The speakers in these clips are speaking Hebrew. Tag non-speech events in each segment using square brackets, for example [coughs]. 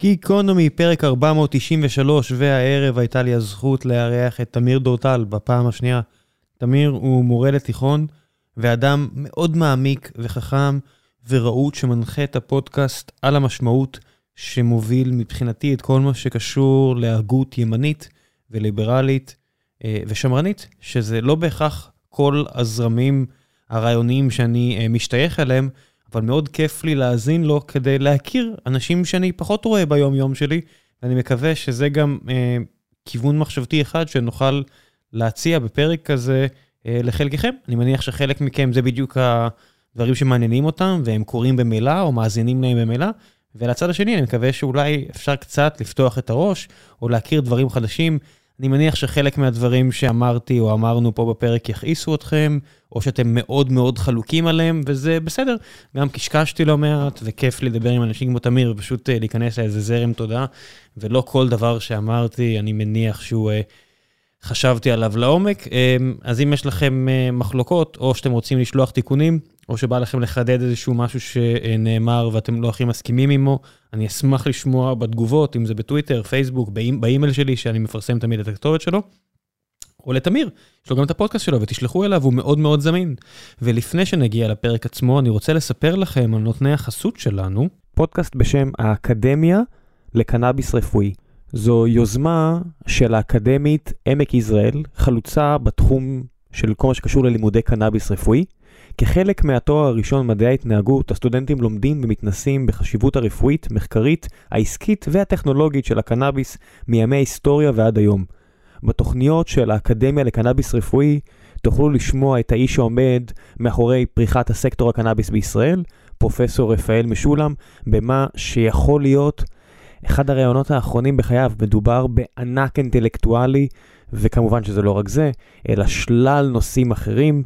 גיקונומי, פרק 493, והערב הייתה לי הזכות לארח את תמיר דורטל בפעם השנייה. תמיר הוא מורה לתיכון ואדם מאוד מעמיק וחכם ורהוט שמנחה את הפודקאסט על המשמעות שמוביל מבחינתי את כל מה שקשור להגות ימנית וליברלית אה, ושמרנית, שזה לא בהכרח כל הזרמים הרעיוניים שאני אה, משתייך אליהם, אבל מאוד כיף לי להאזין לו כדי להכיר אנשים שאני פחות רואה ביום-יום שלי, ואני מקווה שזה גם אה, כיוון מחשבתי אחד שנוכל להציע בפרק כזה אה, לחלקכם. אני מניח שחלק מכם זה בדיוק הדברים שמעניינים אותם, והם קוראים במילה או מאזינים להם במילה. ולצד השני, אני מקווה שאולי אפשר קצת לפתוח את הראש, או להכיר דברים חדשים. אני מניח שחלק מהדברים שאמרתי או אמרנו פה בפרק יכעיסו אתכם, או שאתם מאוד מאוד חלוקים עליהם, וזה בסדר. גם קשקשתי לא מעט, וכיף לדבר עם אנשים כמו תמיר, ופשוט אה, להיכנס לאיזה זרם תודה, ולא כל דבר שאמרתי, אני מניח שהוא... אה, חשבתי עליו לעומק. אה, אז אם יש לכם מחלוקות, או שאתם רוצים לשלוח תיקונים, או שבא לכם לחדד איזשהו משהו שנאמר ואתם לא הכי מסכימים עמו, אני אשמח לשמוע בתגובות, אם זה בטוויטר, פייסבוק, באימייל שלי, שאני מפרסם תמיד את הכתובת שלו. או לתמיר, יש לו גם את הפודקאסט שלו ותשלחו אליו, הוא מאוד מאוד זמין. ולפני שנגיע לפרק עצמו, אני רוצה לספר לכם על נותני החסות שלנו. פודקאסט בשם האקדמיה לקנאביס רפואי. זו יוזמה של האקדמית עמק יזרעאל, חלוצה בתחום של כל מה שקשור ללימודי קנאביס רפואי. כחלק מהתואר הראשון מדעי ההתנהגות, הסטודנטים לומדים ומתנסים בחשיבות הרפואית, מחקרית, העסקית והטכנולוגית של הקנאביס מימי ההיסטוריה ועד היום. בתוכניות של האקדמיה לקנאביס רפואי תוכלו לשמוע את האיש שעומד מאחורי פריחת הסקטור הקנאביס בישראל, פרופסור רפאל משולם, במה שיכול להיות אחד הראיונות האחרונים בחייו. מדובר בענק אינטלקטואלי, וכמובן שזה לא רק זה, אלא שלל נושאים אחרים.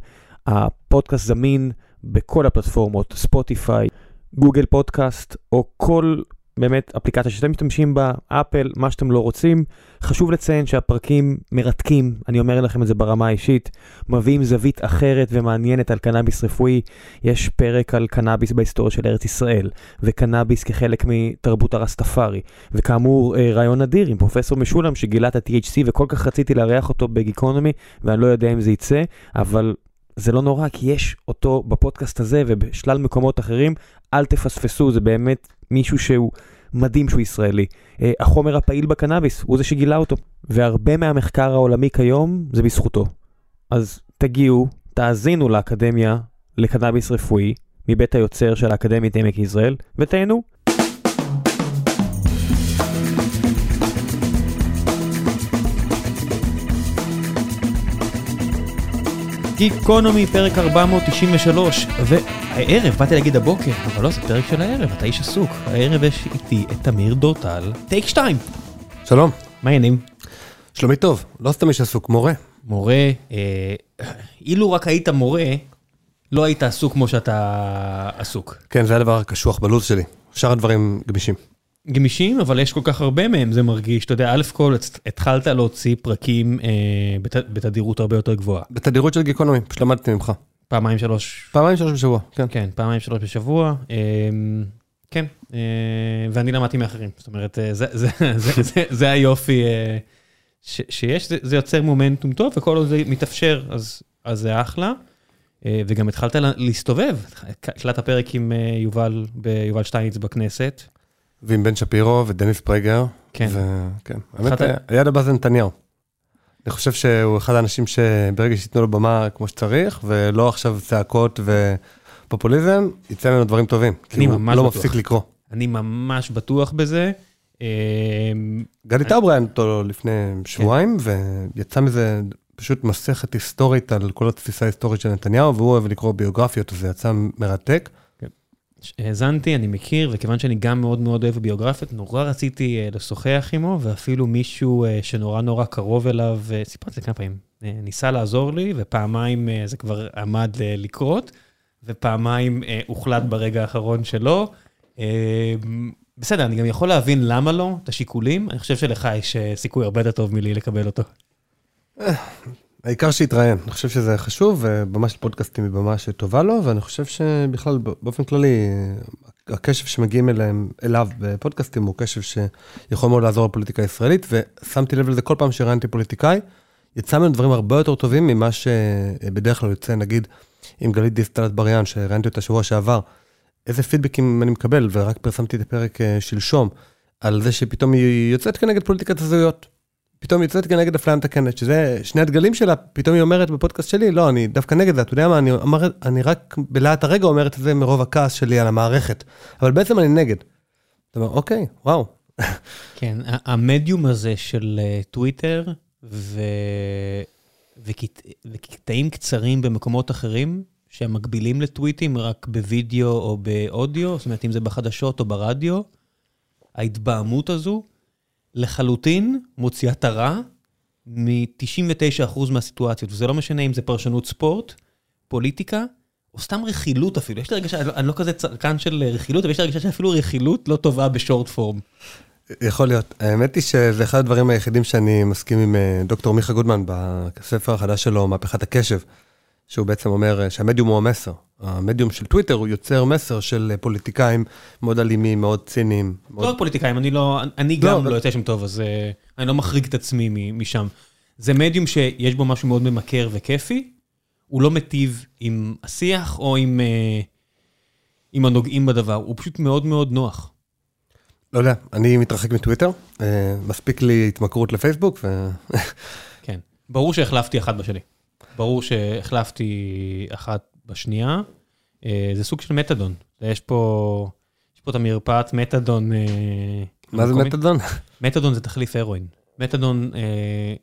הפודקאסט זמין בכל הפלטפורמות, ספוטיפיי, גוגל פודקאסט, או כל באמת אפליקציה שאתם משתמשים בה, אפל, מה שאתם לא רוצים. חשוב לציין שהפרקים מרתקים, אני אומר לכם את זה ברמה האישית, מביאים זווית אחרת ומעניינת על קנאביס רפואי. יש פרק על קנאביס בהיסטוריה של ארץ ישראל, וקנאביס כחלק מתרבות הרסטפארי. וכאמור, אה, רעיון אדיר עם פרופסור משולם שגילה את ה-THC וכל כך רציתי לארח אותו בגיקונומי, ואני לא יודע אם זה יצא, אבל זה לא נורא, כי יש אותו בפודקאסט הזה ובשלל מקומות אחרים, אל תפספסו, זה באמת מישהו שהוא מדהים שהוא ישראלי. Uh, החומר הפעיל בקנאביס, הוא זה שגילה אותו. והרבה מהמחקר העולמי כיום זה בזכותו. אז תגיעו, תאזינו לאקדמיה לקנאביס רפואי, מבית היוצר של האקדמית עמק יזרעאל, ותהנו. גיקונומי, פרק 493, והערב, באתי להגיד הבוקר, אבל לא, זה פרק של הערב, אתה איש עסוק. הערב יש איתי את תמיר דורטל, טייק 2. שלום. מה העניינים? שלומי טוב, לא סתם איש עסוק, מורה. מורה, אה, אילו רק היית מורה, לא היית עסוק כמו שאתה עסוק. כן, זה הדבר הקשוח בלו"ז שלי. שאר הדברים גמישים. גמישים, אבל יש כל כך הרבה מהם, זה מרגיש, אתה יודע, א' כל התחלת להוציא פרקים אה, בת, בתדירות הרבה יותר גבוהה. בתדירות של גיקונומי, פשוט למדתי ממך. פעמיים שלוש. פעמיים שלוש בשבוע, כן. כן, פעמיים שלוש בשבוע. אה, כן, אה, ואני למדתי מאחרים, זאת אומרת, אה, זה, זה, [laughs] זה, זה, זה היופי אה, ש, שיש, זה, זה יוצר מומנטום טוב, וכל עוד זה מתאפשר, אז, אז זה אחלה. אה, וגם התחלת להסתובב, הקלטת הפרק עם אה, יובל, ביובל שטייניץ בכנסת. ועם בן שפירו ודניס פרגר. כן. כן. האמת, היד הבא זה נתניהו. אני חושב שהוא אחד האנשים שברגע שייתנו לו במה כמו שצריך, ולא עכשיו צעקות ופופוליזם, יצא ממנו דברים טובים. אני ממש בטוח. כי הוא לא מפסיק לקרוא. אני ממש בטוח בזה. אה, גדי טאוב ראיין אותו לפני שבועיים, ויצא מזה פשוט מסכת היסטורית על כל התפיסה ההיסטורית של נתניהו, והוא אוהב לקרוא ביוגרפיות, אז זה יצא מרתק. האזנתי, אני מכיר, וכיוון שאני גם מאוד מאוד אוהב ביוגרפיות, נורא רציתי uh, לשוחח עמו, ואפילו מישהו uh, שנורא נורא קרוב אליו, uh, סיפרתי את זה כמה פעמים, ניסה לעזור לי, ופעמיים זה כבר עמד לקרות, ופעמיים הוחלט ברגע האחרון שלא. בסדר, אני גם יכול להבין למה לא, את השיקולים, אני חושב שלך יש סיכוי הרבה יותר טוב מלי לקבל אותו. העיקר שיתראיין, אני חושב שזה חשוב, ובמה של פודקאסטים היא במה שטובה לו, ואני חושב שבכלל, באופן כללי, הקשב שמגיעים אליהם, אליו בפודקאסטים הוא קשב שיכול מאוד לעזור לפוליטיקה הישראלית, ושמתי לב לזה כל פעם שראיינתי פוליטיקאי, יצא ממנו דברים הרבה יותר טובים ממה שבדרך כלל יוצא, נגיד, עם גלית דיסטל אטבריאן, שראיינתי אותה שבוע שעבר, איזה פידבקים אני מקבל, ורק פרסמתי את הפרק אה, שלשום, על זה שפתאום היא יוצאת כנגד פוליטיקת הזהויות. פתאום יוצאת כנגד אפליה מתקנת, שזה שני הדגלים שלה, פתאום היא אומרת בפודקאסט שלי, לא, אני דווקא נגד זה, אתה יודע מה, אני, אומר, אני רק בלהט הרגע אומרת את זה מרוב הכעס שלי על המערכת, אבל בעצם אני נגד. אתה אומר, אוקיי, וואו. כן, המדיום הזה של אה, טוויטר ו... וקטעים קצרים במקומות אחרים, שהם מקבילים לטוויטים רק בווידאו או באודיו, זאת אומרת, אם זה בחדשות או ברדיו, ההתבהמות הזו לחלוטין מוציאה את הרע מ-99% מהסיטואציות, וזה לא משנה אם זה פרשנות ספורט, פוליטיקה, או סתם רכילות אפילו. יש לי הרגשה, אני לא, אני לא כזה צרכן של רכילות, אבל יש לי הרגשה שאפילו רכילות לא טובה בשורט פורם. יכול להיות. האמת היא שזה אחד הדברים היחידים שאני מסכים עם אה, דוקטור מיכה גודמן בספר החדש שלו, מהפכת הקשב. שהוא בעצם אומר שהמדיום הוא המסר. המדיום של טוויטר הוא יוצר מסר של אה, פוליטיקאים מאוד אלימים, מאוד ציניים. לא רק פוליטיקאים, אני לא, אני לא, גם לא יוצא שם טוב, אז אה, אני לא מחריג את עצמי משם. זה מדיום שיש בו משהו מאוד ממכר וכיפי, הוא לא מטיב עם השיח או עם, עם הנוגעים בדבר, הוא פשוט מאוד מאוד נוח. לא יודע, אני מתרחק מטוויטר, מספיק לי התמכרות לפייסבוק ו... כן, ברור שהחלפתי אחת בשני. ברור שהחלפתי אחת בשנייה. אה, זה סוג של מתדון. יש פה, יש פה את המרפאת מתדון. אה, מה זה מתדון? מתדון זה תחליף הרואין. מתדון, אה,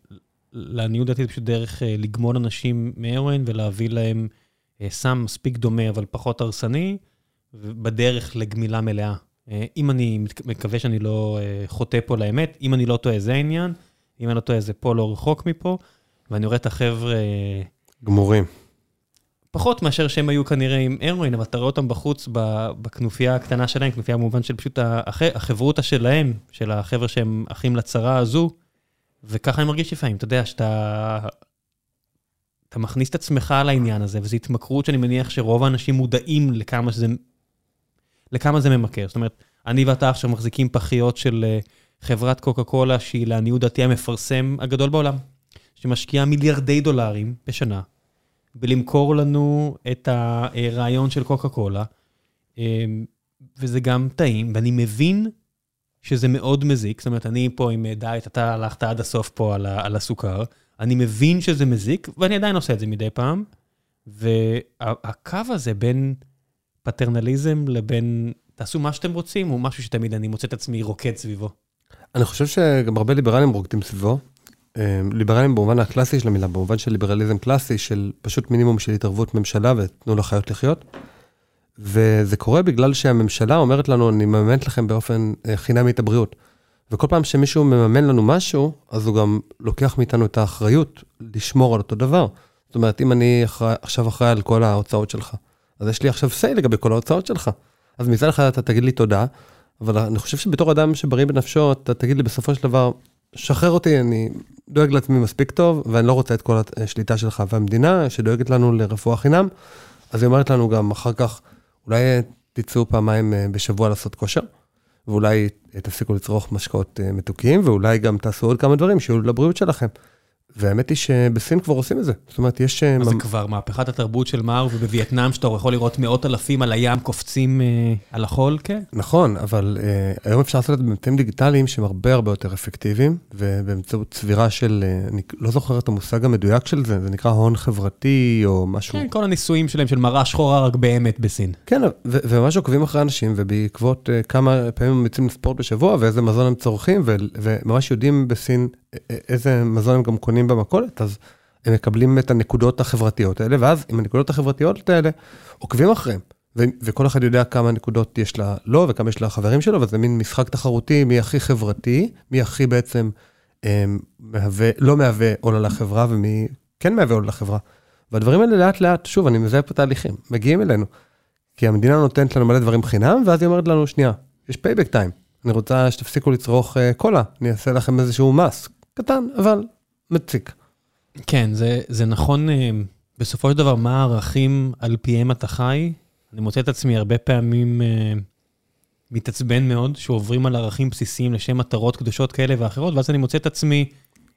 לעניות דעתי, זה פשוט דרך לגמול אנשים מהרואין ולהביא להם סם מספיק דומה, אבל פחות הרסני, בדרך לגמילה מלאה. אם אני מקווה שאני לא חוטא פה לאמת, אם אני לא טועה, זה העניין. אם אני לא טועה, זה פה לא רחוק מפה. ואני רואה את החבר'ה... גמורים. פחות מאשר שהם היו כנראה עם הרואין, אבל אתה רואה אותם בחוץ בכנופיה הקטנה שלהם, כנופיה במובן של פשוט החברותה שלהם, של החבר'ה שהם אחים לצרה הזו, וככה אני מרגיש לפעמים, אתה יודע, שאתה... אתה מכניס את עצמך לעניין הזה, וזו התמכרות שאני מניח שרוב האנשים מודעים לכמה שזה... לכמה זה ממכר. זאת אומרת, אני ואתה עכשיו מחזיקים פחיות של אה, חברת קוקה קולה, שהיא לעניות דעתי המפרסם הגדול בעולם. שמשקיעה מיליארדי דולרים בשנה בלמכור לנו את הרעיון של קוקה קולה, אמ, וזה גם טעים, ואני מבין שזה מאוד מזיק, זאת אומרת, אני פה עם דיאט, אתה הלכת עד הסוף פה על, על הסוכר, אני מבין שזה מזיק, ואני עדיין עושה את זה מדי פעם, והקו הזה בין פטרנליזם לבין תעשו מה שאתם רוצים, הוא משהו שתמיד אני מוצא את עצמי רוקד סביבו. אני חושב שגם הרבה ליברלים רוקדים סביבו, ליברלים במובן הקלאסי של המילה, במובן של ליברליזם קלאסי, של פשוט מינימום של התערבות ממשלה ותנו לחיות לחיות. וזה קורה בגלל שהממשלה אומרת לנו, אני מממנת לכם באופן אה, חינמי את הבריאות. וכל פעם שמישהו מממן לנו משהו, אז הוא גם לוקח מאיתנו את האחריות לשמור על אותו דבר. זאת אומרת, אם אני אחרי, עכשיו אחראי על כל ההוצאות שלך, אז יש לי עכשיו say לגבי כל ההוצאות שלך. אז מצד אחד אתה תגיד לי תודה, אבל אני חושב שבתור אדם שבריא בנפשו, אתה תגיד לי בסופו של דבר, שחרר אותי, אני דואג לעצמי מספיק טוב, ואני לא רוצה את כל השליטה שלך. והמדינה, שדואגת לנו לרפואה חינם, אז היא אומרת לנו גם אחר כך, אולי תצאו פעמיים אה, בשבוע לעשות כושר, ואולי תפסיקו לצרוך משקאות אה, מתוקים, ואולי גם תעשו עוד כמה דברים שיהיו לבריאות שלכם. והאמת היא שבסין כבר עושים את זה. זאת אומרת, יש... אה, מה זה כבר? מהפכת התרבות של מאר, ובווייטנאם שאתה יכול לראות מאות אלפים על הים קופצים אה, על החול, כן? נכון, אבל אה, היום אפשר לעשות את זה באמצעים דיגיטליים שהם הרבה הרבה יותר אפקטיביים, ובאמצעות צבירה של, אה, אני לא זוכר את המושג המדויק של זה, זה נקרא הון חברתי או משהו. כן, כל הניסויים שלהם של מראה שחורה רק באמת בסין. כן, וממש עוקבים אחרי אנשים, ובעקבות אה, כמה פעמים הם יוצאים לספורט בשבוע, ואיזה מזון הם צורכים, וממש יודעים בסין איזה מזון הם גם קונים במכולת, אז הם מקבלים את הנקודות החברתיות האלה, ואז עם הנקודות החברתיות האלה, עוקבים אחריהם. ו- וכל אחד יודע כמה נקודות יש לה לו וכמה יש לחברים שלו, וזה מין משחק תחרותי מי הכי חברתי, מי הכי בעצם אה, מהווה, לא מהווה עול על החברה ומי כן מהווה עול לחברה. והדברים האלה לאט לאט, שוב, אני מזהה פה תהליכים, מגיעים אלינו. כי המדינה נותנת לנו מלא דברים חינם, ואז היא אומרת לנו, שנייה, יש payback time. אני רוצה שתפסיקו לצרוך אה, קולה, אני אעשה לכם איזשהו מס. קטן, אבל מציק. כן, זה, זה נכון, אה, בסופו של דבר, מה הערכים על פיהם אתה חי? אני מוצא את עצמי הרבה פעמים אה, מתעצבן מאוד, שעוברים על ערכים בסיסיים לשם מטרות קדושות כאלה ואחרות, ואז אני מוצא את עצמי...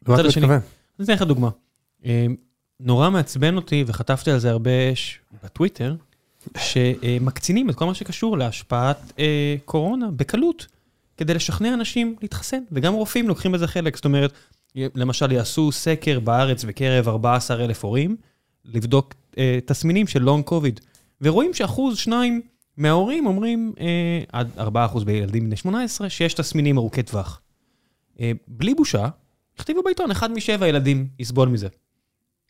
למה אתה. מתכוון? אני אתן לך דוגמה. אה, נורא מעצבן אותי, וחטפתי על זה הרבה ש- בטוויטר, שמקצינים את כל מה שקשור להשפעת אה, קורונה בקלות, כדי לשכנע אנשים להתחסן, וגם רופאים לוקחים בזה חלק. זאת אומרת, למשל יעשו סקר בארץ בקרב 14,000 הורים, לבדוק אה, תסמינים של לונג קוביד, ורואים שאחוז, שניים מההורים אומרים, אה, עד 4% בילדים בני 18, שיש תסמינים ארוכי טווח. אה, בלי בושה, הכתיבו בעיתון, אחד משבע ילדים יסבול מזה.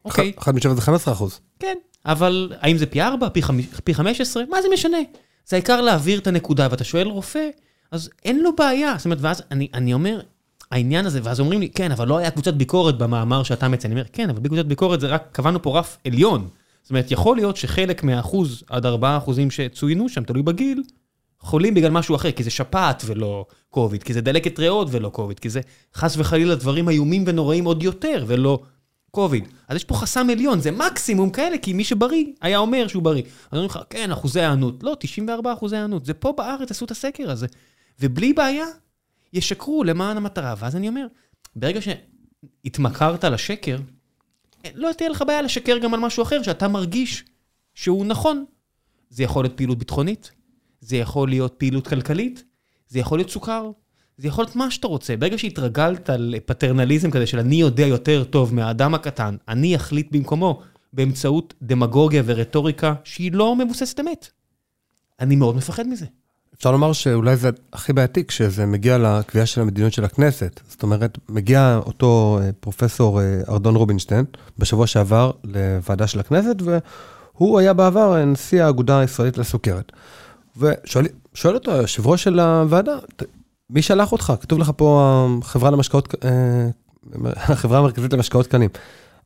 אוקיי, אחד משבע זה 15 אחוז. כן, אבל האם זה פי 4, פי, חמ... פי 15? מה זה משנה? זה העיקר להעביר את הנקודה, ואתה שואל רופא, אז אין לו בעיה. זאת אומרת, ואז אני, אני אומר, העניין הזה, ואז אומרים לי, כן, אבל לא היה קבוצת ביקורת במאמר שאתה מציין. אני אומר, כן, אבל בלי קבוצת ביקורת זה רק, קבענו פה רף עליון. זאת אומרת, יכול להיות שחלק מהאחוז עד 4 אחוזים שצוינו שם, תלוי בגיל, חולים בגלל משהו אחר, כי זה שפעת ולא קוביד, כי זה דלקת ריאות ולא קוביד, כי זה חס וחלילה דברים איומים ונוראים עוד יותר ולא קוביד. אז יש פה חסם עליון, זה מקסימום כאלה, כי מי שבריא היה אומר שהוא בריא. אז אומרים לך, כן, אחוזי הענות. לא, 94 אחוזי הענות. זה פה בארץ עשו את הסקר הזה. ובלי בעיה, ישקרו למען המטרה. ואז אני אומר, ברגע שהתמכרת לשקר, לא תהיה לך בעיה לשקר גם על משהו אחר שאתה מרגיש שהוא נכון. זה יכול להיות פעילות ביטחונית, זה יכול להיות פעילות כלכלית, זה יכול להיות סוכר, זה יכול להיות מה שאתה רוצה. ברגע שהתרגלת לפטרנליזם כזה של אני יודע יותר טוב מהאדם הקטן, אני אחליט במקומו באמצעות דמגוגיה ורטוריקה שהיא לא מבוססת אמת. אני מאוד מפחד מזה. אפשר לומר שאולי זה הכי בעייתי כשזה מגיע לקביעה של המדיניות של הכנסת. זאת אומרת, מגיע אותו אה, פרופסור אה, ארדון רובינשטיין בשבוע שעבר לוועדה של הכנסת, והוא היה בעבר אה, נשיא האגודה הישראלית לסוכרת. ושואל שואל אותו היושב ראש של הוועדה, "ת- מי שלח אותך? כתוב לך פה החברה למשקאות, [laughs] החברה המרכזית למשקאות קנים.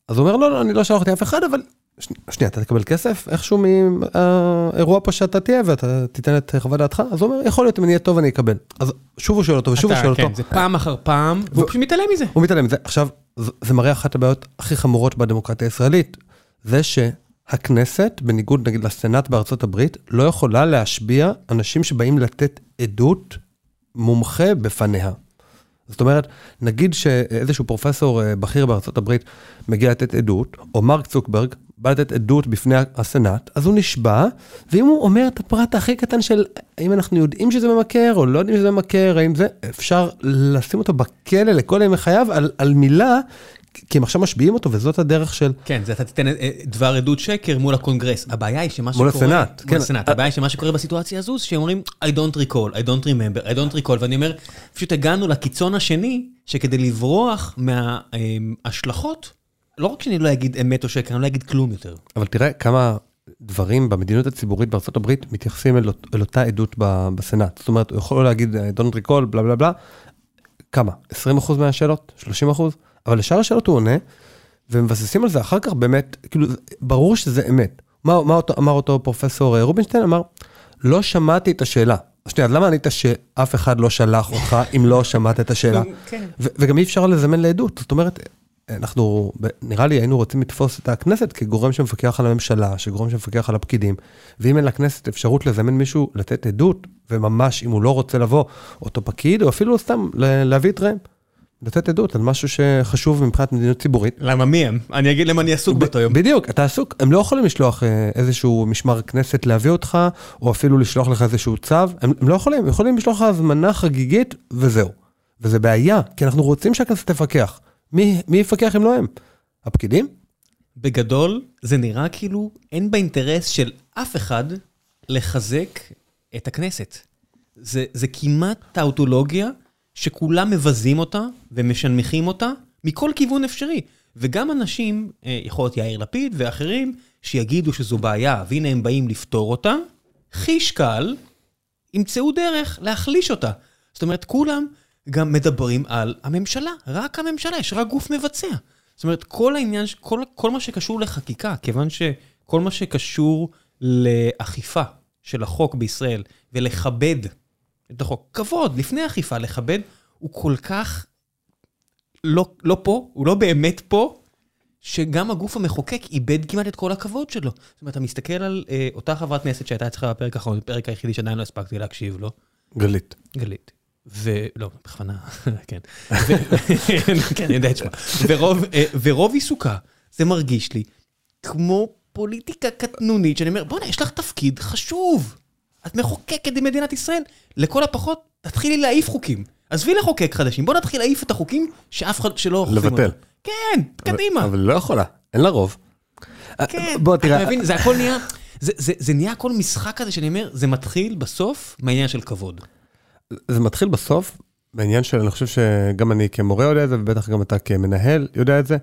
אז הוא אומר, לא, לא, אני לא שלחתי אף אחד, אבל שנייה, אתה תקבל כסף איכשהו מהאירוע פה שאתה תהיה ואתה תיתן את חוות דעתך? אז הוא אומר, יכול להיות, אם אני אהיה טוב אני אקבל. אז שוב הוא שואל אותו ושוב הוא שואל אותו. כן, זה פעם אחר פעם, והוא פשוט מתעלם מזה. הוא מתעלם מזה. עכשיו, זה מראה אחת הבעיות הכי חמורות בדמוקרטיה הישראלית. זה שהכנסת, בניגוד נגיד לסנאט בארצות הברית, לא יכולה להשביע אנשים שבאים לתת עדות מומחה בפניה. זאת אומרת, נגיד שאיזשהו פרופסור אה, בכיר בארצות הברית מגיע לתת עדות, או מרק צוקברג בא לתת עדות בפני הסנאט, אז הוא נשבע, ואם הוא אומר את הפרט הכי קטן של האם אנחנו יודעים שזה ממכר או לא יודעים שזה ממכר, האם זה, אפשר לשים אותו בכלא לכל ימי חייו על, על מילה, כי הם עכשיו משביעים אותו, וזאת הדרך של... כן, זה אתה תיתן אה, דבר עדות שקר מול הקונגרס. הבעיה היא שמה מול שקורה... הסנאט, מול כן. הסנאט. הבעיה היא שמה שקורה בסיטואציה הזו, שאומרים, I don't recall, I don't remember, I don't recall, ואני אומר, פשוט הגענו לקיצון השני, שכדי לברוח מההשלכות, לא רק שאני לא אגיד אמת או שקר, אני לא אגיד כלום יותר. אבל תראה כמה דברים במדיניות הציבורית בארצות הברית מתייחסים אל, אל אותה עדות בסנאט. זאת אומרת, הוא יכול להגיד אה, don't recall, בלה בלה בלה, כמה? 20% מהשאלות? 30%? אבל לשאר השאלות הוא עונה, ומבססים על זה אחר כך באמת, כאילו, ברור שזה אמת. מה, מה אותו, אמר אותו פרופסור אה, רובינשטיין? אמר, לא שמעתי את השאלה. אז שנייה, אז למה ענית שאף אחד לא שלח אותך [laughs] אם לא שמעת את השאלה? כן. ו- וגם אי אפשר לזמן לעדות, זאת אומרת, אנחנו, נראה לי היינו רוצים לתפוס את הכנסת כגורם שמפקח על הממשלה, שגורם שמפקח על הפקידים, ואם אין לכנסת אפשרות לזמן מישהו לתת עדות, וממש אם הוא לא רוצה לבוא, אותו פקיד, או אפילו סתם להביא את ראם, לתת עדות על משהו שחשוב מבחינת מדיניות ציבורית. למה מי הם? אני אגיד למה אני עסוק באותו יום. בדיוק, אתה עסוק, הם לא יכולים לשלוח אה, איזשהו משמר כנסת להביא אותך, או אפילו לשלוח לך איזשהו צו, הם, הם לא יכולים, הם יכולים לשלוח לך הזמנה חגיגית, וזהו. וזה בעיה, כי אנחנו רוצים שהכנסת תפקח. מי, מי יפקח אם לא הם? הפקידים? בגדול, זה נראה כאילו אין באינטרס של אף אחד לחזק את הכנסת. זה, זה כמעט טאוטולוגיה שכולם מבזים אותה ומשנמכים אותה מכל כיוון אפשרי. וגם אנשים, אה, יכול להיות יאיר לפיד ואחרים, שיגידו שזו בעיה, והנה הם באים לפתור אותה, חיש קל, ימצאו דרך להחליש אותה. זאת אומרת, כולם גם מדברים על הממשלה, רק הממשלה, יש רק גוף מבצע. זאת אומרת, כל העניין, כל, כל מה שקשור לחקיקה, כיוון שכל מה שקשור לאכיפה של החוק בישראל ולכבד את החוק, כבוד, לפני אכיפה, לכבד, הוא כל כך לא, לא פה, הוא לא באמת פה, שגם הגוף המחוקק איבד כמעט את כל הכבוד שלו. זאת אומרת, אתה מסתכל על אה, אותה חברת כנסת שהייתה אצלך בפרק האחרון, בפרק היחידי שעדיין לא הספקתי להקשיב לו, גלית. גלית. ולא, בכוונה, [laughs] כן. ו- [laughs] כן, אני יודע את שמה. ורוב, אה, ורוב עיסוקה, זה מרגיש לי כמו פוליטיקה קטנונית, שאני אומר, בוא'נה, יש לך תפקיד חשוב. את מחוקקת במדינת ישראל. לכל הפחות, תתחילי להעיף חוקים. עזבי לחוקק חדשים, בוא נתחיל להעיף את החוקים שאף אחד, שלא אוכפים אותם. לבטל. כן, קדימה. אבל היא לא יכולה, אין לה רוב. כן, בוא אתה תראה, מבין, זה הכל נהיה, זה- זה זה נהיה הכל משחק כזה שאני אומר, זה מתחיל בסוף מהעניין של כבוד. זה מתחיל בסוף, בעניין של, אני חושב שגם אני כמורה יודע את זה, ובטח גם אתה כמנהל יודע את זה.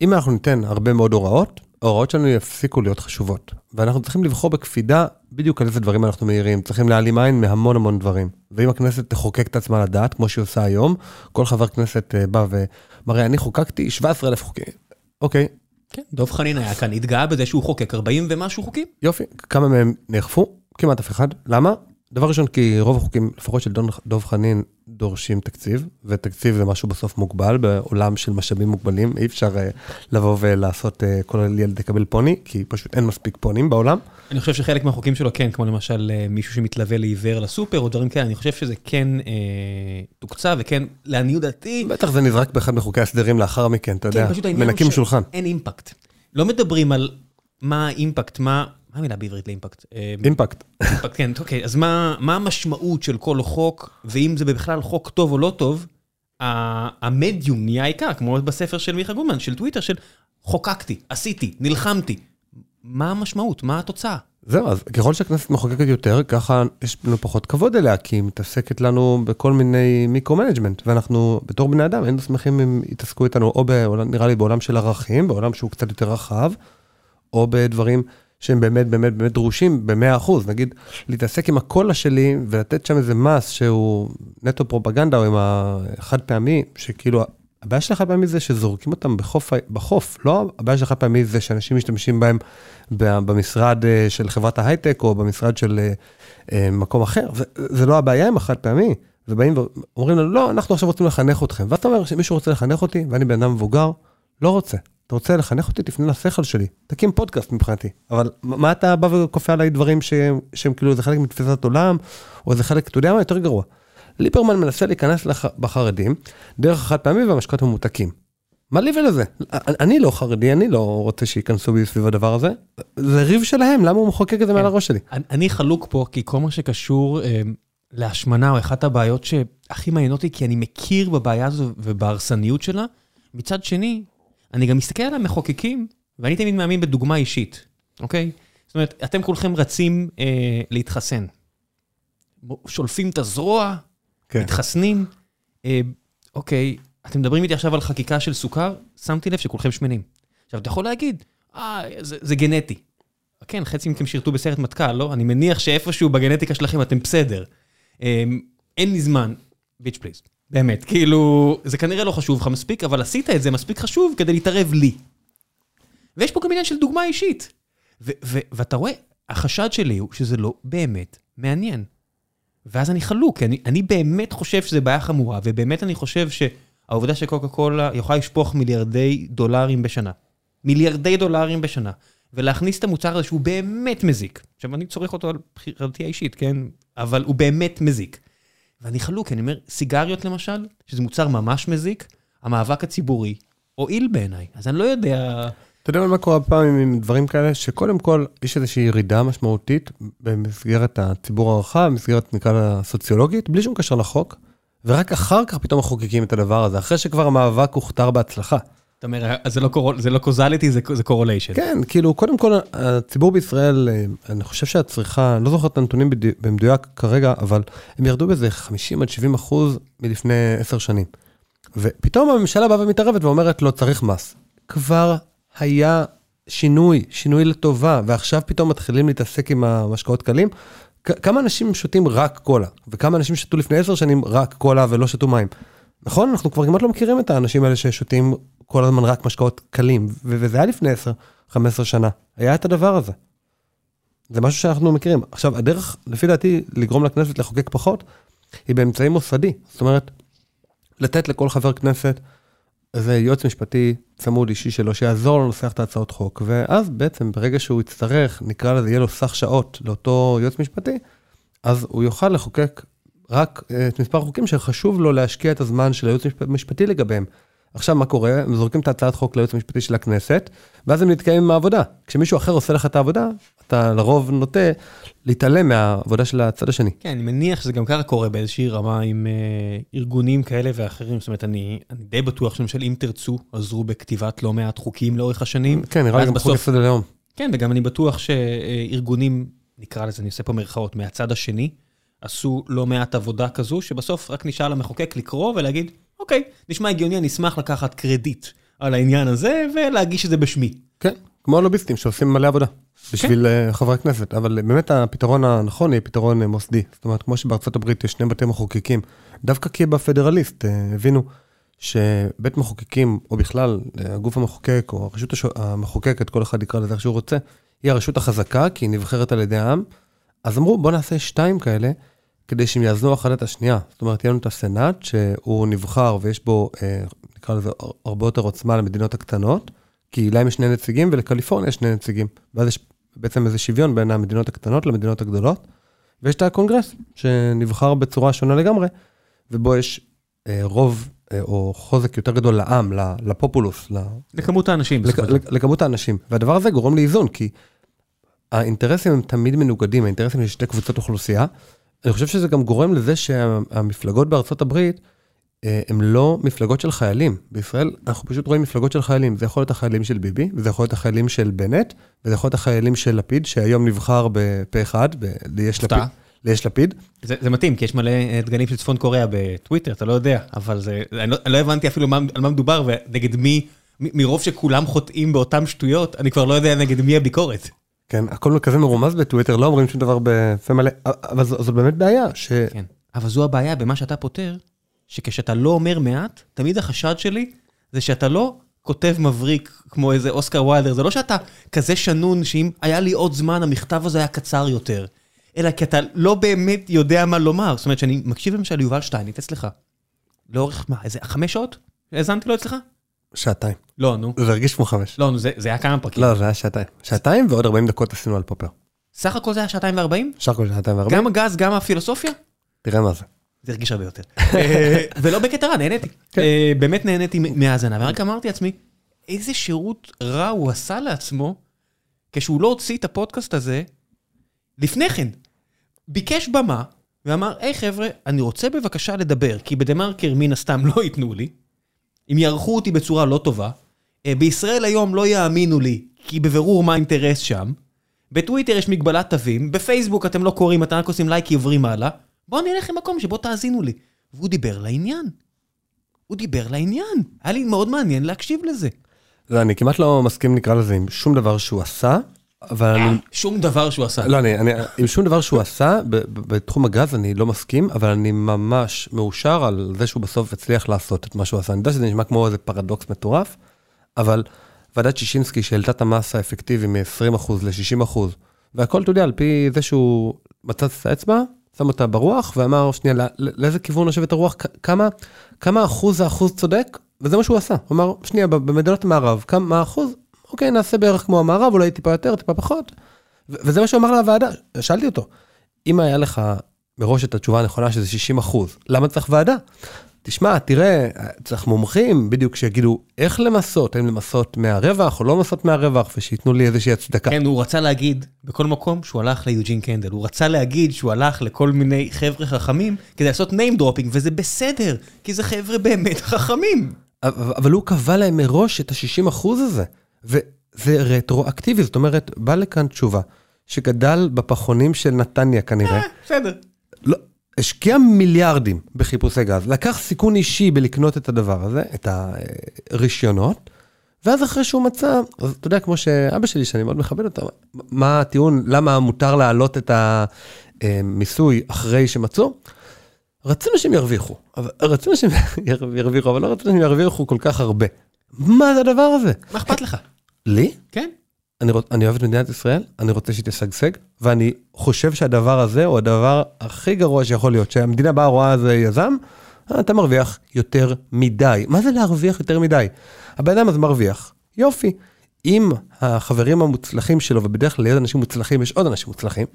אם אנחנו ניתן הרבה מאוד הוראות, ההוראות שלנו יפסיקו להיות חשובות. ואנחנו צריכים לבחור בקפידה בדיוק על איזה דברים אנחנו מעירים. צריכים להעלים עין מהמון המון דברים. ואם הכנסת תחוקק את עצמה לדעת, כמו שהיא עושה היום, כל חבר כנסת אה, בא ומראה, אני חוקקתי 17,000 חוקים. אוקיי, כן, דב חנין היה כאן, התגאה בזה שהוא חוקק 40 ומשהו חוקים. יופי, כמה מהם נאכפו? כמעט אף אחד. למה? דבר ראשון, כי רוב החוקים, לפחות של דב חנין, דורשים תקציב, ותקציב זה משהו בסוף מוגבל, בעולם של משאבים מוגבלים, אי אפשר uh, לבוא ולעשות uh, כל ילד יקבל פוני, כי פשוט אין מספיק פונים בעולם. אני חושב שחלק מהחוקים שלו כן, כמו למשל אה, מישהו שמתלווה לעיוור לסופר או דברים כאלה, אני חושב שזה כן אה, תוקצב וכן, לעניות דעתי, בטח זה נזרק באחד מחוקי ההסדרים לאחר מכן, אתה יודע, כן, הוא מנקים ש- שולחן. אין אימפקט. לא מדברים על מה האימפקט, מה, מה המילה בעברית לאימפקט? אה, אימפקט. אימפקט, כן, אוקיי, אז מה, מה המשמעות של כל חוק, ואם זה בכלל חוק טוב או לא טוב, המדיום נהיה העיקר, כמו בספר של מיכה גודמן, של טוויטר, של חוקקתי, עשיתי, נלחמתי. מה המשמעות? מה התוצאה? זהו, אז ככל שהכנסת מחוקקת יותר, ככה יש לנו פחות כבוד אליה, כי היא מתעסקת לנו בכל מיני micro-management, ואנחנו בתור בני אדם היינו שמחים אם יתעסקו איתנו, או בעולם, נראה לי בעולם של ערכים, בעולם שהוא קצת יותר רחב, או בדברים שהם באמת באמת באמת דרושים ב-100%. נגיד, להתעסק עם הקולה שלי ולתת שם איזה מס שהוא נטו פרופגנדה, או עם החד פעמי, שכאילו, הבעיה של החד פעמי זה שזורקים אותם בחוף, בחוף, לא הבעיה של החד פעמי זה שאנשים משתמשים בהם במשרד אה, של חברת ההייטק, או במשרד של אה, אה, מקום אחר. זה, זה לא הבעיה עם החד פעמי. ובאים ואומרים לנו, לא, אנחנו עכשיו רוצים לחנך אתכם. ואז אתה אומר שמישהו רוצה לחנך אותי, ואני בן אדם מבוגר, לא רוצה. אתה רוצה לחנך אותי, תפנה לשכל שלי. תקים פודקאסט מבחינתי. אבל מה אתה בא וכופה עליי דברים שהם, שהם כאילו, זה חלק מתפיסת עולם, או זה חלק, אתה יודע מה, יותר גרוע. ליברמן מנסה להיכנס לח, בחרדים, דרך החד פעמי והמשקאות הממותקים. מה לי ולזה? אני לא חרדי, אני לא רוצה שייכנסו בי סביב הדבר הזה. זה ריב שלהם, למה הוא מחוקק את זה מעל הראש שלי? אני- חלוק פה, כי כל מה שקשור אה, להשמנה, או אחת הבעיות שהכי מעניינות אותי, כי אני מכיר בבעיה הזו ובהרסניות שלה. מצד שני, אני גם מסתכל על המחוקקים, ואני תמיד מאמין בדוגמה אישית, אוקיי? זאת אומרת, אתם כולכם רצים אה, להתחסן. שולפים את הזרוע, כן. מתחסנים. אה, אוקיי, אתם מדברים איתי עכשיו על חקיקה של סוכר, שמתי לב שכולכם שמנים. עכשיו, אתה יכול להגיד, אה, זה, זה גנטי. כן, חצי מכם שירתו בסיירת מטכ"ל, לא? אני מניח שאיפשהו בגנטיקה שלכם אתם בסדר. אה, אין לי זמן, ביץ' פליז. באמת, כאילו, זה כנראה לא חשוב לך מספיק, אבל עשית את זה מספיק חשוב כדי להתערב לי. ויש פה גם עניין של דוגמה אישית. ו- ו- ואתה רואה, החשד שלי הוא שזה לא באמת מעניין. ואז אני חלוק, כי אני, אני באמת חושב שזה בעיה חמורה, ובאמת אני חושב שהעובדה שקוקה קולה יכולה לשפוך מיליארדי דולרים בשנה, מיליארדי דולרים בשנה, ולהכניס את המוצר הזה שהוא באמת מזיק. עכשיו, אני צורך אותו על בחירתי האישית, כן? אבל הוא באמת מזיק. ואני חלוק, אני אומר, סיגריות למשל, שזה מוצר ממש מזיק, המאבק הציבורי הועיל בעיניי. אז אני לא יודע... אתה יודע מה קורה פעם עם דברים כאלה? שקודם כל יש איזושהי ירידה משמעותית במסגרת הציבור הרחב, במסגרת נקרא לה סוציולוגית, בלי שום קשר לחוק, ורק אחר כך פתאום מחוקקים את הדבר הזה, אחרי שכבר המאבק הוכתר בהצלחה. אתה אומר, זה לא, קורול, זה לא קוזליטי, זה, זה קורוליישן. כן, כאילו, קודם כל, הציבור בישראל, אני חושב שהצריכה, אני לא זוכר את הנתונים במדויק כרגע, אבל הם ירדו באיזה 50 עד 70 אחוז מלפני 10 שנים. ופתאום הממשלה באה ומתערבת ואומרת, לא, צריך מס. כבר היה שינוי, שינוי לטובה, ועכשיו פתאום מתחילים להתעסק עם המשקאות קלים. כמה אנשים שותים רק קולה, וכמה אנשים שתו לפני 10 שנים רק קולה ולא שתו מים. נכון? אנחנו כבר כמעט לא מכירים את האנשים האלה ששותים כל הזמן רק משקאות קלים, וזה היה לפני 10-15 שנה. היה את הדבר הזה. זה משהו שאנחנו מכירים. עכשיו, הדרך, לפי דעתי, לגרום לכנסת לחוקק פחות, היא באמצעי מוסדי. זאת אומרת, לתת לכל חבר כנסת איזה יועץ משפטי צמוד אישי שלו, שיעזור לו לנסח את ההצעות חוק, ואז בעצם ברגע שהוא יצטרך, נקרא לזה, יהיה לו סך שעות לאותו יועץ משפטי, אז הוא יוכל לחוקק רק אה, את מספר החוקים שחשוב לו להשקיע את הזמן של הייעוץ המשפטי לגביהם. עכשיו, מה קורה? הם זורקים את הצעת חוק לייעוץ המשפטי של הכנסת, ואז הם נתקעים עם העבודה. כשמישהו אחר עושה לך את העבודה, אתה לרוב נוטה להתעלם מהעבודה של הצד השני. כן, אני מניח שזה גם ככה קורה באיזושהי רמה עם אה, ארגונים כאלה ואחרים. זאת אומרת, אני, אני די בטוח שלמשל אם תרצו, עזרו בכתיבת לא מעט חוקים לאורך השנים. כן, נראה לי גם בסוף- חוק יסוד הלאום. כן, וגם אני בטוח שארגונים, נקרא לזה, אני עושה פה מירכאות, מהצד השני, עשו לא מעט עבודה כזו, שבסוף רק נשאר למחוקק לקרוא ולהגיד, אוקיי, נשמע הגיוני, אני אשמח לקחת קרדיט על העניין הזה ולהגיש את זה בשמי. כן, כמו הלוביסטים שעושים מלא עבודה בשביל אה, חברי הכנסת, אבל באמת הפתרון הנכון יהיה פתרון אה, מוסדי. זאת אומרת, כמו שבארצות הברית יש שני בתי מחוקקים, דווקא כי בפדרליסט אה, הבינו שבית מחוקקים, או בכלל הגוף המחוקק, או הרשות המחוקקת, כל אחד יקרא לזה איך שהוא רוצה, היא הרשות החזקה, כי היא נבחרת על ידי העם. אז אמרו, בוא נעשה שתיים כאלה, כדי שהם יאזנו אחת את השנייה. זאת אומרת, יהיה לנו את הסנאט, שהוא נבחר ויש בו, אה, נקרא לזה, הרבה יותר עוצמה למדינות הקטנות, כי להם יש שני נציגים ולקליפורניה יש שני נציגים. ואז יש בעצם איזה שוויון בין המדינות הקטנות למדינות הגדולות. ויש את הקונגרס, שנבחר בצורה שונה לגמרי, ובו יש אה, רוב אה, או חוזק יותר גדול לעם, לפופולוס, ל- לכמות האנשים. לכ- לכמות האנשים. והדבר הזה גורם לאיזון, כי האינטרסים הם תמיד מנוגדים, האינטרסים של שתי קבוצות אוכלוסייה. אני חושב שזה גם גורם לזה שהמפלגות בארצות הברית, אה, הם לא מפלגות של חיילים. בישראל אנחנו פשוט רואים מפלגות של חיילים. זה יכול להיות החיילים של ביבי, וזה יכול להיות החיילים של בנט, וזה יכול להיות החיילים של לפיד, שהיום נבחר בפה אחד, ליש. לפיד. ליש לפיד. זה, זה מתאים, כי יש מלא אה, דגלים של צפון קוריאה בטוויטר, אתה לא יודע, אבל זה, אני לא, אני לא הבנתי אפילו מה, על מה מדובר ונגד מי, מ- מרוב שכולם חוטאים באותן שטויות, אני כבר לא יודע נגד מי הביקורת. כן, הכל כזה מרומז בטוויטר, לא אומרים שום דבר בפה מלא, אבל זו, זו באמת בעיה, ש... כן. אבל זו הבעיה במה שאתה פותר, שכשאתה לא אומר מעט, תמיד החשד שלי זה שאתה לא כותב מבריק כמו איזה אוסקר ויילדר, זה לא שאתה כזה שנון שאם היה לי עוד זמן המכתב הזה היה קצר יותר, אלא כי אתה לא באמת יודע מה לומר. זאת אומרת שאני מקשיב למשל ליובל שטייניץ אצלך, לאורך מה, איזה חמש שעות? האזנתי לו אצלך? שעתיים. לא, נו. זה הרגיש כמו חמש. לא, נו, זה, זה היה כמה פרקים. לא, זה היה שעתיים. שעתיים ועוד 40 דקות עשינו על פופר. סך הכל זה היה שעתיים וארבעים? אפשר כל שעתיים וארבעים? גם הגז, גם הפילוסופיה? תראה מה זה. זה הרגיש הרבה יותר. [laughs] אה, ולא בקטע רע, נהניתי. כן. אה, באמת נהניתי מהאזנה, ורק אמרתי לעצמי, איזה שירות רע הוא עשה לעצמו, כשהוא לא הוציא את הפודקאסט הזה לפני כן. ביקש במה, ואמר, היי חבר'ה, אני רוצה בבקשה לדבר, כי בדה מרקר מן הסתם לא ייתנו לי, אם יערכו אותי בצורה לא טובה, אה, בישראל היום לא יאמינו לי, כי בבירור מה האינטרס שם, בטוויטר יש מגבלת תווים, בפייסבוק אתם לא קוראים, אתם רק עושים לייק עיוורים הלאה, בואו נלך למקום שבו תאזינו לי. והוא דיבר לעניין. הוא דיבר לעניין. היה לי מאוד מעניין להקשיב לזה. לא, אני כמעט לא מסכים, נקרא לזה, עם שום דבר שהוא עשה, אבל אני... שום דבר שהוא עשה. לא, אני, אני, עם שום דבר שהוא עשה, בתחום הגז אני לא מסכים, אבל אני ממש מאושר על זה שהוא בסוף הצליח לעשות את מה שהוא עשה. אני יודע שזה נשמע כמו איזה פרדוקס מטורף, אבל ועדת שישינסקי שהעלתה את המס האפקטיבי מ-20% ל-60%, והכל, אתה יודע, על פי זה שהוא מצץ את האצבע, שם אותה ברוח, ואמר, שנייה, לא- לאיזה כיוון נושבת הרוח, כמה, כמה אחוז האחוז צודק, וזה מה שהוא עשה. הוא אמר, שנייה, במדינות המערב, כמה אחוז? אוקיי, נעשה בערך כמו המערב, אולי טיפה יותר, טיפה פחות. וזה מה שהוא אמר לוועדה, שאלתי אותו, אם היה לך מראש את התשובה הנכונה שזה 60 אחוז, למה צריך ועדה? תשמע, תראה, צריך מומחים בדיוק שיגידו איך למסות, האם למסות מהרווח או לא למסות מהרווח, ושייתנו לי איזושהי הצדקה. כן, הוא רצה להגיד בכל מקום שהוא הלך ליוג'ין קנדל. הוא רצה להגיד שהוא הלך לכל מיני חבר'ה חכמים כדי לעשות name dropping, וזה בסדר, כי זה חבר'ה באמת חכמים. אבל הוא קבע להם מראש את ה-60 אחוז הזה, וזה רטרואקטיבי, זאת אומרת, בא לכאן תשובה, שגדל בפחונים של נתניה כנראה, אה, בסדר. לא, השקיע מיליארדים בחיפושי גז, לקח סיכון אישי בלקנות את הדבר הזה, את הרישיונות, ואז אחרי שהוא מצא, אז אתה יודע, כמו שאבא שלי, שאני מאוד מכבד אותו, מה הטיעון, למה מותר להעלות את המיסוי אחרי שמצאו? רצינו שהם ירוויחו, אבל רצינו שהם [laughs] ירוויחו, אבל לא רצינו שהם ירוויחו כל כך הרבה. מה זה הדבר הזה? מה אכפת לך? לי? כן. אני, רוצ, אני אוהב את מדינת ישראל, אני רוצה שהיא תשגשג, ואני חושב שהדבר הזה הוא הדבר הכי גרוע שיכול להיות, שהמדינה באה רואה איזה יזם, אה, אתה מרוויח יותר מדי. מה זה להרוויח יותר מדי? הבן אדם הזה מרוויח, יופי. אם החברים המוצלחים שלו, ובדרך כלל ליד אנשים מוצלחים יש עוד אנשים מוצלחים,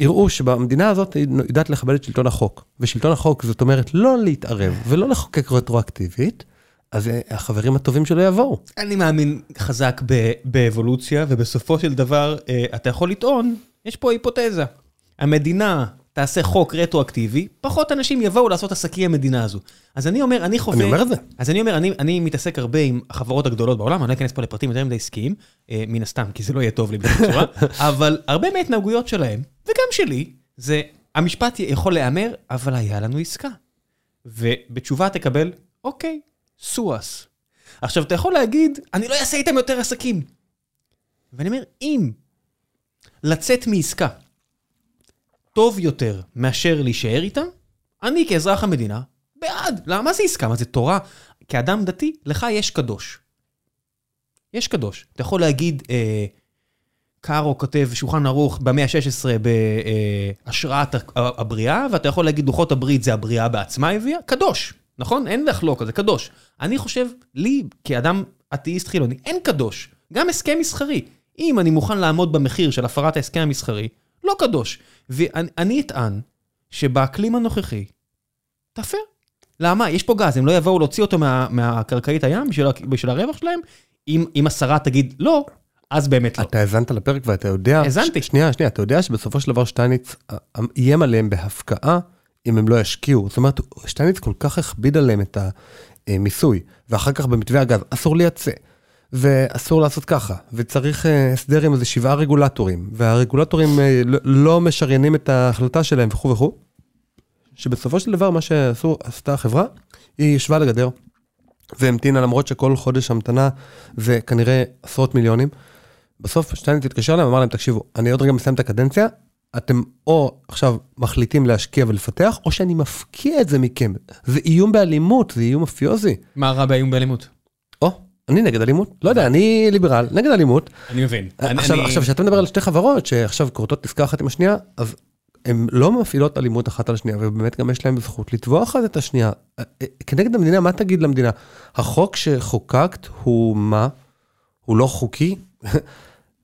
יראו שבמדינה הזאת היא יודעת לכבד את שלטון החוק. ושלטון החוק זאת אומרת לא להתערב ולא לחוקק רטרואקטיבית, אז אה, החברים הטובים שלו יבואו. אני מאמין חזק ב- באבולוציה, ובסופו של דבר אה, אתה יכול לטעון, יש פה היפותזה. המדינה תעשה חוק רטרואקטיבי, פחות אנשים יבואו לעשות עסקים במדינה הזו. אז אני אומר, אני חווה... אני אומר את זה. אז אני אומר, אני, אני מתעסק הרבה עם החברות הגדולות בעולם, אני לא אכנס פה לפרטים יותר מדי עסקיים, אה, מן הסתם, כי זה לא יהיה טוב לי בשום צורה, [laughs] אבל הרבה מההתנהגויות שלהם, וגם שלי, זה, המשפט יכול להיאמר, אבל היה לנו עסקה. ובתשובה תקבל, אוקיי, סואס. עכשיו, אתה יכול להגיד, אני לא אעשה איתם יותר עסקים. ואני אומר, אם לצאת מעסקה טוב יותר מאשר להישאר איתה, אני כאזרח המדינה בעד. למה? מה זה עסקה? מה זה תורה? כאדם דתי, לך יש קדוש. יש קדוש. אתה יכול להגיד, אה, קארו כותב שולחן ערוך במאה ה-16 בהשראת הבריאה, ואתה יכול להגיד לוחות הברית זה הבריאה בעצמה הביאה, קדוש, נכון? אין לחלוק על זה, קדוש. אני חושב, לי, כאדם אתאיסט חילוני, אין קדוש. גם הסכם מסחרי. אם אני מוכן לעמוד במחיר של הפרת ההסכם המסחרי, לא קדוש. ואני אטען שבאקלים הנוכחי, תפר. למה? יש פה גז, הם לא יבואו להוציא אותו מה, מהקרקעית הים בשביל, בשביל הרווח שלהם? אם, אם השרה תגיד לא, אז באמת לא. אתה האזנת לפרק ואתה יודע... האזנתי. ש... שנייה, שנייה, אתה יודע שבסופו של דבר שטייניץ אה, איים עליהם בהפקעה אם הם לא ישקיעו. זאת אומרת, שטייניץ כל כך הכביד עליהם את המיסוי, ואחר כך במתווה הגז אסור לייצא. ואסור לעשות ככה, וצריך uh, הסדר עם איזה שבעה רגולטורים, והרגולטורים uh, לא, לא משריינים את ההחלטה שלהם וכו' וכו', שבסופו של דבר מה שעשתה החברה, היא ישבה על הגדר, והמתינה למרות שכל חודש המתנה זה כנראה עשרות מיליונים. בסוף שטיינית התקשר להם, אמר להם, תקשיבו, אני עוד רגע מסיים את הקדנציה, אתם או עכשיו מחליטים להשקיע ולפתח, או שאני מפקיע את זה מכם. זה איום באלימות, זה איום מאפיוזי. מה רע באיום באלימות? או, אני נגד אלימות, לא יודע, אני ליברל, נגד אלימות. אני מבין. עכשיו, כשאתה מדבר על שתי חברות שעכשיו כורתות עסקה אחת עם השנייה, אז הן לא מפעילות אלימות אחת על השנייה, ובאמת גם יש להן זכות לתבוע אחת את השנייה. אה, אה, כנגד המדינה, מה תגיד למדינה? החוק שחוקקת הוא מה? הוא לא חוקי? [laughs]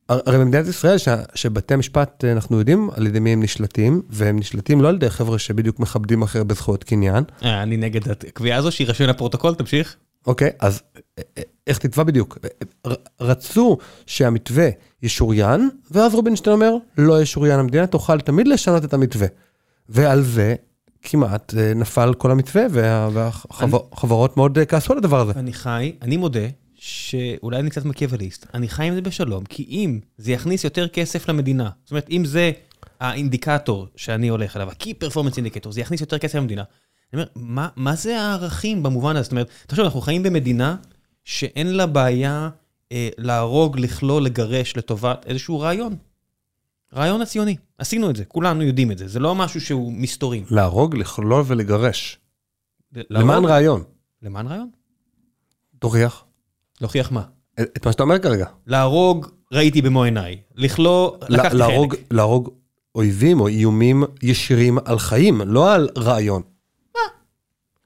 הרי במדינת ישראל, ש- שבתי המשפט, אה, אנחנו יודעים על ידי מי הם נשלטים, והם נשלטים לא על ידי חבר'ה שבדיוק מכבדים אחר בזכויות קניין. אה, אני נגד הקביעה הזו, שיירשם לפרוטוקול, תמשיך. אוקיי, אז אה, אה, איך תתבע בדיוק? ר- רצו שהמתווה ישוריין, ואז רובינשטיין אומר, לא ישוריין, המדינה תוכל תמיד לשנות את המתווה. ועל זה כמעט נפל כל המתווה, והחברות מאוד אה, כעסו על הדבר הזה. אני חי, אני מודה, שאולי אני קצת מקיאווליסט, אני חי עם זה בשלום, כי אם זה יכניס יותר כסף למדינה, זאת אומרת, אם זה האינדיקטור שאני הולך אליו, ה-key performance indicator, זה יכניס יותר כסף למדינה, אני אומר, מה, מה זה הערכים במובן הזה? זאת אומרת, תחשוב, אנחנו חיים במדינה שאין לה בעיה אה, להרוג, לכלוא, לגרש לטובת איזשהו רעיון. רעיון הציוני. עשינו את זה, כולנו יודעים את זה, זה לא משהו שהוא מסתורי. להרוג, לכלול ולגרש. להרוג- למען רעיון. למען רעיון? תוכיח. להוכיח מה? את מה שאתה אומר כרגע. להרוג, ראיתי במו עיניי. לכלוא, לקחתי להרוג, חלק. להרוג אויבים או איומים ישירים על חיים, לא על רעיון. מה?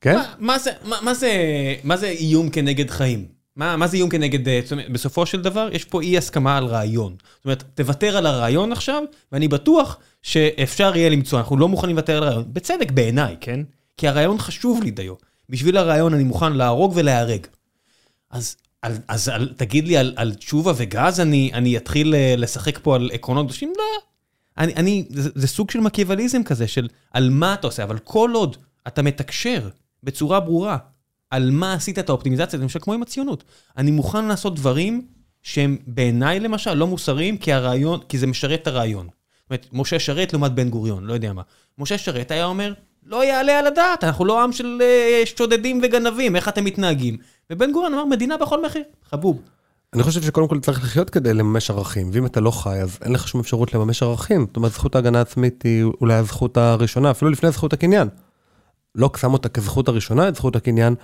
כן? מה- מה זה- מה- מה זה- מה זה איום כנגד חיים? מה מה זה איום כנגד... אה, זאת אומרת, בסופו של דבר, יש פה אי הסכמה על רעיון. זאת אומרת, תוותר על הרעיון עכשיו, ואני בטוח שאפשר יהיה למצוא, אנחנו לא מוכנים לוותר על הרעיון. בצדק בעיניי, כן? כי הרעיון חשוב לי דיו. בשביל הרעיון אני מוכן להרוג ולהיהרג. אז, אז על, תגיד לי, על, על תשובה וגז אני, אני אתחיל אה, לשחק פה על עקרונות קדושים? לא. אני, אני, זה, זה סוג של מקיאווליזם כזה, של על מה אתה עושה, אבל כל עוד אתה מתקשר בצורה ברורה על מה עשית את האופטימיזציה, למשל כמו עם הציונות. אני מוכן לעשות דברים שהם בעיניי למשל לא מוסריים, כי הרעיון, כי זה משרת את הרעיון. זאת אומרת, משה שרת לעומת בן גוריון, לא יודע מה. משה שרת היה אומר, לא יעלה על הדעת, אנחנו לא עם של אה, שודדים וגנבים, איך אתם מתנהגים? ובן גוריון אמר, מדינה בכל מחיר, חבוב. אני חושב שקודם כל צריך לחיות כדי לממש ערכים, ואם אתה לא חי, אז אין לך שום אפשרות לממש ערכים. זאת אומרת, זכות ההגנה העצמית היא אולי הזכות הראשונה, אפילו לפני זכות הקניין. לא שם אותה כזכות הראשונה, את זכות הקניין,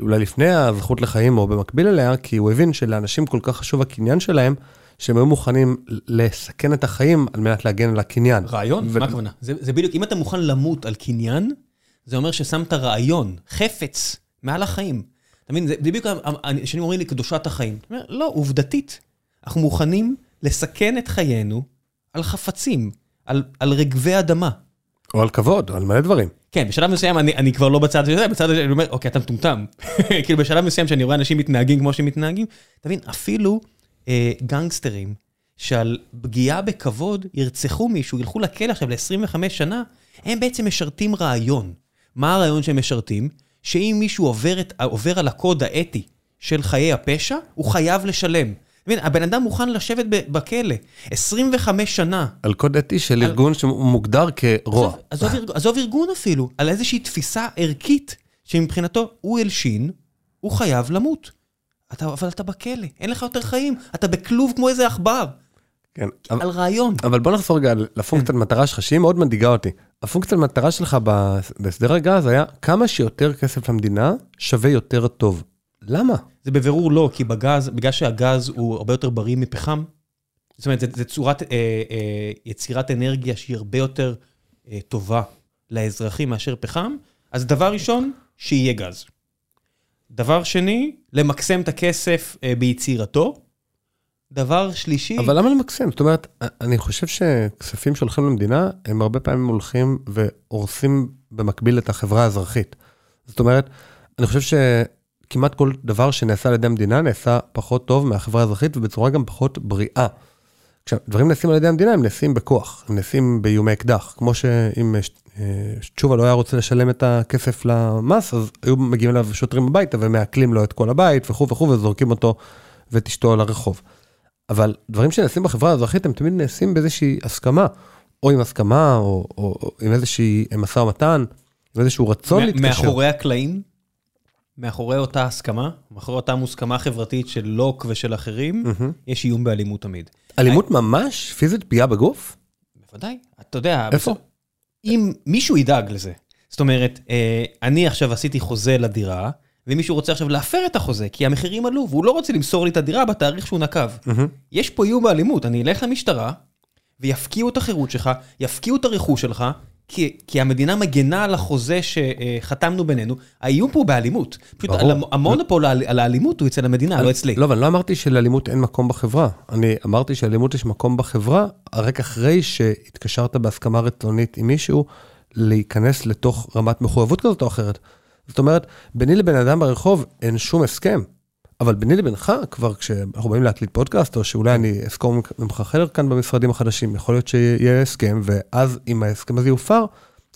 אולי לפני הזכות לחיים או במקביל אליה, כי הוא הבין שלאנשים כל כך חשוב הקניין שלהם, שהם היו מוכנים לסכן את החיים על מנת להגן על הקניין. רעיון? ו- מה הכוונה? זה, זה בדיוק, אם אתה מוכן למות על קניין, זה אומר ששמת רעיון, חפץ, מעל החיים. אתה מבין? זה בדיוק, אנשים אומרים לי, קדושת החיים. לא, עובדתית, אנחנו מוכנים לסכן את חיינו על חפצים. על, על רגבי אדמה. או על כבוד, או על מלא דברים. כן, בשלב מסוים אני, אני כבר לא בצד הזה, בצד הזה אני אומר, אוקיי, אתה מטומטם. [laughs] כאילו בשלב מסוים שאני רואה אנשים מתנהגים כמו שהם מתנהגים, אתה מבין, אפילו אה, גנגסטרים, שעל פגיעה בכבוד ירצחו מישהו, ילכו לכלא עכשיו ל-25 שנה, הם בעצם משרתים רעיון. מה הרעיון שהם משרתים? שאם מישהו עובר, את, עובר על הקוד האתי של חיי הפשע, הוא חייב לשלם. מבין, הבן אדם מוכן לשבת בכלא 25 שנה. על קוד אתי של על... ארגון שמוגדר כרוע. עזוב, עזוב, ארג... עזוב ארגון אפילו, על איזושהי תפיסה ערכית, שמבחינתו הוא הלשין, הוא חייב למות. אתה, אבל אתה בכלא, אין לך יותר חיים, אתה בכלוב כמו איזה עכבר. כן. על אבל, רעיון. אבל בוא נחזור רגע לפונקציית כן. מטרה שלך, שהיא מאוד מדאיגה אותי. הפונקציית מטרה שלך בהסדר הגז היה כמה שיותר כסף למדינה שווה יותר טוב. למה? זה בבירור לא, כי בגז, בגלל שהגז הוא הרבה יותר בריא מפחם, זאת אומרת, זה צורת, אה, אה, יצירת אנרגיה שהיא הרבה יותר אה, טובה לאזרחים מאשר פחם, אז דבר ראשון, שיהיה גז. דבר שני, למקסם את הכסף אה, ביצירתו. דבר שלישי... אבל למה למקסם? זאת אומרת, אני חושב שכספים שהולכים למדינה, הם הרבה פעמים הולכים והורסים במקביל את החברה האזרחית. זאת אומרת, אני חושב ש... כמעט כל דבר שנעשה על ידי המדינה נעשה פחות טוב מהחברה האזרחית ובצורה גם פחות בריאה. כשדברים נעשים על ידי המדינה הם נעשים בכוח, הם נעשים באיומי אקדח. כמו שאם אה, תשובה לא היה רוצה לשלם את הכסף למס, אז היו מגיעים אליו שוטרים הביתה ומעקלים לו את כל הבית וכו' וכו' וזורקים אותו ואת אשתו על הרחוב. אבל דברים שנעשים בחברה האזרחית הם תמיד נעשים באיזושהי הסכמה, או עם הסכמה או, או, או עם איזושהי משא ומתן, עם איזשהו רצון להתקשר. מאחורי הקלעים? מאחורי אותה הסכמה, מאחורי אותה מוסכמה חברתית של לוק ושל אחרים, mm-hmm. יש איום באלימות תמיד. אלימות I... ממש? פיזית פגיעה בגוף? בוודאי. אתה יודע... איפה? בסוף, אם מישהו ידאג לזה. זאת אומרת, אה, אני עכשיו עשיתי חוזה לדירה, ומישהו רוצה עכשיו להפר את החוזה, כי המחירים עלו, והוא לא רוצה למסור לי את הדירה בתאריך שהוא נקב. Mm-hmm. יש פה איום באלימות, אני אלך למשטרה, ויפקיעו את החירות שלך, יפקיעו את הרכוש שלך, כי, כי המדינה מגנה על החוזה שחתמנו בינינו, האיום פה באלימות. פשוט המונופול על, על האלימות הוא אצל המדינה, אני, לא אצלי. לא, אבל לא אמרתי שלאלימות אין מקום בחברה. אני אמרתי שלאלימות יש מקום בחברה, רק אחרי שהתקשרת בהסכמה רצונית עם מישהו, להיכנס לתוך רמת מחויבות כזאת או אחרת. זאת אומרת, ביני לבן אדם ברחוב אין שום הסכם. אבל ביני לבינך, כבר כשאנחנו באים להקליט פודקאסט, או שאולי אני אסקור ממך חלק כאן במשרדים החדשים, יכול להיות שיהיה הסכם, ואז אם ההסכם הזה יופר,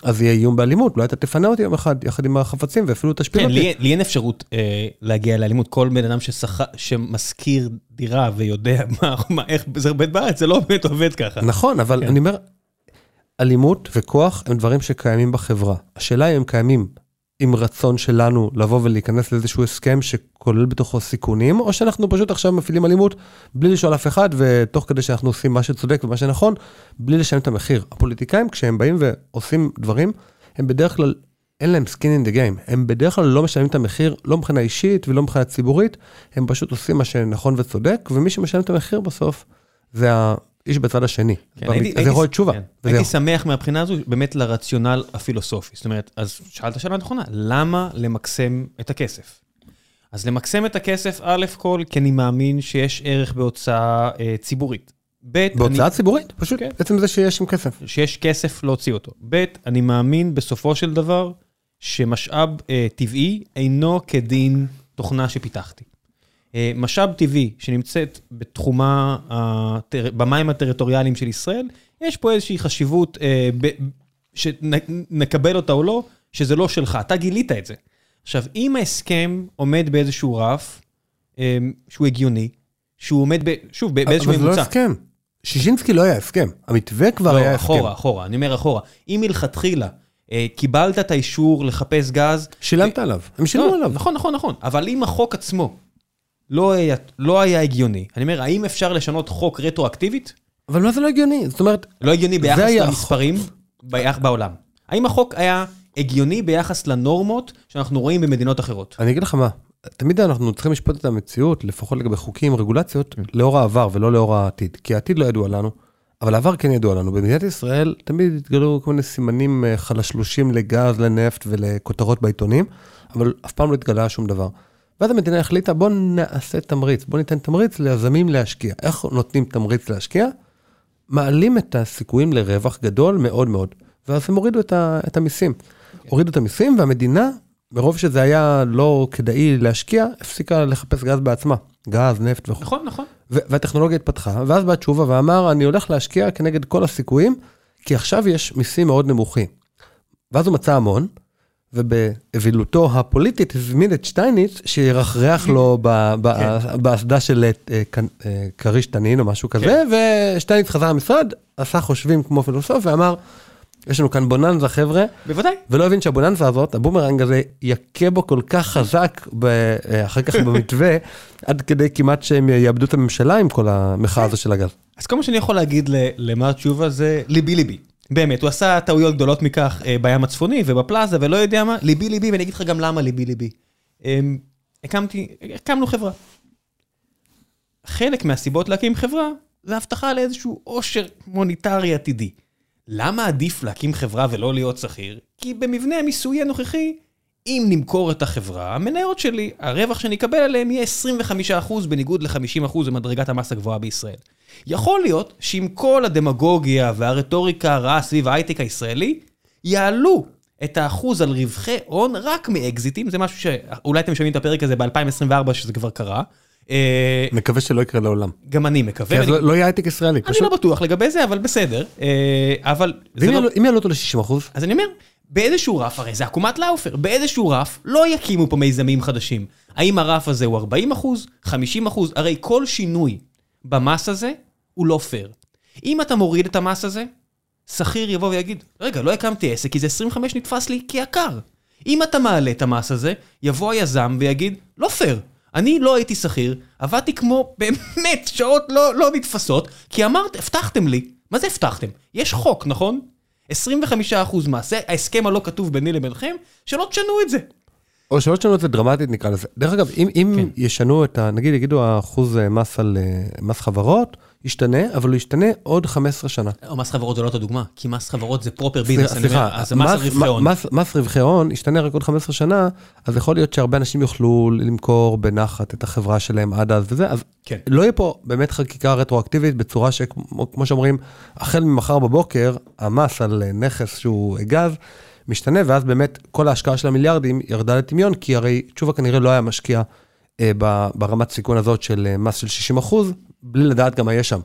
אז יהיה איום באלימות, אולי אתה תפנה אותי יום אחד יחד עם החפצים ואפילו תשפיע כן, אותי. לי, לי אין אפשרות אה, להגיע לאלימות. כל בן אדם ששכ... שמשכיר דירה ויודע [laughs] מה, מה, איך זה עובד בארץ, זה לא באמת עובד ככה. נכון, אבל כן. אני אומר, אלימות וכוח הם דברים שקיימים בחברה. השאלה אם הם קיימים עם רצון שלנו לבוא ולהיכנס לאיזשהו הסכם שכולל בתוכו סיכונים, או שאנחנו פשוט עכשיו מפעילים אלימות בלי לשאול אף אחד, ותוך כדי שאנחנו עושים מה שצודק ומה שנכון, בלי לשלם את המחיר. הפוליטיקאים, כשהם באים ועושים דברים, הם בדרך כלל, אין להם skin in the game. הם בדרך כלל לא משלמים את המחיר, לא מבחינה אישית ולא מבחינה ציבורית, הם פשוט עושים מה שנכון וצודק, ומי שמשלם את המחיר בסוף, זה איש בצד השני. כן, הייתי, זה יכול להיות תשובה. כן. הייתי שמח מהבחינה הזו באמת לרציונל הפילוסופי. זאת אומרת, אז שאלת שאלה נכונה, למה למקסם את הכסף? אז למקסם את הכסף, א' כל, כי אני מאמין שיש ערך בהוצאה אה, ציבורית. ב', בהוצאה אני... ציבורית? פשוט כן. עצם זה שיש שם כסף. שיש כסף להוציא אותו. ב', אני מאמין בסופו של דבר שמשאב אה, טבעי אינו כדין תוכנה שפיתחתי. אה, משאב טבעי שנמצאת בתחומה, במים הטריטוריאליים של ישראל, יש פה איזושהי חשיבות, אה, שנקבל אותה או לא, שזה לא שלך, אתה גילית את זה. עכשיו, אם ההסכם עומד באיזשהו רף, אה, שהוא הגיוני, שהוא עומד, ב, שוב, באיזשהו ממוצע. אבל זה לא הסכם. שישינסקי לא היה הסכם, המתווה כבר לא, היה הסכם. לא, אחורה, אחורה, אני אומר אחורה. אם מלכתחילה קיבלת את האישור לחפש גז... שילמת עליו, הם שילמו לא, עליו. נכון, נכון, נכון. אבל אם החוק עצמו לא היה, לא היה הגיוני. אני אומר, האם אפשר לשנות חוק רטרואקטיבית? אבל מה זה לא הגיוני? זאת אומרת... לא הגיוני ביחס למספרים ביח, בעולם. האם החוק היה הגיוני ביחס לנורמות שאנחנו רואים במדינות אחרות? אני אגיד לך מה, תמיד אנחנו צריכים לשפוט את המציאות, לפחות לגבי חוקים, רגולציות, כן. לאור העבר ולא לאור העתיד. כי העתיד לא ידוע לנו, אבל העבר כן ידוע לנו. במדינת ישראל תמיד התגלו כל מיני סימנים אה, חלשלושים לגז, לנפט ולכותרות בעיתונים, אבל אף פעם לא התגלה שום דבר. ואז המדינה החליטה, בוא נעשה תמריץ, בוא ניתן תמריץ ליזמים להשקיע. איך נותנים תמריץ להשקיע? מעלים את הסיכויים לרווח גדול מאוד מאוד, ואז הם הורידו את, ה, את המיסים. כן. הורידו את המיסים, והמדינה, מרוב שזה היה לא כדאי להשקיע, הפסיקה לחפש גז בעצמה. גז, נפט וכו'. נכון, נכון. והטכנולוגיה התפתחה, ואז בא תשובה ואמר, אני הולך להשקיע כנגד כל הסיכויים, כי עכשיו יש מיסים מאוד נמוכים. ואז הוא מצא המון, ובאבילותו הפוליטית הזמין את שטייניץ שירחרח לו כן. באסדה של אה, אה, כריש תנין או משהו כזה, כן. ושטייניץ חזר למשרד, עשה חושבים כמו פילוסוף ואמר, יש לנו כאן בוננזה חבר'ה. בוודאי. ולא הבין שהבוננזה הזאת, הבומרנג הזה, יכה בו כל כך חזק אה, אחר כך במתווה, [laughs] עד כדי כמעט שהם יאבדו את הממשלה עם כל המחאה הזו של הגז. אז כל מה שאני יכול להגיד למר תשובה זה ליבי ליבי. באמת, הוא עשה טעויות גדולות מכך אה, בים הצפוני ובפלאזה ולא יודע מה, ליבי ליבי, ואני אגיד לך גם למה ליבי ליבי. אה, הקמתי, הקמנו חברה. חלק מהסיבות להקים חברה זה הבטחה לאיזשהו עושר מוניטרי עתידי. למה עדיף להקים חברה ולא להיות שכיר? כי במבנה המיסוי הנוכחי, אם נמכור את החברה, המניות שלי, הרווח שאני אקבל עליהן יהיה 25% בניגוד ל-50% במדרגת המס הגבוהה בישראל. יכול להיות שעם כל הדמגוגיה והרטוריקה הרעה סביב ההייטק הישראלי, יעלו את האחוז על רווחי הון רק מאקזיטים, זה משהו שאולי אתם שומעים את הפרק הזה ב-2024 שזה כבר קרה. אה, מקווה שלא יקרה לעולם. גם אני מקווה. כי לא-, לא יהיה הייטק ישראלי. אני לא בטוח לגבי זה, אבל בסדר. אה, אבל... לא- אם יעלו אותו ל-60 אחוז? אז אני אומר, באיזשהו רף, הרי זה עקומת לאופר, באיזשהו רף לא יקימו פה מיזמים חדשים. האם הרף הזה הוא 40 אחוז, 50 אחוז? הרי כל שינוי במס הזה הוא לא פייר. אם אתה מוריד את המס הזה, שכיר יבוא ויגיד, רגע, לא הקמתי עסק כי זה 25 נתפס לי כיקר. אם אתה מעלה את המס הזה, יבוא היזם ויגיד, לא פייר. אני לא הייתי שכיר, עבדתי כמו [laughs] באמת שעות לא, לא נתפסות, כי אמרת, הבטחתם לי. מה זה הבטחתם? יש חוק, נכון? 25% מס, זה ההסכם הלא כתוב ביני לבינכם, שלא תשנו את זה. או שלא תשנו את זה דרמטית נקרא לזה. דרך אגב, אם, אם כן. ישנו את ה... נגיד יגידו האחוז אה, מס על אה, מס חברות, ישתנה, אבל הוא ישתנה עוד 15 שנה. או מס חברות זה לא אותה דוגמה, כי מס חברות זה פרופר ביזנס, סליחה, אז זה מס רווחי הון. מס, מס רווחי הון ישתנה רק עוד 15 שנה, אז יכול להיות שהרבה אנשים יוכלו למכור בנחת את החברה שלהם עד אז וזה, אז כן. לא יהיה פה באמת חקיקה רטרואקטיבית בצורה שכמו שאומרים, החל ממחר בבוקר, המס על נכס שהוא גז, משתנה, ואז באמת כל ההשקעה של המיליארדים ירדה לטמיון, כי הרי תשובה כנראה לא היה משקיע אה, ברמת סיכון הזאת של אה, מס של 60 אחוז, בלי לדעת גם מה יש שם.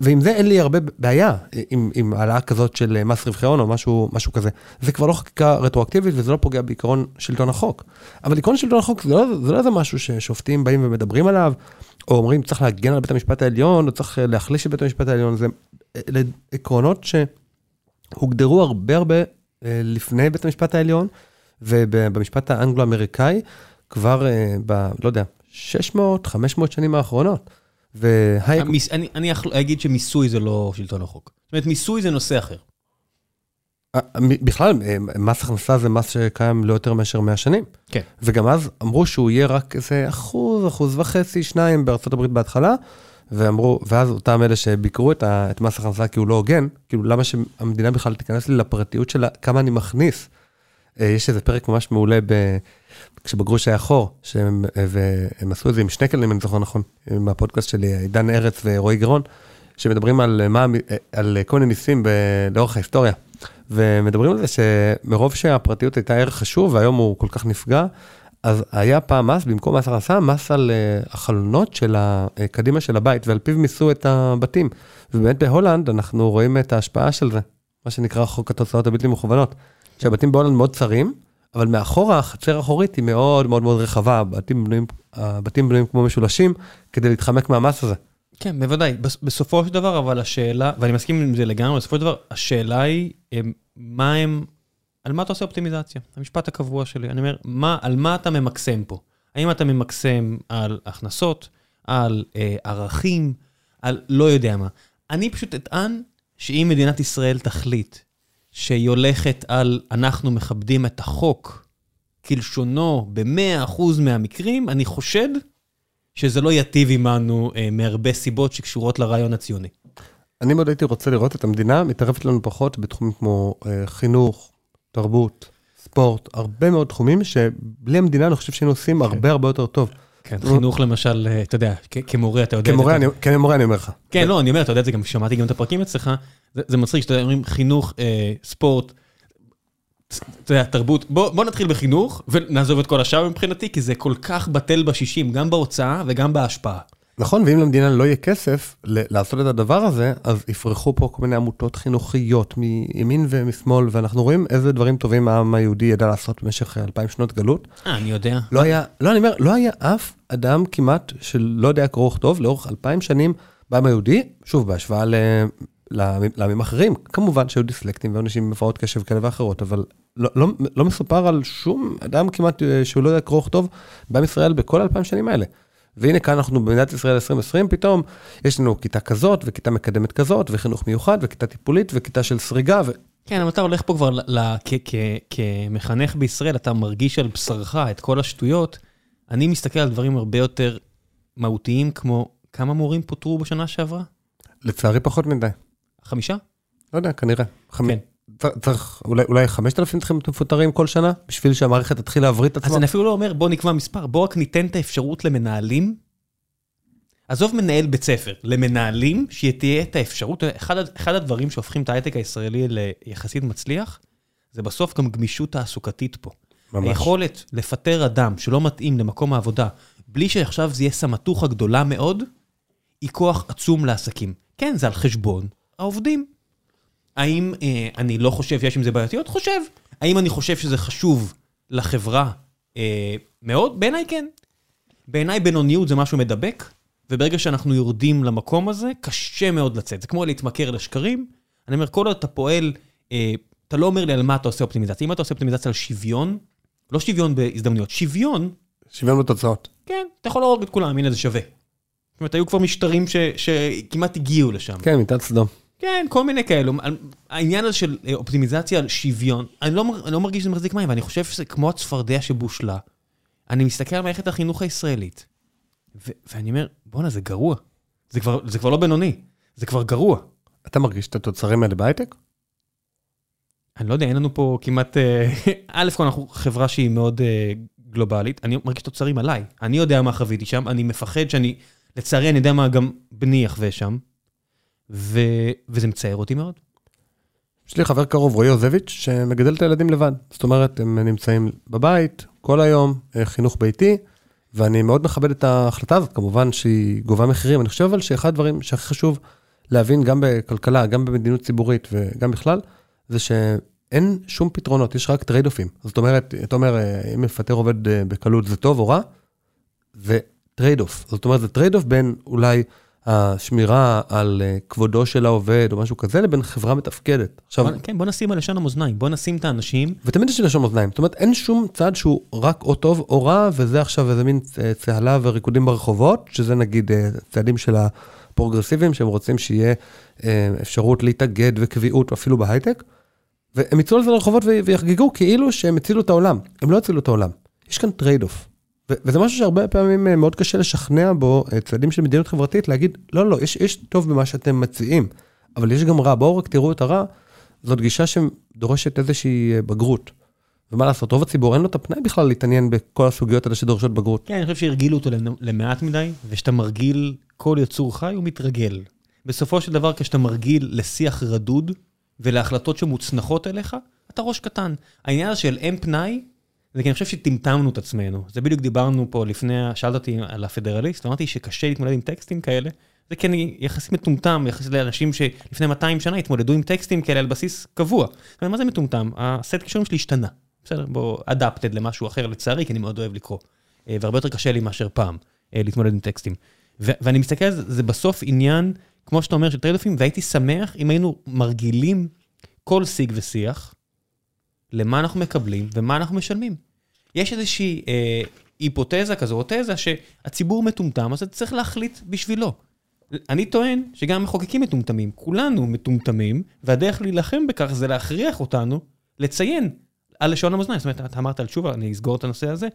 ועם זה אין לי הרבה בעיה, עם, עם העלאה כזאת של מס רווחי הון או משהו, משהו כזה. זה כבר לא חקיקה רטרואקטיבית וזה לא פוגע בעיקרון שלטון החוק. אבל עיקרון שלטון החוק זה לא, זה לא משהו ששופטים באים ומדברים עליו, או אומרים צריך להגן על בית המשפט העליון, או צריך להחליש את בית המשפט העליון, זה עקרונות שהוגדרו הרבה הרבה אה, לפני בית המשפט העליון, ובמשפט האנגלו-אמריקאי, כבר אה, ב... לא יודע, 600, 500 שנים האחרונות. והי... המיס... אני, אני אגיד שמיסוי זה לא שלטון החוק. זאת אומרת, מיסוי זה נושא אחר. בכלל, מס הכנסה זה מס שקיים לא יותר מאשר 100 שנים. כן. וגם אז אמרו שהוא יהיה רק איזה אחוז, אחוז וחצי, שניים בארצות הברית בהתחלה, ואמרו, ואז אותם אלה שביקרו את, ה, את מס הכנסה כי הוא לא הוגן, כאילו למה שהמדינה בכלל תיכנס לי לפרטיות שלה, כמה אני מכניס. אה, יש איזה פרק ממש מעולה ב... כשבגרוש היה חור, שהם, והם עשו את זה עם שנקל, אם אני זוכר נכון, עם הפודקאסט שלי, עידן ארץ ורועי גרון, שמדברים על, מה, על כל מיני ניסים ב, לאורך ההיסטוריה. ומדברים על זה שמרוב שהפרטיות הייתה ערך חשוב, והיום הוא כל כך נפגע, אז היה פעם מס, במקום מס הכנסה, מס על החלונות של הקדימה של הבית, ועל פיו מיסו את הבתים. ובאמת בהולנד אנחנו רואים את ההשפעה של זה, מה שנקרא חוק התוצאות הבלתי מכוונות. שהבתים בהולנד מאוד צרים, אבל מאחורה החצר האחורית היא מאוד מאוד מאוד רחבה, הבתים בנויים, הבתים בנויים כמו משולשים, כדי להתחמק מהמס הזה. כן, בוודאי. בסופו של דבר, אבל השאלה, ואני מסכים עם זה לגמרי, בסופו של דבר, השאלה היא, מה הם, על מה אתה עושה אופטימיזציה? המשפט הקבוע שלי. אני אומר, מה, על מה אתה ממקסם פה? האם אתה ממקסם על הכנסות, על אה, ערכים, על לא יודע מה. אני פשוט אטען שאם מדינת ישראל תחליט שהיא על אנחנו מכבדים את החוק כלשונו ב-100% מהמקרים, אני חושד שזה לא ייטיב עמנו אה, מהרבה סיבות שקשורות לרעיון הציוני. אני מאוד הייתי רוצה לראות את המדינה מתערבת לנו פחות בתחומים כמו אה, חינוך, תרבות, ספורט, הרבה מאוד תחומים שבלי המדינה אני חושב שהיינו עושים כן. הרבה הרבה יותר טוב. כן, חינוך למשל, אה, אתה יודע, כמורה, אתה יודע... זה כמורה. אני- כמורה אני אומר לך. כן, לא, אני אומר, אתה יודע את זה, גם שמעתי גם את הפרקים אצלך, זה, זה מצחיק שאתה אומרים חינוך, אה, ספורט, אתה יודע, תרבות, בוא, בוא נתחיל בחינוך, ונעזוב את כל השאר מבחינתי, כי זה כל כך בטל בשישים, גם בהוצאה וגם בהשפעה. נכון, ואם למדינה לא יהיה כסף לעשות את הדבר הזה, אז יפרחו פה כל מיני עמותות חינוכיות מימין ומשמאל, ואנחנו רואים איזה דברים טובים העם היהודי ידע לעשות במשך אלפיים שנות גלות. אה, אני יודע. לא היה, לא, אני אומר, לא היה אף אדם כמעט שלא יודע קרוא וכתוב לאורך אלפיים שנים בעם היהודי, שוב, בהשוואה ל... לעמים- לעמים אחרים, כמובן שהיו דיסלקטים ואנשים עם הפרעות קשב כאלה ואחרות, אבל לא, לא, לא מסופר על שום אדם כמעט אה, שהוא לא יודע קרוא וכתוב בעם ישראל בכל אלפיים שנים האלה. והנה כאן אנחנו במדינת ישראל 2020, פתאום יש לנו כיתה כזאת, וכיתה מקדמת כזאת, וחינוך מיוחד, וכיתה טיפולית, וכיתה של סריגה, ו... כן, אבל אתה הולך פה כבר, כמחנך בישראל, אתה מרגיש על בשרך את כל השטויות. אני מסתכל על דברים הרבה יותר מהותיים, כמו כמה מורים פוטרו בשנה שעברה? לצערי פחות מדי. חמישה? לא יודע, כנראה. חמ... כן. צר- צריך, אולי, אולי 5,000 צריכים להיות מפוטרים כל שנה, בשביל שהמערכת תתחיל להבריא את אז עצמה. אני אפילו לא אומר, בוא נקבע מספר, בוא רק ניתן את האפשרות למנהלים. עזוב מנהל בית ספר, למנהלים, שתהיה את האפשרות, אחד, אחד הדברים שהופכים את ההייטק הישראלי ליחסית מצליח, זה בסוף גם גמישות תעסוקתית פה. ממש. היכולת לפטר אדם שלא מתאים למקום העבודה, בלי שעכשיו זה יהיה סמטוחה גדולה מאוד, היא כוח עצום לעסקים. כן, זה על חשבון העובדים. האם אה, אני לא חושב שיש עם זה בעייתיות? חושב. האם אני חושב שזה חשוב לחברה? אה, מאוד? בעיניי כן. בעיניי בינוניות זה משהו מדבק, וברגע שאנחנו יורדים למקום הזה, קשה מאוד לצאת. זה כמו להתמכר לשקרים. אני אומר, כל עוד אתה פועל, אה, אתה לא אומר לי על מה אתה עושה אופטימיזציה. אם אתה עושה אופטימיזציה על שוויון, לא שוויון בהזדמנויות, שוויון, שוויון בתוצאות. כן, אתה יכול להרוג את כולם, הנה זה שווה. זאת אומרת, היו כבר משטרים ש, שכמעט הגיעו לשם. כן, מיטת סדום. כן, כל מיני כאלו. העניין הזה של אה, אופטימיזציה על שוויון, אני לא, אני לא מרגיש שזה מחזיק מים, ואני חושב שזה כמו הצפרדע שבושלה. אני מסתכל על מערכת החינוך הישראלית, ו- ואני אומר, בואנה, זה גרוע. זה כבר, זה כבר לא בינוני, זה כבר גרוע. אתה מרגיש את התוצרים האלה בהייטק? אני לא יודע, אין לנו פה כמעט... אה, [laughs] א' כל אנחנו חברה שהיא מאוד אה, גלובלית, אני מרגיש תוצרים עליי. אני יודע מה חוויתי שם, אני מפחד שאני... לצערי, אני יודע מה גם בני יחווה שם, ו... וזה מצער אותי מאוד. יש לי חבר קרוב, רועי יוזביץ', שמגדל את הילדים לבד. זאת אומרת, הם נמצאים בבית כל היום, אה, חינוך ביתי, ואני מאוד מכבד את ההחלטה הזאת, כמובן שהיא גובה מחירים. אני חושב אבל שאחד הדברים שהכי חשוב להבין גם בכלכלה, גם במדיניות ציבורית וגם בכלל, זה שאין שום פתרונות, יש רק trade-off ים. זאת אומרת, אתה אומר, אה, אם מפטר עובד אה, בקלות זה טוב או רע, זה trade-off. זאת אומרת, זה trade-off בין אולי השמירה על אה, כבודו של העובד או משהו כזה, לבין חברה מתפקדת. עכשיו, כן, בוא נשים על לשון המאזניים, בוא נשים את האנשים. ותמיד יש לשון מאזניים, זאת אומרת אין שום צד שהוא רק או טוב או רע, וזה עכשיו איזה מין צ- צהלה וריקודים ברחובות, שזה נגיד אה, צעדים של הפרוגרסיביים, שהם רוצים שיהיה אה, אפשרות להתאגד וקביעות אפילו בהייטק, והם יצאו על זה לרחובות ויחגגו כאילו שהם הצילו את העולם, הם לא הצילו את העולם, יש כאן trade-off. וזה משהו שהרבה פעמים אה, מאוד קשה לשכנע בו אה, צעדים של מדיניות חברתית, להגיד, לא, לא, יש, יש טוב במה שאתם מציעים, אבל יש גם רע, בואו רק תראו את הרע, זאת גישה שדורשת איזושהי אה, בגרות. ומה לעשות, רוב הציבור אין לו את הפנאי בכלל להתעניין בכל הסוגיות האלה שדורשות בגרות. כן, אני חושב שהרגילו אותו למ- למעט מדי, וכשאתה מרגיל כל יצור חי, הוא מתרגל. בסופו של דבר, כשאתה מרגיל לשיח רדוד ולהחלטות שמוצנחות אליך, אתה ראש קטן. העניין הזה של אין פנאי, זה כי אני חושב שטמטמנו את עצמנו. זה בדיוק דיברנו פה לפני, שאלת אותי על הפדרליסט, אמרתי שקשה להתמודד עם טקסטים כאלה. זה כי אני יחסית מטומטם, יחסית לאנשים שלפני 200 שנה התמודדו עם טקסטים כאלה על בסיס קבוע. אבל מה זה מטומטם? הסט כישורים שלי השתנה. בסדר, בוא, adapted למשהו אחר לצערי, כי אני מאוד אוהב לקרוא. אה, והרבה יותר קשה לי מאשר פעם אה, להתמודד עם טקסטים. ו- ואני מסתכל על זה, זה בסוף עניין, כמו שאתה אומר, של trade-off ים, והייתי שמח אם היינו מרגילים כל שיג ושיח, למה אנחנו מקבלים ומה אנחנו משלמים. יש איזושהי אה, היפותזה כזו, או תזה שהציבור מטומטם, אז אתה צריך להחליט בשבילו. אני טוען שגם מחוקקים מטומטמים, כולנו מטומטמים, והדרך להילחם בכך זה להכריח אותנו לציין על לשון המאזניים. זאת אומרת, אתה אמרת על תשובה, אני אסגור את הנושא הזה.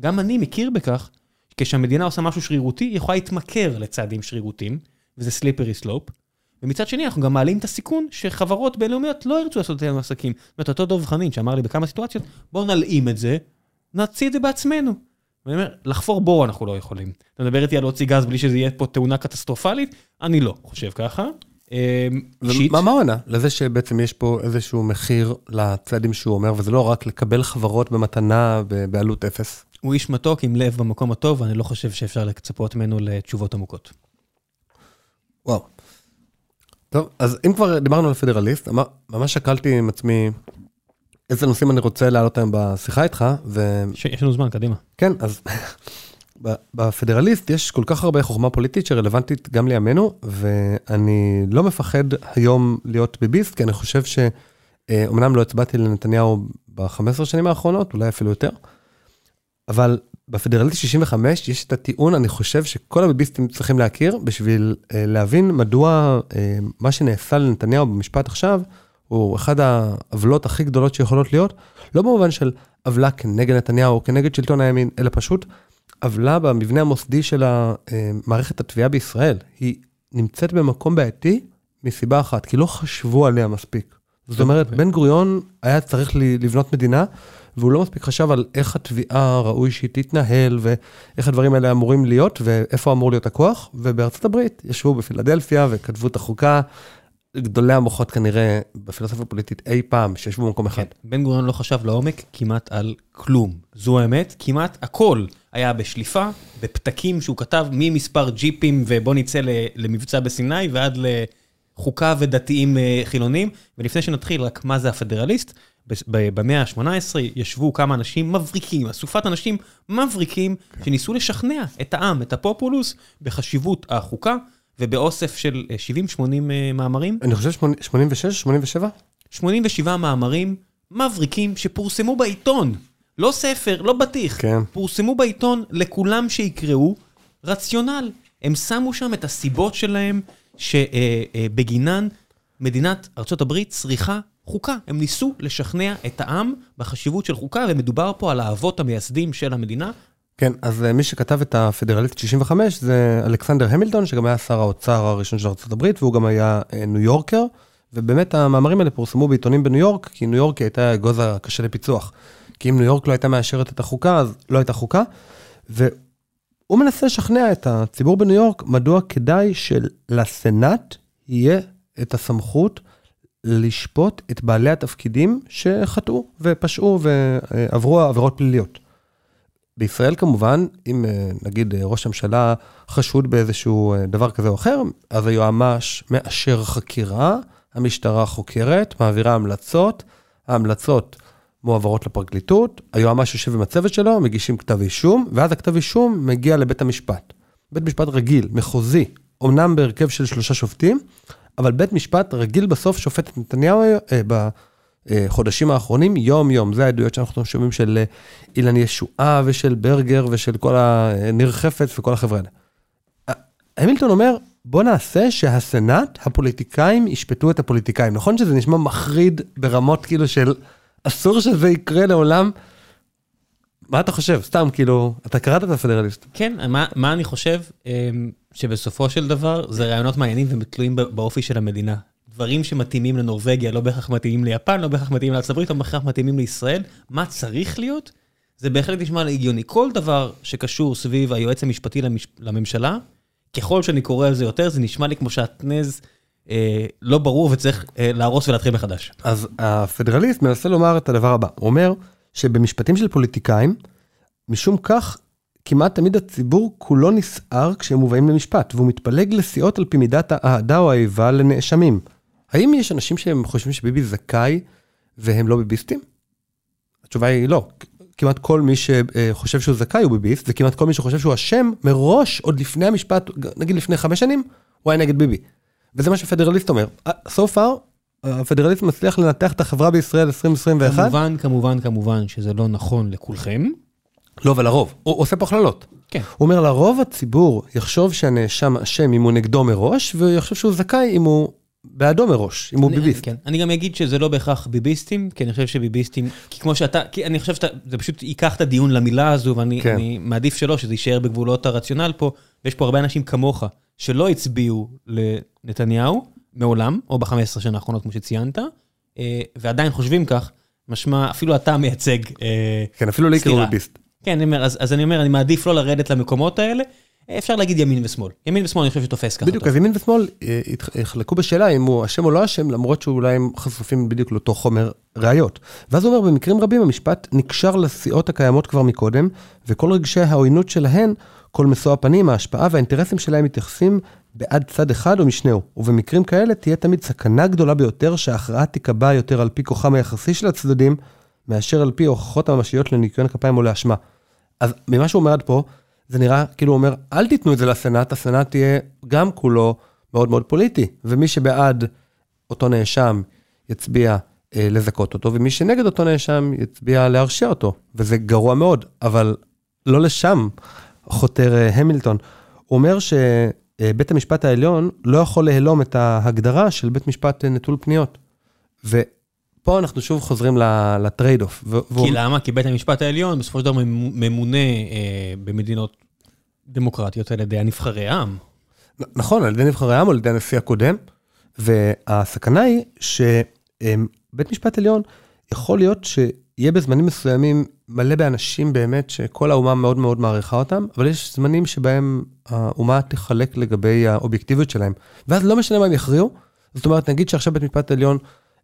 גם אני מכיר בכך, כשהמדינה עושה משהו שרירותי, היא יכולה להתמכר לצעדים שרירותיים, וזה סליפרי סלופ. ומצד שני, אנחנו גם מעלים את הסיכון שחברות בינלאומיות לא ירצו לעשות את זה עם עסקים. זאת אומרת, אותו דב חנין שאמר לי בכמה סיטואציות, בואו נלאים את זה, נוציא את זה בעצמנו. ואני אומר, לחפור בור אנחנו לא יכולים. אתה מדבר איתי על להוציא גז בלי שזה יהיה פה תאונה קטסטרופלית? אני לא חושב ככה. אישית, מה מה הוא ענה? לזה שבעצם יש פה איזשהו מחיר לצעדים שהוא אומר, וזה לא רק לקבל חברות במתנה בעלות אפס. הוא איש מתוק עם לב במקום הטוב, ואני לא חושב שאפשר לצפות ממנו לתשובות עמוקות. וואו. טוב, אז אם כבר דיברנו על פדרליסט, ממש שקלתי עם עצמי איזה נושאים אני רוצה להעלות היום בשיחה איתך, ש- יש לנו זמן, קדימה. אז [laughs] ב- בפדרליסט יש כל כך הרבה חוכמה פוליטית שרלוונטית גם לימינו, ואני לא מפחד היום להיות ביביסט, כי אני חושב שאומנם לא הצבעתי לנתניהו ב-15 שנים האחרונות, אולי אפילו יותר, אבל בפדרליסט 65 יש את הטיעון, אני חושב שכל הביביסטים צריכים להכיר בשביל אה, להבין מדוע אה, מה שנעשה לנתניהו במשפט עכשיו, הוא אחד העוולות הכי גדולות שיכולות להיות, לא במובן של עוולה כנגד נתניהו או כנגד שלטון הימין, אלא פשוט עוולה במבנה המוסדי של מערכת התביעה בישראל. היא נמצאת במקום בעייתי מסיבה אחת, כי לא חשבו עליה מספיק. זאת אומרת, בן גוריון היה צריך לבנות מדינה, והוא לא מספיק חשב על איך התביעה ראוי שהיא תתנהל, ואיך הדברים האלה אמורים להיות, ואיפה אמור להיות הכוח. ובארצות הברית ישבו בפילדלפיה וכתבו את החוקה, גדולי המוחות כנראה בפילוסופיה הפוליטית אי פעם, שישבו במקום אחד. כן, בן גוריון לא חשב לעומק כמעט על כלום. זו האמת, כמעט הכל היה בשליפה, בפתקים שהוא כתב ממספר ג'יפים ובוא נצא למבצע בסיני ועד לחוקה ודתיים אה, חילונים. ולפני שנתחיל, רק מה זה הפדרליסט? במאה ה-18 ישבו כמה אנשים מבריקים, אסופת אנשים מבריקים, שניסו לשכנע את העם, את הפופולוס, בחשיבות החוקה, ובאוסף של אה, 70-80 אה, מאמרים. אני חושב 86, 87? 87 מאמרים מבריקים שפורסמו בעיתון. לא ספר, לא בטיח. כן. פורסמו בעיתון לכולם שיקראו רציונל. הם שמו שם את הסיבות שלהם שבגינן מדינת ארה"ב צריכה חוקה. הם ניסו לשכנע את העם בחשיבות של חוקה, ומדובר פה על האבות המייסדים של המדינה. כן, אז אה, מי שכתב את הפדרליסט 65 זה אלכסנדר המילטון, שגם היה שר האוצר הראשון של ארה"ב, והוא גם היה אה, ניו יורקר, ובאמת המאמרים האלה פורסמו בעיתונים בניו יורק, כי ניו יורק הייתה אגוז הקשה לפיצוח. כי אם ניו יורק לא הייתה מאשרת את החוקה, אז לא הייתה חוקה. והוא מנסה לשכנע את הציבור בניו יורק, מדוע כדאי שלסנאט יהיה את הסמכות לשפוט את בעלי התפקידים שחטאו ופשעו ועברו עבירות פליליות. בישראל כמובן, אם אה, נגיד אה, ראש הממשלה חשוד באיזשהו אה, דבר כזה או אחר, אז היועמ"ש מאשר חקירה, המשטרה חוקרת, מעבירה המלצות, ההמלצות מועברות לפרקליטות, היועמ"ש יושב עם הצוות שלו, מגישים כתב אישום, ואז הכתב אישום מגיע לבית המשפט. בית משפט רגיל, מחוזי, אמנם בהרכב של שלושה שופטים, אבל בית משפט רגיל בסוף שופט את נתניהו אה, בחודשים האחרונים, יום-יום. זה העדויות שאנחנו שומעים של אה, אילן ישועה ושל ברגר ושל כל הניר חפץ וכל החבר'ה האלה. אה, המילטון אומר, בוא נעשה שהסנאט, הפוליטיקאים ישפטו את הפוליטיקאים. נכון שזה נשמע מחריד ברמות כאילו של אסור שזה יקרה לעולם? מה אתה חושב? סתם, כאילו, אתה קראת את הפדרליסט. כן, מה, מה אני חושב? אמ, שבסופו של דבר זה רעיונות מעניינים ותלויים באופי של המדינה. דברים שמתאימים לנורבגיה לא בהכרח מתאימים ליפן, לא בהכרח מתאימים לארצות הברית, לא בהכרח מתאימים לישראל. מה צריך להיות? זה בהחלט נשמע הגיוני. כל דבר שקשור סביב היועץ המשפטי למש... לממשלה, ככל שאני קורא על זה יותר, זה נשמע לי כמו שעטנז אה, לא ברור וצריך אה, להרוס ולהתחיל מחדש. אז הפדרליסט מנסה לומר את הדבר הבא, הוא אומר שבמשפטים של פוליטיקאים, משום כך כמעט תמיד הציבור כולו נסער כשהם מובאים למשפט, והוא מתפלג לסיעות על פי מידת האהדה או האיבה לנאשמים. האם יש אנשים שהם חושבים שביבי זכאי והם לא ביביסטים? התשובה היא לא. כמעט כל מי שחושב שהוא זכאי הוא ביביסט, וכמעט כל מי שחושב שהוא אשם, מראש, עוד לפני המשפט, נגיד לפני חמש שנים, הוא היה נגד ביבי. וזה מה שפדרליסט אומר. So far, הפדרליסט מצליח לנתח את החברה בישראל 2021. כמובן, כמובן, כמובן שזה לא נכון לכולכם. לא, אבל לרוב. הוא עושה פה הכללות. כן. הוא אומר, לרוב הציבור יחשוב שהנאשם אשם אם הוא נגדו מראש, ויחשוב שהוא זכאי אם הוא בעדו מראש, אם הוא אני- ביביסט. כן. אני גם אגיד שזה לא בהכרח ביביסטים, כי אני חושב שביביסטים, כי כמו שאתה, כי אני חושב שאתה, זה פשוט ייקח את הדיון למילה הזו, ואני כן. אני מעדיף שלא, שזה יישאר בגבולות הרציונל פה, ויש פה הרבה אנשים כמוך, שלא הצביעו לנתניהו, מעולם, או ב-15 שנה האחרונות, כמו שציינת, אה, ועדיין חושבים כך, משמע, אפילו אתה מייצג... אה, כן, אפילו לא יקראו סתירה. ביביסט. כן, אני אומר, אז, אז אני אומר, אני מעדיף לא לרדת למקומות האלה. אפשר להגיד ימין ושמאל. ימין ושמאל אני חושב שתופס ככה. בדיוק, אז ימין ושמאל אה, יחלקו בשאלה אם הוא אשם או לא אשם, למרות שאולי הם חשופים בדיוק לאותו חומר ראיות. ואז הוא אומר, במקרים רבים המשפט נקשר לסיעות הקיימות כבר מקודם, וכל רגשי העוינות שלהן, כל משוא הפנים, ההשפעה והאינטרסים שלהם מתייחסים בעד צד אחד או משנהו. ובמקרים כאלה תהיה תמיד סכנה גדולה ביותר שההכרעה תיקבע יותר על פי כוחם היחסי של הצדדים, מאשר על פי הוכחות הממשיות לניקיון כפיים או לאשמה. אז ממה שהוא אומר עד פה, זה נראה כאילו הוא אומר, אל תיתנו את זה לסנאט, הסנאט תהיה גם כולו מאוד מאוד פוליטי, ומי שבעד אותו נאשם יצביע אה, לזכות אותו, ומי שנגד אותו נאשם יצביע להרשיע אותו, וזה גרוע מאוד, אבל לא לשם חותר אה, המילטון. הוא אומר שבית המשפט העליון לא יכול להלום את ההגדרה של בית משפט אה, נטול פניות. ופה אנחנו שוב חוזרים ל trade-off. כי למה? כי בית המשפט העליון בסופו של דבר ממונה אה, במדינות דמוקרטיות על ידי הנבחרי העם. נכון, על ידי נבחרי העם או על ידי הנשיא הקודם, והסכנה היא שבית משפט עליון יכול להיות שיהיה בזמנים מסוימים מלא באנשים באמת שכל האומה מאוד מאוד מעריכה אותם, אבל יש זמנים שבהם האומה תחלק לגבי האובייקטיביות שלהם. ואז לא משנה מה הם יכריעו, זאת אומרת, נגיד שעכשיו בית משפט עליון,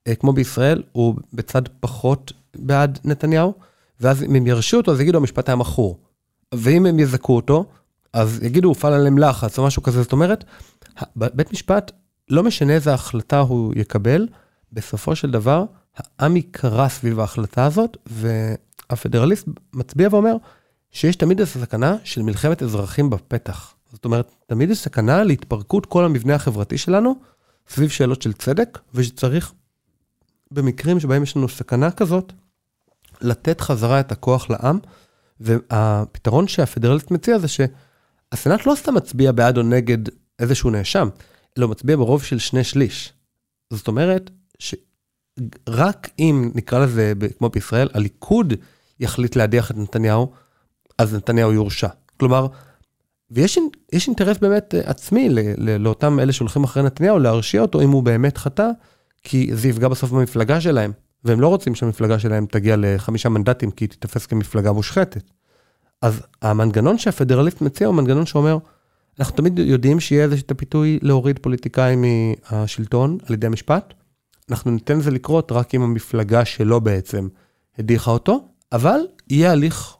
אה, כמו בישראל, הוא בצד פחות בעד נתניהו, ואז אם הם ירשו אותו, אז יגידו המשפט היה מכור. ואם הם יזכו אותו, אז יגידו, הופעל עליהם לחץ או משהו כזה, זאת אומרת, בית משפט, לא משנה איזה החלטה הוא יקבל, בסופו של דבר, העם יקרא סביב ההחלטה הזאת, והפדרליסט מצביע ואומר שיש תמיד איזו סכנה של מלחמת אזרחים בפתח. זאת אומרת, תמיד יש סכנה להתפרקות כל המבנה החברתי שלנו סביב שאלות של צדק, ושצריך, במקרים שבהם יש לנו סכנה כזאת, לתת חזרה את הכוח לעם, והפתרון שהפדרליסט מציע זה שהסנאט לא סתם מצביע בעד או נגד איזשהו נאשם, אלא מצביע ברוב של שני שליש. זאת אומרת, שרק אם, נקרא לזה כמו בישראל, הליכוד יחליט להדיח את נתניהו, אז נתניהו יורשע. כלומר, ויש אינטרס באמת אה, עצמי לאותם אלה שהולכים אחרי נתניהו להרשיע אותו אם הוא באמת חטא, כי זה יפגע בסוף במפלגה שלהם, והם לא רוצים שהמפלגה שלהם תגיע לחמישה מנדטים כי היא תתפס כמפלגה מושחתת. אז המנגנון שהפדרליסט מציע הוא מנגנון שאומר, אנחנו תמיד יודעים שיהיה איזה את הפיתוי להוריד פוליטיקאים מהשלטון על ידי המשפט, אנחנו ניתן לזה לקרות רק אם המפלגה שלו בעצם הדיחה אותו, אבל יהיה הליך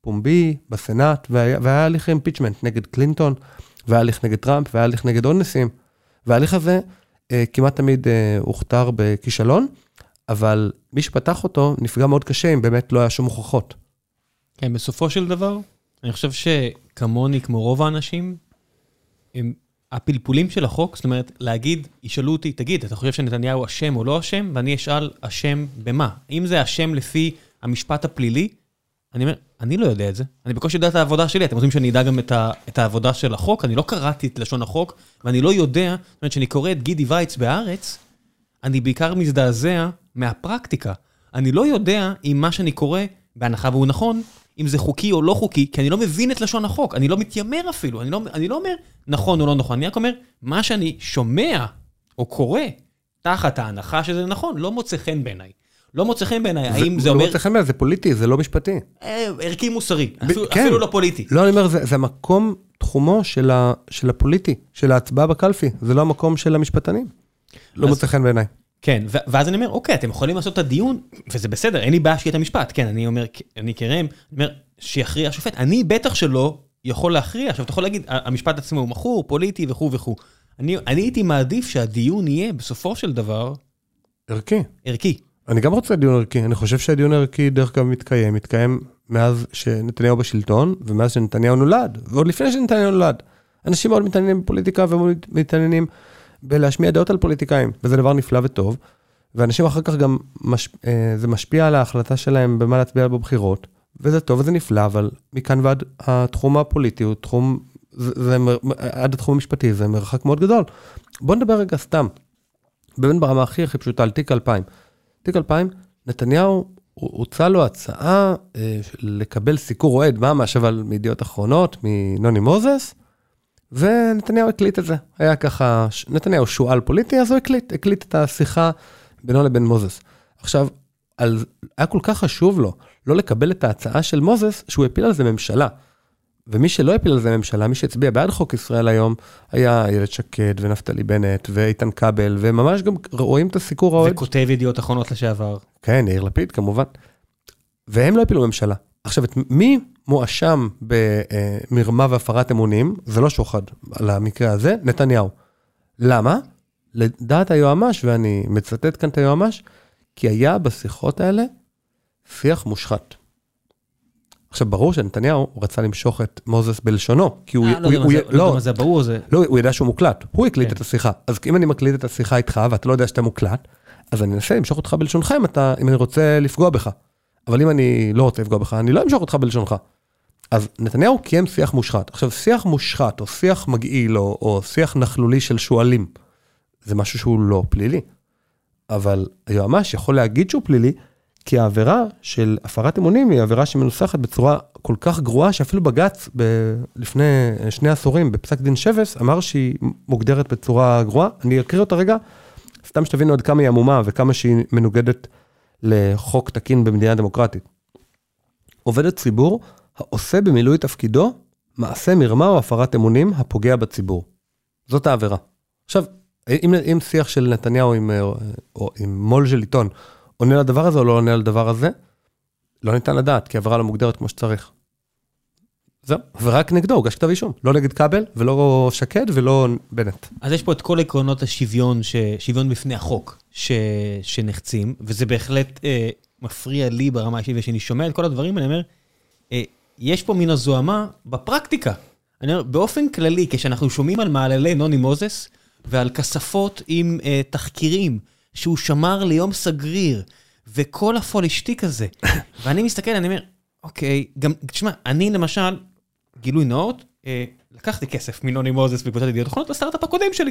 פומבי בסנאט, והיה, והיה הליך אימפיצ'מנט נגד קלינטון, והיה הליך נגד טראמפ, והיה הליך נגד עוד נשיאים. וההליך הזה אה, כמעט תמיד אה, הוכתר בכישלון, אבל מי שפתח אותו נפגע מאוד קשה אם באמת לא היה שום הוכחות. כן, בסופו של דבר, אני חושב שכמוני, כמו רוב האנשים, הם הפלפולים של החוק, זאת אומרת, להגיד, ישאלו אותי, תגיד, אתה חושב שנתניהו אשם או לא אשם? ואני אשאל, אשם במה? אם זה אשם לפי המשפט הפלילי, אני אומר, אני לא יודע את זה. אני בקושי יודע את העבודה שלי. אתם רוצים שאני אדע גם את, ה, את העבודה של החוק? אני לא קראתי את לשון החוק, ואני לא יודע, זאת אומרת, כשאני קורא את גידי וייץ בהארץ, אני בעיקר מזדעזע מהפרקטיקה. אני לא יודע אם מה שאני קורא, בהנחה והוא נכון, אם זה חוקי או לא חוקי, כי אני לא מבין את לשון החוק, אני לא מתיימר אפילו, אני לא, אני לא אומר נכון או לא נכון, אני רק אומר, מה שאני שומע או קורא, תחת ההנחה שזה נכון, לא מוצא חן בעיניי. לא מוצא חן בעיניי, האם זה לא אומר... לא מוצא חן בעיניי, זה פוליטי, זה לא משפטי. אה, ערכי מוסרי, אפילו, כן. אפילו לא פוליטי. לא, אני אומר, זה, זה המקום, תחומו של, ה, של הפוליטי, של ההצבעה בקלפי, זה לא המקום של המשפטנים. לא. מוצא חן בעיניי. כן, ואז אני אומר, אוקיי, אתם יכולים לעשות את הדיון, וזה בסדר, אין לי בעיה שיהיה את המשפט. כן, אני אומר, אני כראם, אומר, שיכריע השופט. אני בטח שלא יכול להכריע. עכשיו, אתה יכול להגיד, המשפט עצמו הוא מכור, פוליטי וכו' וכו'. אני, אני הייתי מעדיף שהדיון יהיה, בסופו של דבר... ערכי. ערכי. אני גם רוצה דיון ערכי. אני חושב שהדיון הערכי, דרך אגב, מתקיים. מתקיים מאז שנתניהו בשלטון, ומאז שנתניהו נולד, ועוד לפני שנתניהו נולד. אנשים מאוד מתעניינים בפוליטיקה ומאוד מתעניינים בלהשמיע דעות על פוליטיקאים, וזה דבר נפלא וטוב. ואנשים אחר כך גם, מש... אה, זה משפיע על ההחלטה שלהם במה להצביע בבחירות, וזה טוב וזה נפלא, אבל מכאן ועד התחום הפוליטי הוא תחום, זה, זה, עד התחום המשפטי זה מרחק מאוד גדול. בוא נדבר רגע סתם, באמת ברמה הכי הכי פשוטה על תיק 2000. תיק 2000, נתניהו, הוצע לו הצעה אה, לקבל סיקור אוהד ממש, אבל מידיעות אחרונות, מנוני מוזס, ונתניהו הקליט את זה. היה ככה, נתניהו שועל פוליטי, אז הוא הקליט, הקליט את השיחה בינו לבין מוזס. עכשיו, על, היה כל כך חשוב לו לא לקבל את ההצעה של מוזס, שהוא הפיל על זה ממשלה. ומי שלא הפיל על זה ממשלה, מי שהצביע בעד חוק ישראל היום, היה איילת שקד ונפתלי בנט ואיתן כבל, וממש גם רואים את הסיקור האוהד. וכותב ידיעות אחרונות לשעבר. כן, יאיר לפיד כמובן. והם לא הפילו ממשלה. עכשיו, את מי מואשם במרמה והפרת אמונים? זה לא שוחד על המקרה הזה, נתניהו. למה? לדעת היועמ"ש, ואני מצטט כאן את היועמ"ש, כי היה בשיחות האלה שיח מושחת. עכשיו, ברור שנתניהו רצה למשוך את מוזס בלשונו, כי הוא... אה, לא יודע מה זה ברור זה. לא, הוא ידע שהוא מוקלט, הוא הקליט את השיחה. אז אם אני מקליט את השיחה איתך ואתה לא יודע שאתה מוקלט, אז אני אנסה למשוך אותך בלשונך אם, אתה, אם אני רוצה לפגוע בך. אבל אם אני לא רוצה לפגוע בך, אני לא אמשוך אותך בלשונך. אז נתניהו קיים שיח מושחת. עכשיו, שיח מושחת, או שיח מגעיל, או, או שיח נכלולי של שועלים, זה משהו שהוא לא פלילי. אבל היועמ"ש יכול להגיד שהוא פלילי, כי העבירה של הפרת אמונים היא עבירה שמנוסחת בצורה כל כך גרועה, שאפילו בג"ץ ב- לפני שני עשורים, בפסק דין שבס, אמר שהיא מוגדרת בצורה גרועה. אני אקריא אותה רגע, סתם שתבינו עד כמה היא עמומה וכמה שהיא מנוגדת לחוק תקין במדינה דמוקרטית. עובד הציבור העושה במילוי תפקידו מעשה מרמה או הפרת אמונים הפוגע בציבור. זאת העבירה. עכשיו, אם, אם שיח של נתניהו עם, או, עם מו"ל של עיתון עונה לדבר הזה או לא עונה לדבר הזה, לא ניתן לדעת, כי עבירה לא מוגדרת כמו שצריך. זהו, ורק נגדו הוגש כתב אישום, לא נגד כבל ולא שקד ולא בנט. אז יש פה את כל עקרונות השוויון, ש... שוויון בפני החוק, ש... שנחצים, וזה בהחלט אה, מפריע לי ברמה האישית, וכשאני שומע את כל הדברים, אני אומר, אה, יש פה מן הזוהמה בפרקטיקה. אני אומר, באופן כללי, כשאנחנו שומעים על מעללי נוני מוזס, ועל כספות עם אה, תחקירים, שהוא שמר ליום סגריר, וכל הפולישטיק הזה, [coughs] ואני מסתכל, אני אומר, אוקיי, גם, תשמע, אני למשל, גילוי נאות, אה, לקחתי כסף מנוני מוזס בקבוצת ידיעות אחרונות לסטארט-אפ הקודם שלי.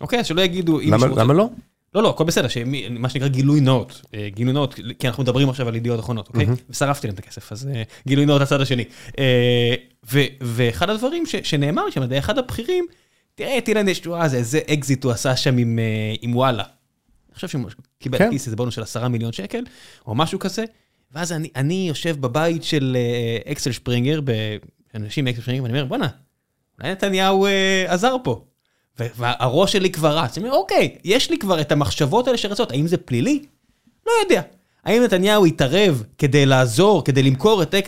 אוקיי, אז שלא יגידו... למה, לא? לא, לא, הכל בסדר, שמי- מה שנקרא גילוי נאות. אה, גילוי נאות, כי אנחנו מדברים עכשיו על ידיעות אחרונות, אוקיי? ושרפתי להם את הכסף, אז אה, גילוי נאות לצד השני. אה, ו- ואחד הדברים ש- שנאמר שם על ידי אחד הבכירים, תראה, את אילן ישועה, זה איזה אקזיט הוא עשה שם עם, אה, עם וואלה. אני חושב שהוא קיבל כן. כיס איזה בונוס של עשרה מיליון שקל, או משהו כזה, ואז אני, אני יושב בבית של אה, אקסל שפרינגר, ב- אנשים מאקסל שפרינגר, ואני אומר, בואנה, אולי נתניהו אה, עזר פה. והראש שלי כבר רץ, אני אומר, אוקיי, יש לי כבר את המחשבות האלה שרצות, האם זה פלילי? לא יודע. האם נתניהו יתערב כדי לעזור, כדי למכור את, אה,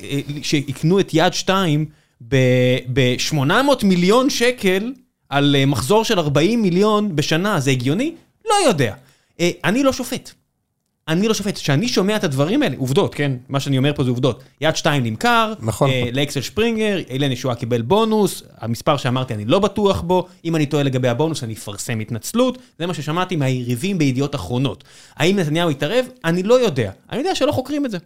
שיקנו את יד 2 ב-800 מיליון שקל על אה, מחזור של 40 מיליון בשנה, זה הגיוני? לא יודע. אה, אני לא שופט. אני לא שופט. כשאני שומע את הדברים האלה, עובדות, כן? מה שאני אומר פה זה עובדות. יד 2 נמכר, נכון. אה, לאקסל שפרינגר, אילן ישועה קיבל בונוס, המספר שאמרתי אני לא בטוח בו, אם אני טועה לגבי הבונוס אני אפרסם התנצלות, זה מה ששמעתי מהיריבים בידיעות אחרונות. האם נתניהו יתערב? אני לא יודע. אני יודע שלא חוקרים את זה.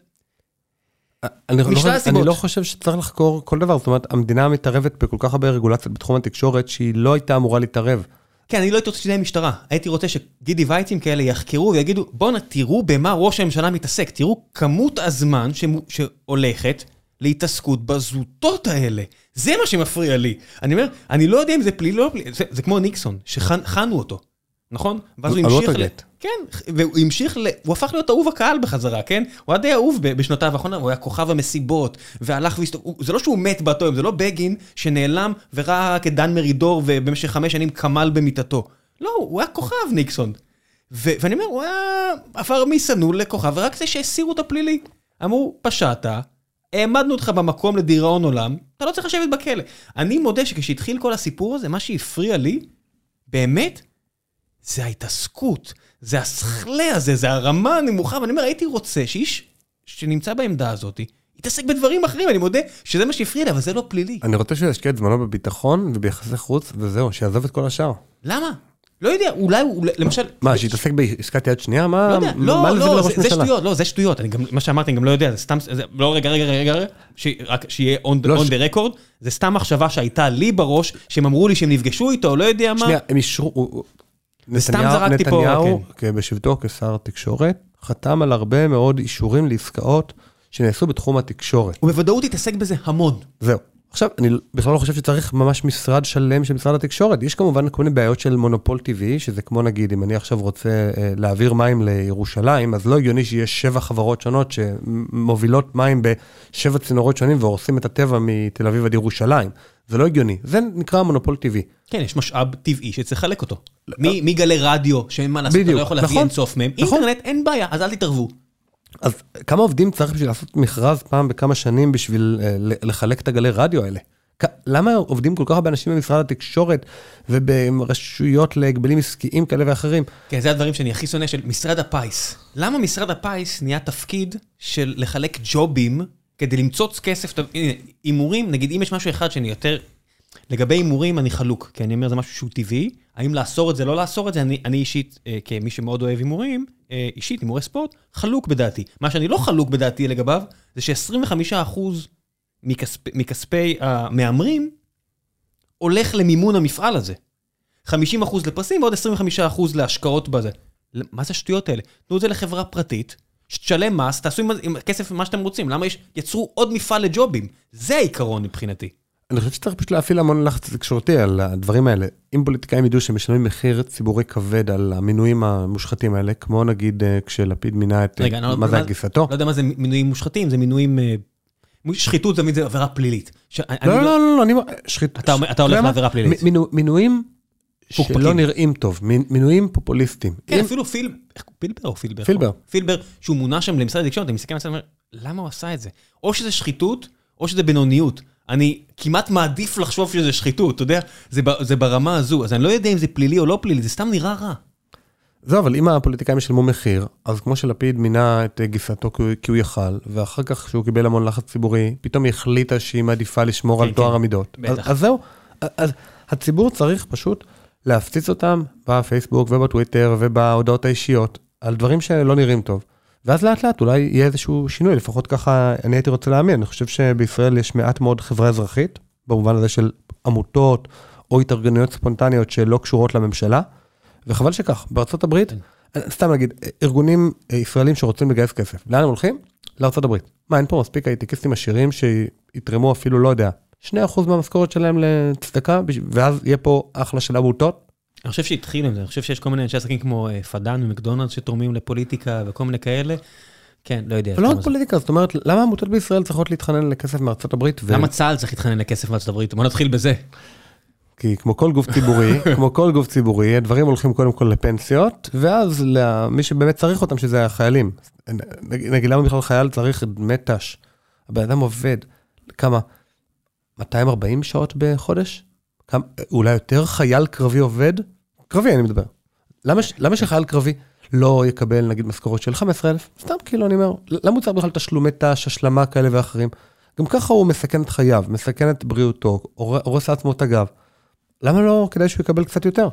אני, לא, משלל חושב- הסיבות. אני לא חושב שצריך לחקור כל דבר, זאת אומרת, המדינה מתערבת בכל כך הרבה רגולציות בתחום התקשורת, שהיא לא הייתה אמורה להתערב. כן, אני לא הייתי רוצה שזה יהיה משטרה. הייתי רוצה שגידי וייצים כאלה יחקרו ויגידו, בואנה, תראו במה ראש הממשלה מתעסק, תראו כמות הזמן שהולכת להתעסקות בזוטות האלה. זה מה שמפריע לי. אני אומר, אני לא יודע אם זה פלילי או לא פלילי, זה, זה כמו ניקסון, שחנו אותו, נכון? ואז הוא המשיך... ל... כן, והוא המשיך ל... הוא הפך להיות אהוב הקהל בחזרה, כן? הוא היה די אהוב בשנותיו האחרונות, הוא היה כוכב המסיבות, והלך והסתובב, זה לא שהוא מת באותו יום, זה לא בגין שנעלם וראה רק את דן מרידור ובמשך חמש שנים קמל במיטתו. לא, הוא היה כוכב ניקסון. ו- ואני אומר, הוא היה עבר משנוא לכוכב, ורק זה שהסירו את הפלילי. אמרו, פשעת, העמדנו אותך במקום לדיראון עולם, אתה לא צריך לשבת בכלא. אני מודה שכשהתחיל כל הסיפור הזה, מה שהפריע לי, באמת, זה ההתעסקות, זה הסכלה הזה, זה הרמה הנמוכה, ואני אומר, הייתי רוצה שאיש שנמצא בעמדה הזאת, יתעסק בדברים אחרים, אני מודה שזה מה שהפריע לי, אבל זה לא פלילי. אני רוצה שהוא ישקיע את זמנו בביטחון וביחסי חוץ, וזהו, שיעזוב את כל השאר. למה? לא יודע, אולי הוא, למשל... מה, שיתעסק בעסקת יד שנייה? מה, לא יודע, מה לא, לזה לא, ולראש זה, זה? שטויות, לא, זה שטויות, אני גם, מה שאמרתי, אני גם לא יודע, זה סתם, זה, לא, רגע, רגע, רגע, רגע, ש, רק שיהיה on, לא, on ש- the record, זה סתם מחשבה שהייתה לי בראש, שהם אמרו לי שהם נפגשו איתו, לא יודע מה. שנייה, הם אישרו... נתניהו- זרקתי פה, נתניהו, כ- בשבתו כשר תקשורת, חתם על הרבה מאוד אישורים לעסקאות שנעשו בתחום התקשורת. הוא בוודאות התעסק בזה המון. זהו. עכשיו, אני בכלל לא חושב שצריך ממש משרד שלם של משרד התקשורת. יש כמובן כל מיני בעיות של מונופול טבעי, שזה כמו נגיד, אם אני עכשיו רוצה אה, להעביר מים לירושלים, אז לא הגיוני שיש שבע חברות שונות שמובילות מים בשבע צינורות שונים והורסים את הטבע מתל אביב עד ירושלים. זה לא הגיוני, זה נקרא מונופול טבעי. כן, יש משאב טבעי שצריך לחלק אותו. מגלי רדיו, שאין מה לעשות, אתה לא יכול להביא נכון, אינסוף מהם. נכון. אינטרנט, אין בעיה, אז אל תתערבו. אז כמה עובדים צריך בשביל לעשות מכרז פעם בכמה שנים בשביל אה, לחלק את הגלי רדיו האלה? למה עובדים כל כך הרבה אנשים במשרד התקשורת וברשויות להגבלים עסקיים כאלה ואחרים? כן, זה הדברים שאני הכי שונא של משרד הפיס. למה משרד הפיס נהיה תפקיד של לחלק ג'ובים כדי למצוץ כסף? הנה, הימורים, נגיד אם יש משהו אחד שאני יותר... לגבי הימורים אני חלוק, כי אני אומר זה משהו שהוא טבעי. האם לאסור את זה, לא לאסור את זה, אני, אני אישית, אה, כמי שמאוד אוהב הימורים, אה, אישית, הימורי ספורט, חלוק בדעתי. מה שאני לא חלוק בדעתי לגביו, זה ש-25% מכספ, מכספי המהמרים הולך למימון המפעל הזה. 50% לפרסים ועוד 25% להשקעות בזה. מה זה השטויות האלה? תנו את זה לחברה פרטית, שתשלם מס, תעשו עם, הכסף מה שאתם רוצים. למה יש, יצרו עוד מפעל לג'ובים? זה העיקרון מבחינתי. אני חושב שצריך פשוט להפעיל המון לחץ תקשורתי על הדברים האלה. אם פוליטיקאים ידעו שמשלמים מחיר ציבורי כבד על המינויים המושחתים האלה, כמו נגיד אה, כשלפיד מינה את, רגע, אני לא- מה זה מה- גיסתו? לא יודע מה זה מינויים מושחתים, זה מינויים... אה, שחיתות תמיד זה עבירה פלילית. לא, לא, לא, לא, אני... שחית... אתה הולך? לעבירה פלילית. מינויים פוקפקים. שלא נראים טוב, מינויים פופוליסטיים. כן, אם- אפילו פיל... פילבר או פילבר? פילבר. פילבר, שהוא מונה שם למשרד התקשורת, אני מסתכל על זה ואומר, למה הוא עשה את זה? או שזה שחיתות, או שזה בינוניות. אני כמעט מעדיף לחשוב שזה שחיתות, אתה יודע? זה, ב- זה ברמה הזו, אז אני לא יודע אם זה פלילי או לא פלילי, זה סתם נראה רע. זהו, אבל אם הפוליטיקאים ישלמו מחיר, אז כמו שלפיד מינה את אה, גיסתו כי הוא- יכל, ואחר כך שהוא קיבל המון לחץ ציבורי, פתאום היא החליטה שהיא מעדיפה לשמור כן, על טוהר כן, המידות. אז- בטח. אז זהו, אז הציבור צריך פשוט להפציץ אותם בפייסבוק ובטוויטר ובהודעות האישיות, על דברים שלא נראים טוב. ואז לאט לאט אולי יהיה איזשהו שינוי, לפחות ככה אני הייתי רוצה להאמין. אני חושב שבישראל יש מעט מאוד חברה אזרחית, במובן הזה של עמותות או התארגנויות ספונטניות שלא קשורות לממשלה, וחבל שכך. בארצות הברית, סתם נגיד, ארגונים אה, ישראלים שרוצים לגייס כסף, לאן הם הולכים? לארצות הברית. מה, אין פה מספיק הייטקיסטים עשירים שיתרמו אפילו, לא יודע, 2% מהמשכורת שלהם לצדקה, ואז יהיה פה אחלה של עמותות? אני חושב שהתחיל עם זה, אני חושב שיש כל מיני אנשי עסקים כמו אה, פדן ומקדונלדס שתורמים לפוליטיקה וכל מיני כאלה. כן, לא יודע. לא רק. פוליטיקה, זאת אומרת, למה עמותות בישראל צריכות להתחנן לכסף מארצות הברית? ו- למה צה"ל צריך להתחנן לכסף מארצות הברית? בוא נתחיל בזה. כי כמו כל גוף ציבורי, [laughs] כמו כל גוף ציבורי, הדברים הולכים קודם כל לפנסיות, ואז למי שבאמת צריך אותם, שזה החיילים. נגיד, למה בכלל חייל צריך דמי ת"ש? הבן אדם עובד, כמה? 240 שעות בחודש? כמה, אולי יותר חייל קרבי עובד? קרבי אני מדבר. למה, למה שחייל קרבי לא יקבל נגיד משכורת של 15,000? סתם כאילו אני אומר, למה הוא צריך בכלל תשלומי ת"ש, השלמה כאלה ואחרים? גם ככה הוא מסכן את חייו, מסכן את בריאותו, הור- הורס לעצמו את הגב. למה לא כדאי שהוא יקבל קצת יותר?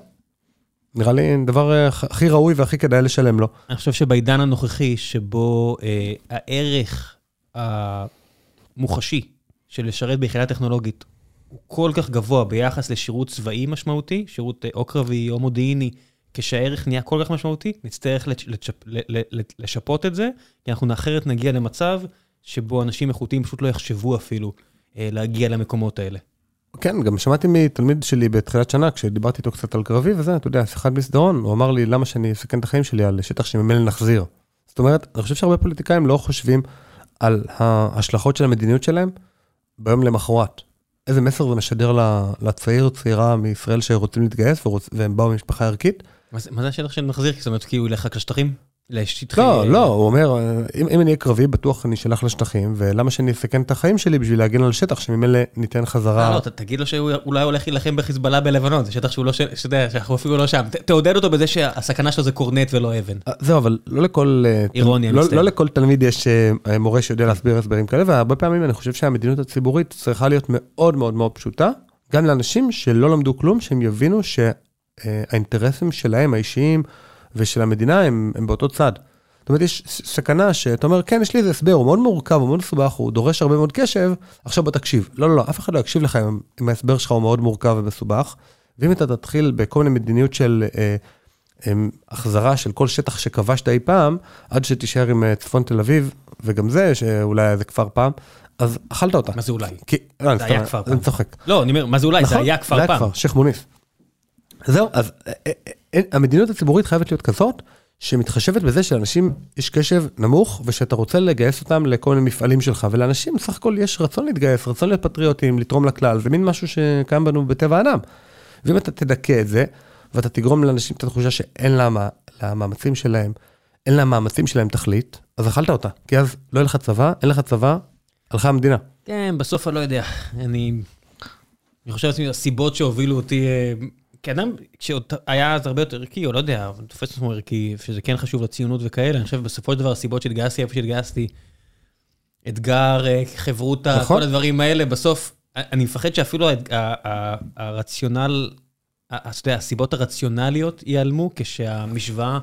נראה לי דבר אה, הכי ראוי והכי כדאי לשלם לו. אני חושב שבעידן הנוכחי, שבו אה, הערך המוחשי של לשרת ביחידה טכנולוגית הוא כל כך גבוה ביחס לשירות צבאי משמעותי, שירות אה, או קרבי או מודיעיני, כשהערך נהיה כל כך משמעותי, נצטרך לצ'- לצ'פ, לשפות את זה, כי אנחנו אחרת נגיע למצב שבו אנשים איכותיים פשוט לא יחשבו אפילו אה, להגיע למקומות האלה. כן, גם שמעתי מתלמיד שלי בתחילת שנה, כשדיברתי איתו קצת על קרבי וזה, אתה יודע, שיחת מסדרון, הוא אמר לי, למה שאני אסכן את החיים שלי על שטח שממילא נחזיר? זאת אומרת, אני חושב שהרבה פוליטיקאים לא חושבים על ההשלכות של המדיניות שלהם ביום למחרת. איזה מסר זה משדר לצעיר, צעירה מישראל שרוצים להתגייס. והם באו ממשפחה ערכית? מה זה השטח של מחזיר? זאת אומרת, כי הוא ילך רק לשטחים? לשטחי... לא, אה, לא, הוא אומר, אה, אם, אם אני אהיה קרבי, בטוח אני אשלח לשטחים, ולמה שאני אסכן את החיים שלי בשביל להגן על שטח שממילא ניתן אה, חזרה. לא, ת- תגיד לו שהוא אולי הולך להילחם בחיזבאללה בלבנון, זה שטח שהוא לא, ש- שאתה יודע, שאנחנו אפילו לא שם. ת- תעודד אותו בזה שהסכנה שלו זה קורנט ולא אבן. אה, זהו, אבל לא לכל... אה, אירוניה, לא. לא לכל תלמיד יש אה, מורה שיודע להסביר הסברים כאלה, והרבה פעמים אני חושב שהמדיניות הציבורית צריכה להיות מאוד מאוד מאוד פשוטה, גם לאנשים שלא למדו כלום, שהם יבינו שהאינטרסים שלהם, האישיים ושל המדינה, הם, הם באותו צד. זאת אומרת, יש סכנה שאתה אומר, כן, יש לי איזה הסבר, הוא מאוד מורכב, הוא מאוד מסובך, הוא דורש הרבה מאוד קשב, עכשיו בוא תקשיב. לא, לא, לא, אף אחד לא יקשיב לך אם, אם ההסבר שלך הוא מאוד מורכב ומסובך. ואם אתה תתחיל בכל מיני מדיניות של אה, אה, החזרה של כל שטח שכבשת אי פעם, עד שתישאר עם אה, צפון תל אביב, וגם זה, שאולי היה איזה כפר פעם, אז אכלת אותה. מה זה אולי? כי- לא, אני זה היה כפר אני פעם. צוחק. לא, אני אומר, מה זה אולי? זה נכון, היה כפר זה פעם. היה כפר, שייח' מוניס. זהו, אז אה, המדיניות הציבורית חייבת להיות כזאת, שמתחשבת בזה שלאנשים יש קשב נמוך, ושאתה רוצה לגייס אותם לכל מיני מפעלים שלך, ולאנשים בסך הכל יש רצון להתגייס, רצון להיות פטריוטים, לתרום לכלל, זה מין משהו שקיים בנו בטבע האדם. ואם אתה תדכא את זה, ואתה תגרום לאנשים את התחושה שאין למה, למאמצים שלהם, אין למאמצים שלהם תכלית, אז אכלת אותה. כי אז לא יהיה לך צבא, אין לך צבא, הלכה המדינה. כן, בסוף אני לא יודע. אני... אני חושב לעצמי, הסיבות שהובילו אותי... אה, כאדם שעוד היה אז הרבה יותר ערכי, או לא יודע, אבל תופס עצמו ערכי, שזה כן חשוב לציונות וכאלה, אני חושב בסופו של דבר הסיבות שהתגייסתי איפה שהתגייסתי, אתגר, אה, חברותא, נכון. כל הדברים האלה, בסוף, אני מפחד שאפילו הרציונל, אתה יודע, הסיבות הרציונליות ייעלמו כשהמשוואה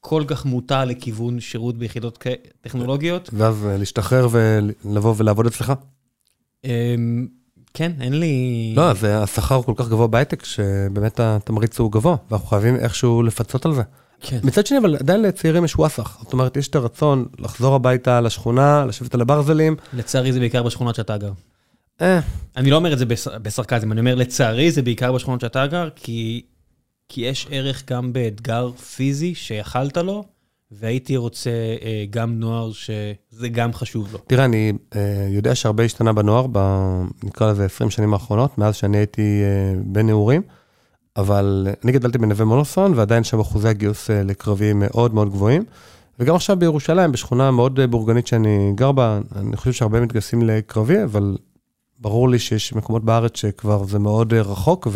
כל כך מוטה לכיוון שירות ביחידות טכנולוגיות. ואז אה, להשתחרר ולבוא ולעבוד אצלך. כן, אין לי... לא, אז השכר כל כך גבוה בהייטק, שבאמת התמריץ הוא גבוה, ואנחנו חייבים איכשהו לפצות על זה. כן. מצד שני, אבל עדיין לצעירים יש וואסאח. זאת אומרת, יש את הרצון לחזור הביתה לשכונה, לשבת על הברזלים. לצערי זה בעיקר בשכונות שאתה גר. אה, אני לא אומר את זה בס- בסרקזם, אני אומר לצערי זה בעיקר בשכונות שאתה גר, כי, כי יש ערך גם באתגר פיזי שיכלת לו, והייתי רוצה אה, גם נוער שזה גם חשוב לו. תראה, אני אה, יודע שהרבה השתנה בנוער, ב, נקרא לזה 20 שנים האחרונות, מאז שאני הייתי אה, בן נעורים, אבל אה, אני גדלתי בנווה מונוסון, ועדיין שם אחוזי הגיוס אה, לקרבי מאוד מאוד גבוהים. וגם עכשיו בירושלים, בשכונה מאוד אה, בורגנית שאני גר בה, אני חושב שהרבה מתגייסים לקרבי, אבל ברור לי שיש מקומות בארץ שכבר זה מאוד אה, רחוק,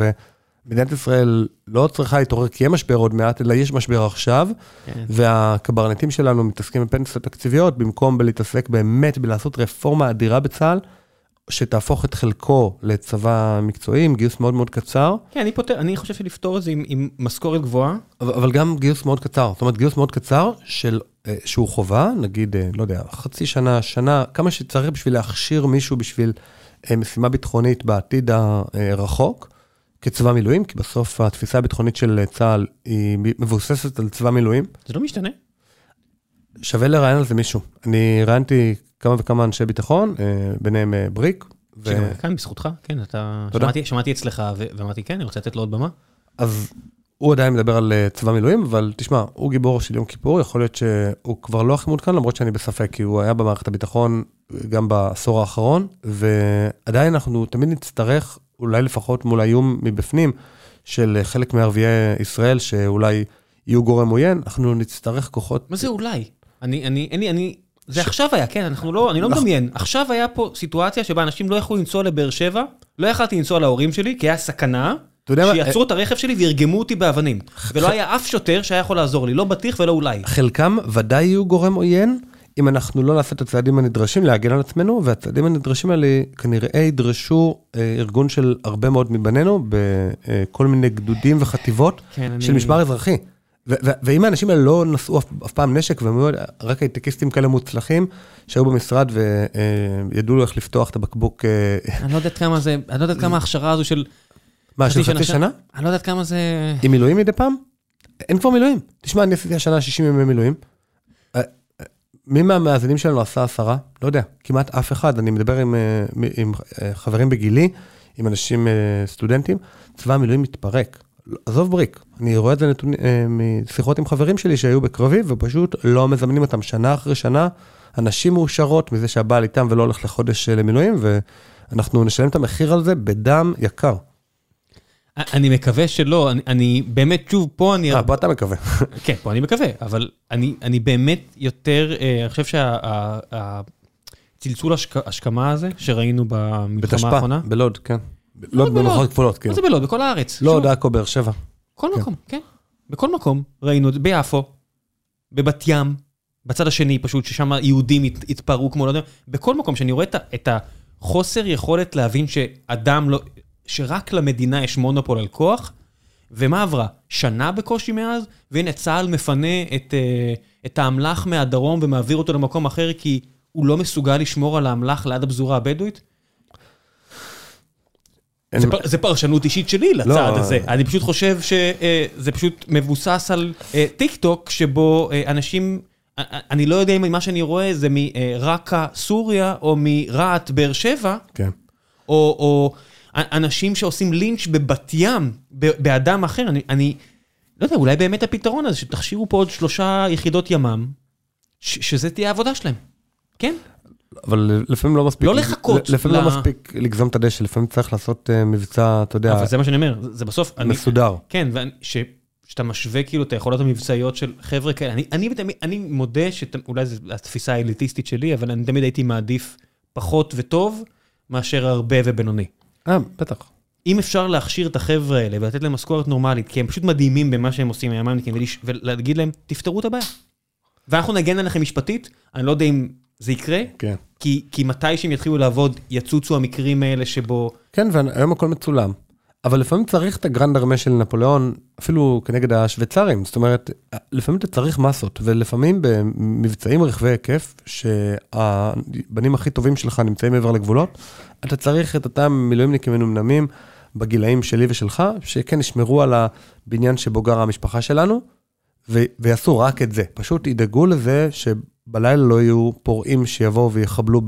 ומדינת ישראל לא צריכה להתעורר כי יהיה משבר עוד מעט, אלא יש משבר עכשיו, כן. והקברניטים שלנו מתעסקים בפנסיות תקציביות, במקום בלהתעסק באמת בלעשות רפורמה אדירה בצה"ל, שתהפוך את חלקו לצבא מקצועי, עם גיוס מאוד מאוד קצר, כן, אני, פותר, אני חושב שלפתור את זה עם, עם משכורת גבוהה, אבל אבל גם גיוס מאוד קצר. זאת אומרת, גיוס מאוד קצר של, אה, שהוא חובה, נגיד, אה, לא יודע, חצי שנה, שנה, כמה שצריך בשביל להכשיר מישהו בשביל אה, משימה ביטחונית בעתיד הרחוק, כצבא מילואים, כי בסוף התפיסה הביטחונית של צה"ל היא מבוססת על צבא מילואים. זה לא משתנה. שווה לראיין על זה מישהו. אני ראיינתי כמה וכמה אנשי ביטחון, אה, ביניהם אה, בריק. ו... שגם כאן בזכותך, כן, אתה... תודה. שמעתי, שמעתי אצלך ו- ואמרתי, כן, אני רוצה לתת לו עוד במה. אז הוא עדיין מדבר על אה, צבא מילואים, אבל תשמע, הוא גיבור של יום כיפור, יכול להיות שהוא כבר לא הכי מעודכן, למרות שאני בספק, כי הוא היה במערכת הביטחון גם בעשור האחרון, ועדיין אנחנו תמיד נצטרך, אולי לפחות מול האיום מבפנים, של חלק מערביי ישראל, שאולי יהיו גורם עוין, אנחנו נצטרך כוחות... מה זה אולי? אני, אני, לי, אני... זה עכשיו היה, כן, אנחנו לא, אני לא מדמיין. עכשיו היה פה סיטואציה שבה אנשים לא יכלו לנסוע לבאר שבע, לא יכלתי לנסוע להורים שלי, כי היה סכנה? שיעצרו את הרכב שלי וירגמו אותי באבנים. ולא היה אף שוטר שהיה יכול לעזור לי, לא בטיח ולא אולי. חלקם ודאי יהיו גורם עוין, אם אנחנו לא נעשה את הצעדים הנדרשים להגן על עצמנו, והצעדים הנדרשים האלה כנראה ידרשו אה, ארגון של הרבה מאוד מבנינו בכל מיני גדודים וחטיבות כן, אני- של משמר אזרחי. ו- ו- ואם האנשים האלה לא נשאו אף, אף פעם נשק, והם היו רק הייטקיסטים כאלה מוצלחים, שהיו במשרד וידעו איך לפתוח את הבקבוק, אה, אני לא יודעת כמה זה, אני לא יודעת כמה ההכשרה הזו של... מה, של חצי שנה? אני לא יודעת כמה זה... עם מילואים מדי פעם? אין כבר מילואים. תשמע, אני עשיתי השנה 60 ימי מילואים. מי מהמאזינים שלנו עשה עשרה? לא יודע, כמעט אף אחד. אני מדבר עם, אה, מ- עם אה, חברים בגילי, עם אנשים אה, סטודנטים, צבא המילואים מתפרק. עזוב בריק, אני רואה את זה נתון, אה, משיחות עם חברים שלי שהיו בקרבי, ופשוט לא מזמנים אותם שנה אחרי שנה. הנשים מאושרות מזה שהבעל איתם ולא הולך לחודש למילואים, ואנחנו נשלם את המחיר על זה בדם יקר. אני מקווה שלא, אני, אני באמת, שוב, פה אני... אה, פה אתה מקווה. [laughs] כן, פה אני מקווה, אבל אני, אני באמת יותר, אה, אני חושב שהצלצול השכמה הזה שראינו במלחמה בתשפ"א, האחרונה, בלוד, כן. לא לוד בלוד. במרכאות כפולות, כן. מה זה בלוד? בכל הארץ. לוד, שוב, עכו, באר שבע. בכל כן. מקום, כן. בכל מקום ראינו את זה, ביפו, בבת ים, בצד השני פשוט, ששם יהודים הת- התפרעו כמו לא יודע, בכל מקום שאני רואה את החוסר יכולת להבין שאדם לא, שרק למדינה יש מונופול על כוח, ומה עברה? שנה בקושי מאז, והנה צה"ל מפנה את, אה, את האמל"ח מהדרום ומעביר אותו למקום אחר כי הוא לא מסוגל לשמור על האמל"ח ליד הפזורה הבדואית? אין- זה, פר, זה פרשנות אישית שלי לצעד לא, הזה. אני פשוט חושב שזה פשוט מבוסס על אה, טיק טוק, שבו אה, אנשים, אני לא יודע אם מה שאני רואה זה מרקה סוריה או מרהט באר שבע, כן. או, או אנשים שעושים לינץ' בבת ים, באדם אחר, אני, אני לא יודע, אולי באמת הפתרון הזה, שתכשירו פה עוד שלושה יחידות ימ"מ, שזה תהיה העבודה שלהם, כן? אבל לפעמים לא מספיק, לא לחכות. לפעמים לא מספיק לגזום את הדשא, לפעמים צריך לעשות uh, מבצע, אתה יודע, אבל זה מה שאני אומר, זה בסוף... מסודר. אני, כן, ושאתה משווה כאילו את היכולות המבצעיות של חבר'ה כאלה, אני, אני, אני, אני מודה שאולי זו התפיסה האליטיסטית שלי, אבל אני תמיד הייתי מעדיף פחות וטוב, מאשר הרבה ובינוני. אה, בטח. אם אפשר להכשיר את החבר'ה האלה ולתת להם משכורת נורמלית, כי הם פשוט מדהימים במה שהם עושים, הימ"מניקים, ולהגיד להם, תפתרו את הבעיה. ואנחנו נגן עליכם משפטית, אני לא יודע אם זה יקרה, כן. כי, כי מתי שהם יתחילו לעבוד, יצוצו המקרים האלה שבו... כן, והיום הכל מצולם. אבל לפעמים צריך את הגרנד ארמה של נפוליאון, אפילו כנגד השוויצרים. זאת אומרת, לפעמים אתה צריך מסות, ולפעמים במבצעים רחבי היקף, שהבנים הכי טובים שלך נמצאים מעבר לגבולות, אתה צריך את אותם מילואימניקים מנומנמים בגילאים שלי ושלך, שכן ישמרו על הבניין שבו גרה המשפחה שלנו, ויעשו רק את זה. פשוט ידאגו לזה שבלילה לא יהיו פורעים שיבואו ויחבלו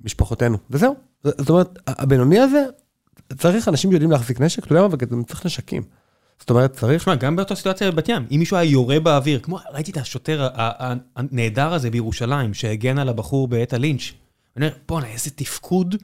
במשפחותינו, וזהו. זאת אומרת, הבינוני הזה, צריך אנשים שיודעים להחזיק נשק, אתה יודע מה, וגם צריך נשקים. זאת אומרת, צריך... תשמע, גם באותה סיטואציה בבת ים, אם מישהו היה יורה באוויר, כמו, ראיתי את השוטר הנהדר הזה בירושלים, שהגן על הבחור בעת הלינץ', אני אומר, בואנה, איזה תפקוד.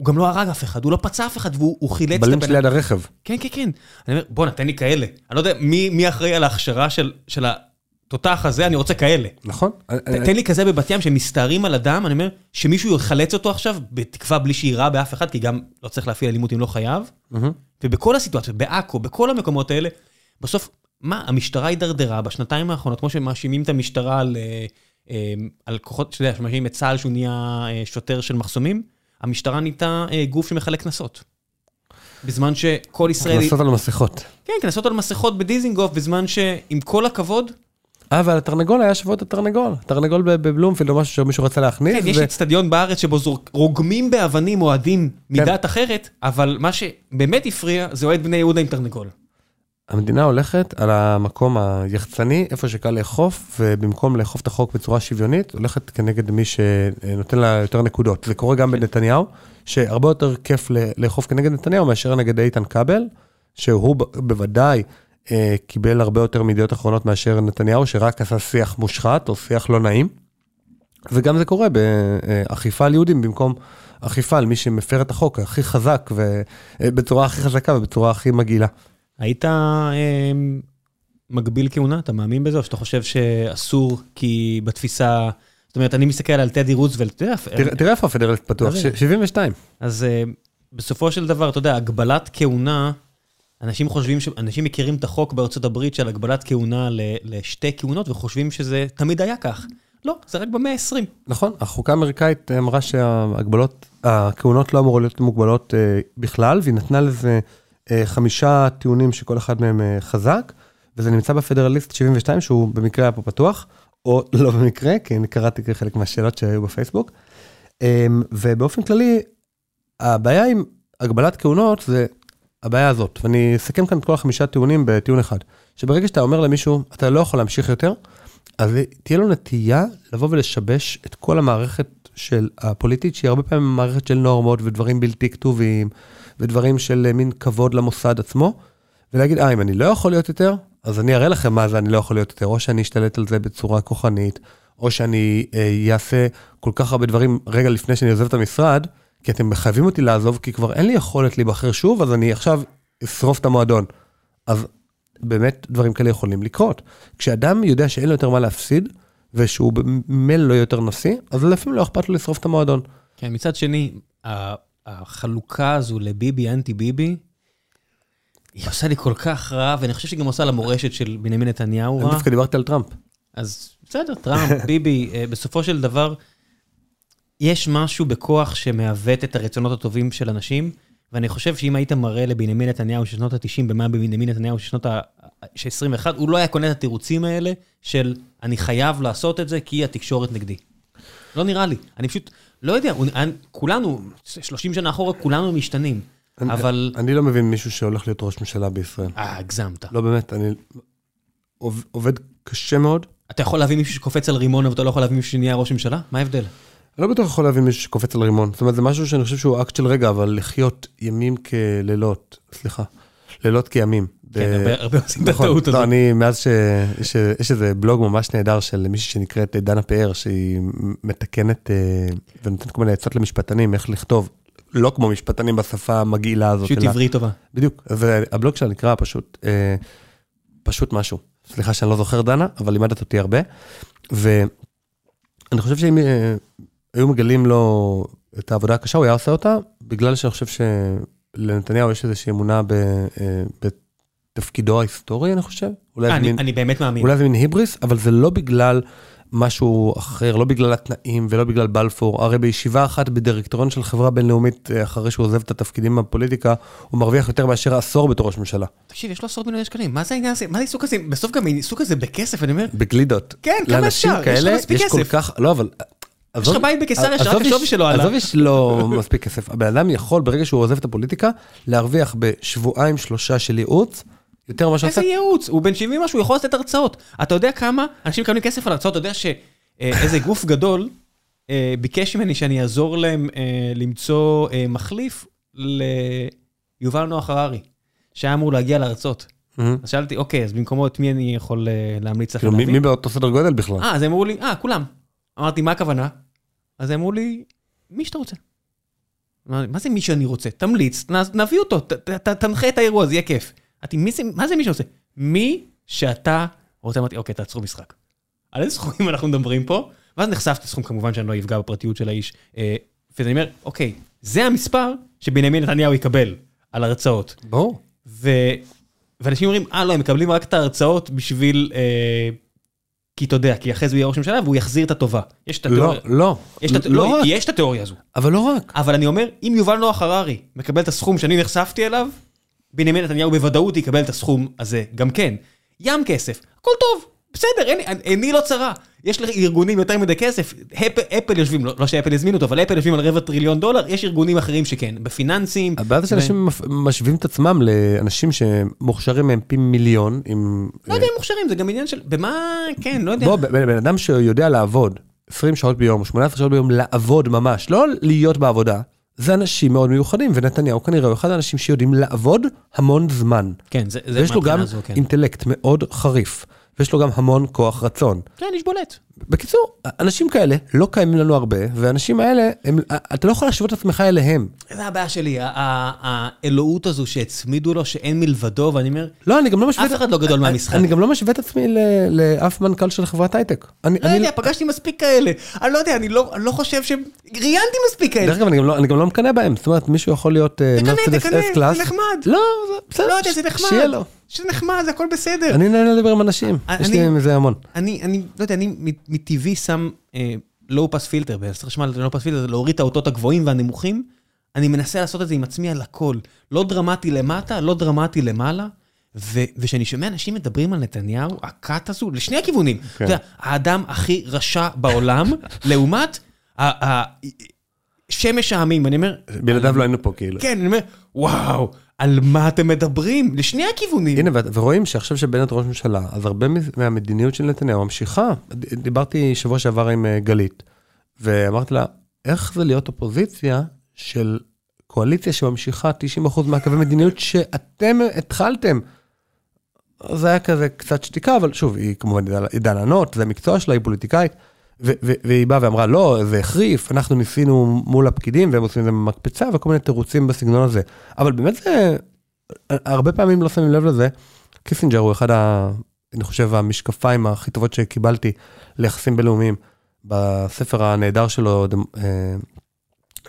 הוא גם לא הרג אף אחד, הוא לא פצע אף אחד, והוא חילץ את הבן... בלינץ' ליד הרכב. כן, כן, כן. אני אומר, בואנה, תן לי כאלה. אני לא יודע מי אחראי על ההכשרה של התותח הזה, אני רוצה כאלה. נכון. תן לי כזה בבת ים שמסתערים על אדם, אני אומר, שמישהו יחלץ אותו עכשיו, בתקווה בלי שיירה באף אחד, כי גם לא צריך להפעיל אלימות אם לא חייב. ובכל הסיטואציות, בעכו, בכל המקומות האלה, בסוף, מה, המשטרה הידרדרה בשנתיים האחרונות, כמו שמאשימים את המשטרה על, אה, אה, על כוחות, אתה יודע, שמאשימים את צה"ל שהוא נהיה אה, שוטר של מחסומים, המשטרה נהייתה גוף שמחלק קנסות. בזמן שכל ישראלי... קנסות על מסכות. כן, קנסות על מסכות בדיזינגוף, בזמן שעם כל הכבוד, אה, אבל התרנגול היה שבועות התרנגול. תרנגול בבלומפילד או משהו שמישהו רצה להכניס. כן, יש אצטדיון בארץ שבו רוגמים באבנים אוהדים מדת כן. אחרת, אבל מה שבאמת הפריע זה אוהד בני יהודה עם תרנגול. המדינה הולכת על המקום היחצני, איפה שקל לאכוף, ובמקום לאכוף את החוק בצורה שוויונית, הולכת כנגד מי שנותן לה יותר נקודות. זה קורה גם בנתניהו, שהרבה יותר כיף לאכוף כנגד נתניהו מאשר נגד איתן כבל, שהוא בוודאי אה, קיבל הרבה יותר מידיעות אחרונות מאשר נתניהו, שרק עשה שיח מושחת או שיח לא נעים. וגם זה קורה באכיפה על יהודים במקום אכיפה על מי שמפר את החוק הכי חזק ובצורה הכי חזקה ובצורה הכי מגעילה. היית אה, מגביל כהונה? אתה מאמין בזה? או שאתה חושב שאסור כי בתפיסה... זאת אומרת, אני מסתכל על טדי רוזוולט, אתה יודע... תראה איפה הפדרליסט פתוח, 72. אז אה, בסופו של דבר, אתה יודע, הגבלת כהונה... אנשים חושבים, אנשים מכירים את החוק בארצות הברית של הגבלת כהונה לשתי כהונות וחושבים שזה תמיד היה כך. לא, זה רק במאה ה-20. נכון, החוקה האמריקאית אמרה שההגבלות, הכהונות לא אמורות להיות מוגבלות אה, בכלל, והיא נתנה לזה חמישה טיעונים שכל אחד מהם אה, חזק, וזה נמצא בפדרליסט 72, שהוא במקרה היה פה פתוח, או לא במקרה, כי אני קראתי חלק מהשאלות שהיו בפייסבוק. ובאופן כללי, הבעיה עם הגבלת כהונות זה הבעיה הזאת, ואני אסכם כאן את כל החמישה טיעונים בטיעון אחד, שברגע שאתה אומר למישהו, אתה לא יכול להמשיך יותר, אז תהיה לו נטייה לבוא ולשבש את כל המערכת של הפוליטית, שהיא הרבה פעמים מערכת של נורמות ודברים בלתי כתובים, ודברים של מין כבוד למוסד עצמו, ולהגיד, אה, אם אני לא יכול להיות יותר, אז אני אראה לכם מה זה אני לא יכול להיות יותר, או שאני אשתלט על זה בצורה כוחנית, או שאני אעשה כל כך הרבה דברים רגע לפני שאני עוזב את המשרד, כי אתם מחייבים אותי לעזוב, כי כבר אין לי יכולת להיבחר שוב, אז אני עכשיו אשרוף את המועדון. אז באמת דברים כאלה יכולים לקרות. כשאדם יודע שאין לו יותר מה להפסיד, ושהוא במילא לא יותר נשיא, אז לפעמים לא אכפת לו לשרוף את המועדון. כן, מצד שני, החלוקה הזו לביבי אנטי ביבי, היא עושה לי כל כך רע, ואני חושב שהיא גם עושה למורשת של בנימין נתניהו רע. אני דווקא דיברתי על טראמפ. אז בסדר, טראמפ, [laughs] ביבי, אה, בסופו של דבר, יש משהו בכוח שמעוות את הרצונות הטובים של אנשים, ואני חושב שאם היית מראה לבנימין נתניהו של שנות ה-90 במה בנימין נתניהו של שנות ה-21, הוא לא היה קונה את התירוצים האלה של אני חייב לעשות את זה כי התקשורת נגדי. לא נראה לי. אני פשוט, לא יודע, כולנו, 30 שנה אחורה, כולנו משתנים. אבל... אני לא מבין מישהו שהולך להיות ראש ממשלה בישראל. אה, הגזמת. לא, באמת, אני... עוב- עובד קשה מאוד. אתה יכול להביא מישהו שקופץ על רימון, אבל אתה לא יכול להביא מישהו שנהיה ראש ממשלה? מה ההבדל? אני לא בטוח יכול להבין מישהו שקופץ על רימון. זאת אומרת, זה משהו שאני חושב שהוא אקט של רגע, אבל לחיות ימים כלילות, סליחה, לילות כימים. כן, הרבה- עושים את נכון, הטעות לא, הזאת. אני, מאז שיש יש איזה בלוג ממש נהדר של מישהי שנקראת דנה פאר, שהיא מתקנת אה, ונותנת כל מיני עצות למשפטנים, איך לכתוב, לא כמו משפטנים בשפה המגעילה הזאת. פשוט עברית טובה. בדיוק, אז אה, שלה נקרא פשוט, אה, פשוט משהו. סליחה שאני לא זוכר דנה, אבל לימדת אותי הרבה. ואני חושב שאם היו מגלים לו את העבודה הקשה, הוא היה עושה אותה, בגלל שאני חושב שלנתניהו יש איזושהי אמונה ב, בתפקידו ההיסטורי, אני חושב. אולי אני מין- אני באמת מאמין. אולי זה מין היבריס, אבל זה לא בגלל משהו אחר, לא בגלל התנאים ולא בגלל בלפור. הרי בישיבה אחת בדירקטוריון של חברה בינלאומית, אה, אחרי שהוא עוזב את התפקידים בפוליטיקה, הוא מרוויח יותר מאשר עשור בתור ראש ממשלה. תקשיב, יש לו עשרות מיליוני שקלים, מה זה העניין הזה? מה זה העיסוק הזה? בסוף גם העיסוק הזה בכסף, אני אומר, בגלידות. כן, כמה אפשר? יש כאלה מספיק כסף. כך, לא, אבל... יש לך בית בקיסריה שרק השווי שלו עלה. עזוב יש לו [laughs] מספיק כסף. הבן אדם יכול, ברגע שהוא עוזב את הפוליטיקה, להרוויח בשבועיים שלושה של ייעוץ, יותר ממה שעושה. איזה ייעוץ? הוא בן 70 משהו, הוא יכול לתת הרצאות. אתה יודע כמה אנשים מקבלים כסף על הרצאות? אתה יודע שאיזה [laughs] גוף גדול אה, ביקש ממני שאני אעזור להם אה, למצוא אה, מחליף ליובל נוח הררי, שהיה אמור להגיע להרצות. מהמם. אז שאלתי, אוקיי, אז במקומו את מי אני יכול להמליץ לכם כאילו, להביא? מי באותו סדר גודל בכלל? אה, אז הם אמרו לי, אה, כולם. אמרתי, מה הכוונה? אז הם אמרו לי, מי שאתה רוצה. מה זה מי שאני רוצה? תמליץ, נביא אותו, ת- ת- ת- תנחה את האירוע, זה יהיה כיף. אמרתי, "מי זה- מה זה מי שרוצה? מי שאתה רוצה, אמרתי, אוקיי, תעצרו משחק. על איזה סכומים אנחנו מדברים פה? ואז נחשפתי לסכום, כמובן שאני לא אפגע בפרטיות של האיש. אה, ואני אומר, אוקיי, זה המספר שבנימין נתניהו יקבל על הרצאות. ברור. ואנשים אומרים, אה, לא, הם מקבלים רק את ההרצאות בשביל... אה... כי אתה יודע, כי אחרי זה הוא יהיה ראש ממשלה והוא יחזיר את הטובה. יש את לא, התיאוריה... לא. יש, את... הת... לא לא. יש את התיאוריה הזו. אבל לא רק. אבל אני אומר, אם יובל נוח הררי מקבל את הסכום שאני נחשפתי אליו, בנימין נתניהו בוודאות יקבל את הסכום הזה גם כן. ים כסף, הכל טוב, בסדר, עיני לא צרה. יש לארגונים יותר מדי כסף, אפל, אפל יושבים, לא, לא שאפל הזמינו אותו, אבל אפל יושבים על רבע טריליון דולר, יש ארגונים אחרים שכן, בפיננסים. הבעיה זה שאנשים משווים את עצמם לאנשים שמוכשרים מהם פי מיליון, עם... לא יודע אם מוכשרים, זה גם עניין של, במה, כן, לא יודע. בוא, בן בן אדם שיודע לעבוד 20 שעות ביום, 18 שעות ביום, לעבוד ממש, לא להיות בעבודה, זה אנשים מאוד מיוחדים, ונתניהו כנראה הוא אחד האנשים שיודעים לעבוד המון זמן. כן, זה, זה ויש לו גם הזו, כן. אינטלקט מאוד חריף, ויש לו גם המון כוח רצון. כן, איש בולט. בקיצור, אנשים כאלה לא קיימים לנו הרבה, והאנשים האלה, הם, אתה לא יכול להשוות את עצמך אליהם. זה הבעיה שלי, האלוהות הזו שהצמידו לו, שאין מלבדו, ואני אומר, לא, אני גם לא משווה... אף אחד לא גדול אני- מהמשחק. אני גם לא משווה את עצמי לאף מנכ"ל של חברת הייטק. לא יודע, פגשתי מספיק כאלה. אני לא יודע, אני לא לא חושב ש... ראיינתי מספיק כאלה. דרך אגב, אני גם לא, אני גם לא מקנא בהם. זאת אומרת, מישהו יכול להיות אה, תקנא, מרצדס תקנא, S-Class. זה נחמד. לא, זה בסדר. לא יודע, זה נחמד. שיהיה לו. שזה נחמד, זה הכל בסדר. אני נהנה לדבר עם אנשים, יש לי מזה המון. אני, אני, לא יודע, אני מטבעי שם לואו פס פילטר, בסדר חשמל לואו פס פילטר זה להוריד את האותות הגבוהים והנמוכים. אני מנסה לעשות את זה עם עצמי על הכל. לא דרמטי למטה, לא דרמטי למעלה. ו- וכשאני שומע אנשים מדברים על נתניהו, הכת הזו, לשני הכיוונים. אתה יודע, האדם הכי רשע בעולם, [laughs] לעומת ה- ה- שמש העמים, אני אומר, בלעדיו לא היינו פה כאילו. כן, אני אומר, וואו, על מה אתם מדברים? לשני הכיוונים. הנה, ורואים שעכשיו שבנט ראש ממשלה, אז הרבה מהמדיניות של נתניהו ממשיכה. דיברתי שבוע שעבר עם אה, גלית, ואמרתי לה, איך זה להיות אופוזיציה של קואליציה שממשיכה 90% מהקווי מדיניות שאתם התחלתם? זה היה כזה קצת שתיקה, אבל שוב, היא כמובן ידעה לענות, זה המקצוע שלה, היא פוליטיקאית. והיא באה ואמרה, לא, זה החריף, אנחנו ניסינו מול הפקידים, והם עושים את זה במקפצה, וכל מיני תירוצים בסגנון הזה. אבל באמת זה, הרבה פעמים לא שמים לב לזה. קיסינג'ר הוא אחד, ה, אני חושב, המשקפיים הכי טובות שקיבלתי ליחסים בינלאומיים. בספר הנהדר שלו, אה,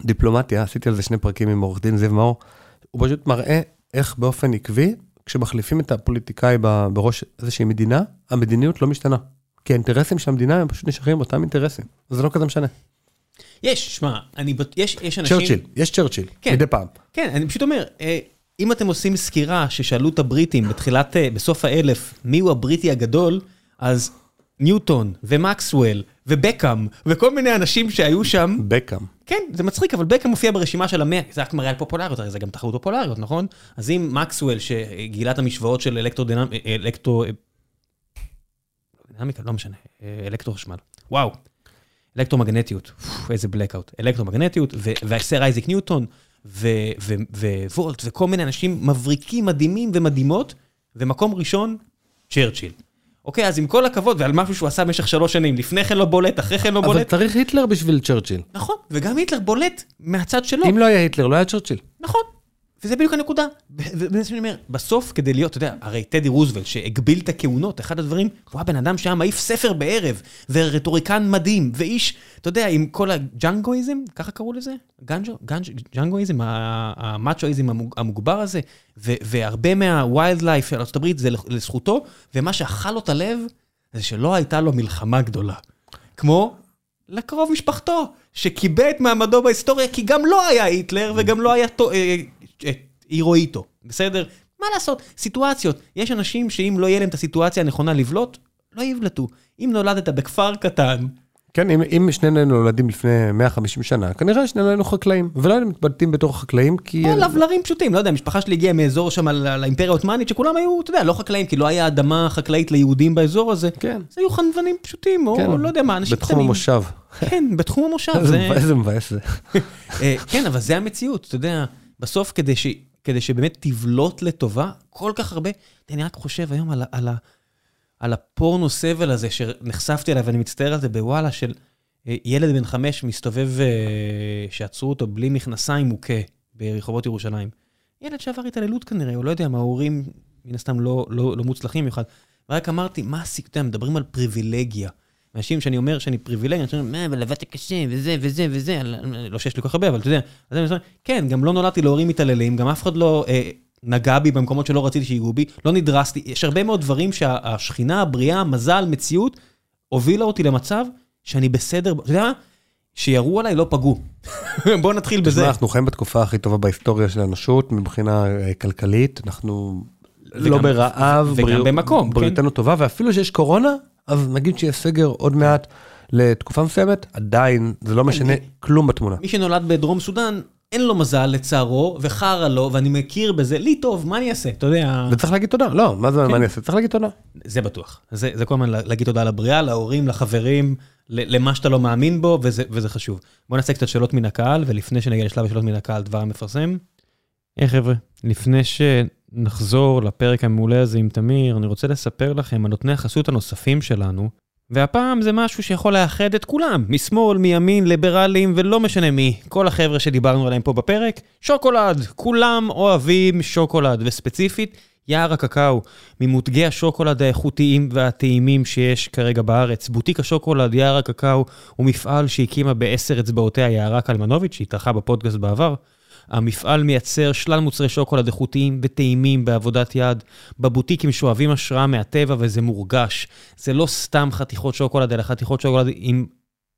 דיפלומטיה, עשיתי על זה שני פרקים עם עורך דין זיו מאור, הוא פשוט מראה איך באופן עקבי, כשמחליפים את הפוליטיקאי בראש איזושהי מדינה, המדיניות לא משתנה. כי האינטרסים של המדינה הם פשוט נשארים אותם אינטרסים. זה לא כזה משנה. יש, שמע, אני, בט- יש, יש אנשים... צ'רצ'יל, יש צ'רצ'יל, כן. מדי פעם. כן, אני פשוט אומר, אה, אם אתם עושים סקירה ששאלו את הבריטים בתחילת, אה, בסוף האלף, מיהו הבריטי הגדול, אז ניוטון ומקסוול ובקאם וכל מיני אנשים שהיו שם, בקאם. כן, זה מצחיק, אבל בקאם מופיע ברשימה של המאה, זה רק מראה על פופולריות, הרי זה גם תחרות פופולריות, נכון? אז אם מקסוול, שגילה את המשוואות של אלקטרודינמ... אלקטרו... דינמיקה, לא משנה, אה, אלקטרו-חשמל. וואו, אלקטרומגנטיות, איזה blackout. אלקטרומגנטיות, והסר אייזיק ניוטון, ווולט, וכל מיני אנשים מבריקים, מדהימים ומדהימות, ומקום ראשון, צ'רצ'יל. אוקיי, אז עם כל הכבוד, ועל משהו שהוא עשה במשך שלוש שנים, לפני כן לא בולט, אחרי כן לא אבל בולט. צריך היטלר בשביל צ'רצ'יל. נכון, וגם היטלר בולט מהצד שלו. אם לא היה היטלר, לא היה צ'רצ'יל. נכון, וזה בדיוק הנקודה. וזה שאני אומר, בסוף כדי להיות, אתה יודע, הרי טדי רוזוולט שהגביל את הכהונות, אחד הדברים, הוא היה בן אדם שהיה מעיף ספר בערב, ורטוריקן מדהים, ואיש, אתה יודע, עם כל הג'ינגואיזם, ככה קראו לזה? גנג'ו? גנג'- ג'ינגואיזם, המאצ'ואיזם המוג- המוגבר הזה, ו- והרבה מה wildlife של ארה"ב זה לזכותו, ומה שאכל לו את הלב, זה שלא הייתה לו מלחמה גדולה. כמו לקרוב משפחתו, שקיבע את מעמדו בהיסטוריה, כי גם לא היה היטלר וגם לא היה אה, הירואיטו, בסדר? מה לעשות? סיטואציות. יש אנשים שאם לא יהיה להם את הסיטואציה הנכונה לבלוט, לא יבלטו. אם נולדת בכפר קטן, כן, אם, אם שנינו נולדים לפני 150 שנה, כנראה שנינו היינו חקלאים, ולא היינו מתבלטים בתור חקלאים, כי... או לבלרים פשוטים, לא יודע, המשפחה שלי הגיעה מאזור שם האימפריה העות'מאנית, שכולם היו, אתה יודע, לא חקלאים, כי לא היה אדמה חקלאית ליהודים באזור הזה. כן. אז היו חנוונים פשוטים, או כן. לא יודע מה, אנשים בתחום קטנים. המושב. כן, בתחום המושב. זה- איזה מבאס זה. [laughs] אה, כן, אבל זה המציאות, אתה יודע, בסוף כדי, ש, כדי שבאמת תבלוט לטובה, כל כך הרבה, אני רק חושב היום על, על, ה- על הפורנו סבל הזה שנחשפתי אליו, ואני מצטער על זה בוואלה, של אה, ילד בן חמש מסתובב, אה, שעצרו אותו בלי מכנסיים מוכה ברחובות ירושלים. ילד שעבר התעללות כנראה, הוא לא יודע מה, ההורים מן הסתם לא, לא, לא מוצלחים במיוחד. ורק אמרתי, מה הסיכוי, מדברים על פריבילגיה. אנשים שאני אומר שאני פריבילגיה, אנשים אומרים, מה, אבל עבדתי קשה, וזה, וזה, וזה, לא שיש לי כל כך הרבה, אבל אתה יודע, אז אני אומר, כן, גם לא נולדתי להורים מתעללים, גם אף אחד לא אה, נגע בי במקומות שלא רציתי שיגעו בי, לא נדרסתי, יש הרבה מאוד דברים שהשכינה, הבריאה, המזל, מציאות, הובילה אותי למצב שאני בסדר, אתה יודע מה? שירו עליי לא פגעו. [laughs] בואו נתחיל בזה. אנחנו חיים בתקופה הכי טובה בהיסטוריה של האנושות, מבחינה אה, כלכלית, אנחנו לא וגם- ברעב, וגם בריאות- במקום, כן. בריאותנו טובה, ואפילו שיש קורונה, אז נגיד שיהיה סגר עוד מעט לתקופה מסוימת, עדיין זה לא משנה כלום בתמונה. מי שנולד בדרום סודאן, אין לו מזל לצערו, וחרא לו, ואני מכיר בזה, לי טוב, מה אני אעשה? אתה יודע, וצריך להגיד תודה, לא, מה זה, כן. מה אני אעשה? צריך להגיד תודה. זה בטוח. זה, זה כל הזמן להגיד תודה לבריאה, להורים, לחברים, ל- למה שאתה לא מאמין בו, וזה, וזה חשוב. בואו נעשה קצת שאלות מן הקהל, ולפני שנגיע לשלב השאלות מן הקהל, דבר המפרסם. היי חבר'ה, לפני שנחזור לפרק המעולה הזה עם תמיר, אני רוצה לספר לכם על נותני החסות הנוספים שלנו, והפעם זה משהו שיכול לאחד את כולם, משמאל, מימין, ליברלים ולא משנה מי. כל החבר'ה שדיברנו עליהם פה בפרק, שוקולד. כולם אוהבים שוקולד, וספציפית, יער הקקאו, ממותגי השוקולד האיכותיים והטעימים שיש כרגע בארץ. בוטיק השוקולד יער הקקאו הוא מפעל שהקימה בעשר אצבעותיה יערה קלמנוביץ', שהתארחה בפודקאסט בעבר. המפעל מייצר שלל מוצרי שוקולד איכותיים וטעימים בעבודת יד. בבוטיקים שואבים השראה מהטבע וזה מורגש. זה לא סתם חתיכות שוקולד, אלא חתיכות שוקולד עם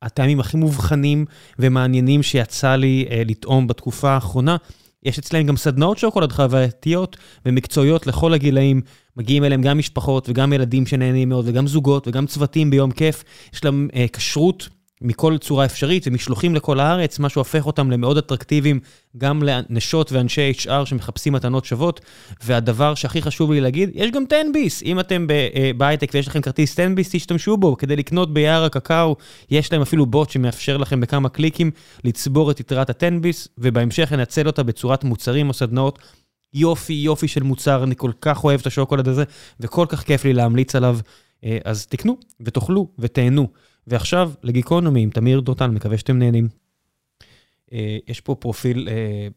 הטעמים הכי מובחנים ומעניינים שיצא לי אה, לטעום בתקופה האחרונה. יש אצלם גם סדנאות שוקולד חווייתיות ומקצועיות לכל הגילאים. מגיעים אליהם גם משפחות וגם ילדים שנהנים מאוד וגם זוגות וגם צוותים ביום כיף. יש להם אה, כשרות מכל צורה אפשרית ומשלוחים לכל הארץ, מה שהופך אותם למאוד אטרקטיביים גם לנשות ואנשי HR שמחפשים מתנות שוות. והדבר שהכי חשוב לי להגיד, יש גם 10 ביס. אם אתם אה, בהייטק ויש לכם כרטיס 10 ביס, תשתמשו בו כדי לקנות ביער הקקאו. יש להם אפילו בוט שמאפשר לכם בכמה קליקים לצבור את יתרת ה-10 ביס, ובהמשך לנצל אותה בצורת מוצרים או סדנאות. יופי, יופי של מוצר, אני כל כך אוהב את השוקולד הזה, וכל כך כיף לי להמליץ עליו. אה, אז תקנו ותאכלו ותהנו. ועכשיו לגיקונומי עם תמיר דותן, מקווה שאתם נהנים. אה, יש פה פרופיל אה,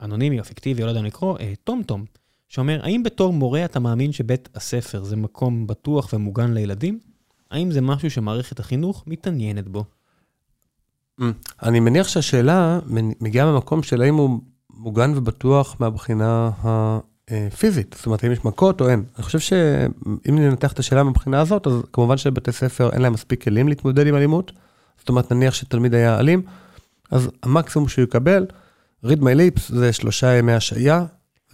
אנונימי או פיקטיבי, לא יודע לקרוא, אה, טום טום, שאומר, האם בתור מורה אתה מאמין שבית הספר זה מקום בטוח ומוגן לילדים? האם זה משהו שמערכת החינוך מתעניינת בו? אני מניח שהשאלה מגיעה ממקום של האם הוא מוגן ובטוח מהבחינה הפיזית, זאת אומרת, האם יש מכות או אין. אני חושב שאם ננתח את השאלה מבחינה הזאת, אז כמובן שבתי ספר אין להם מספיק כלים להתמודד עם אלימות. זאת אומרת, נניח שתלמיד היה אלים, אז המקסימום שהוא יקבל, read my lips זה שלושה ימי השעיה,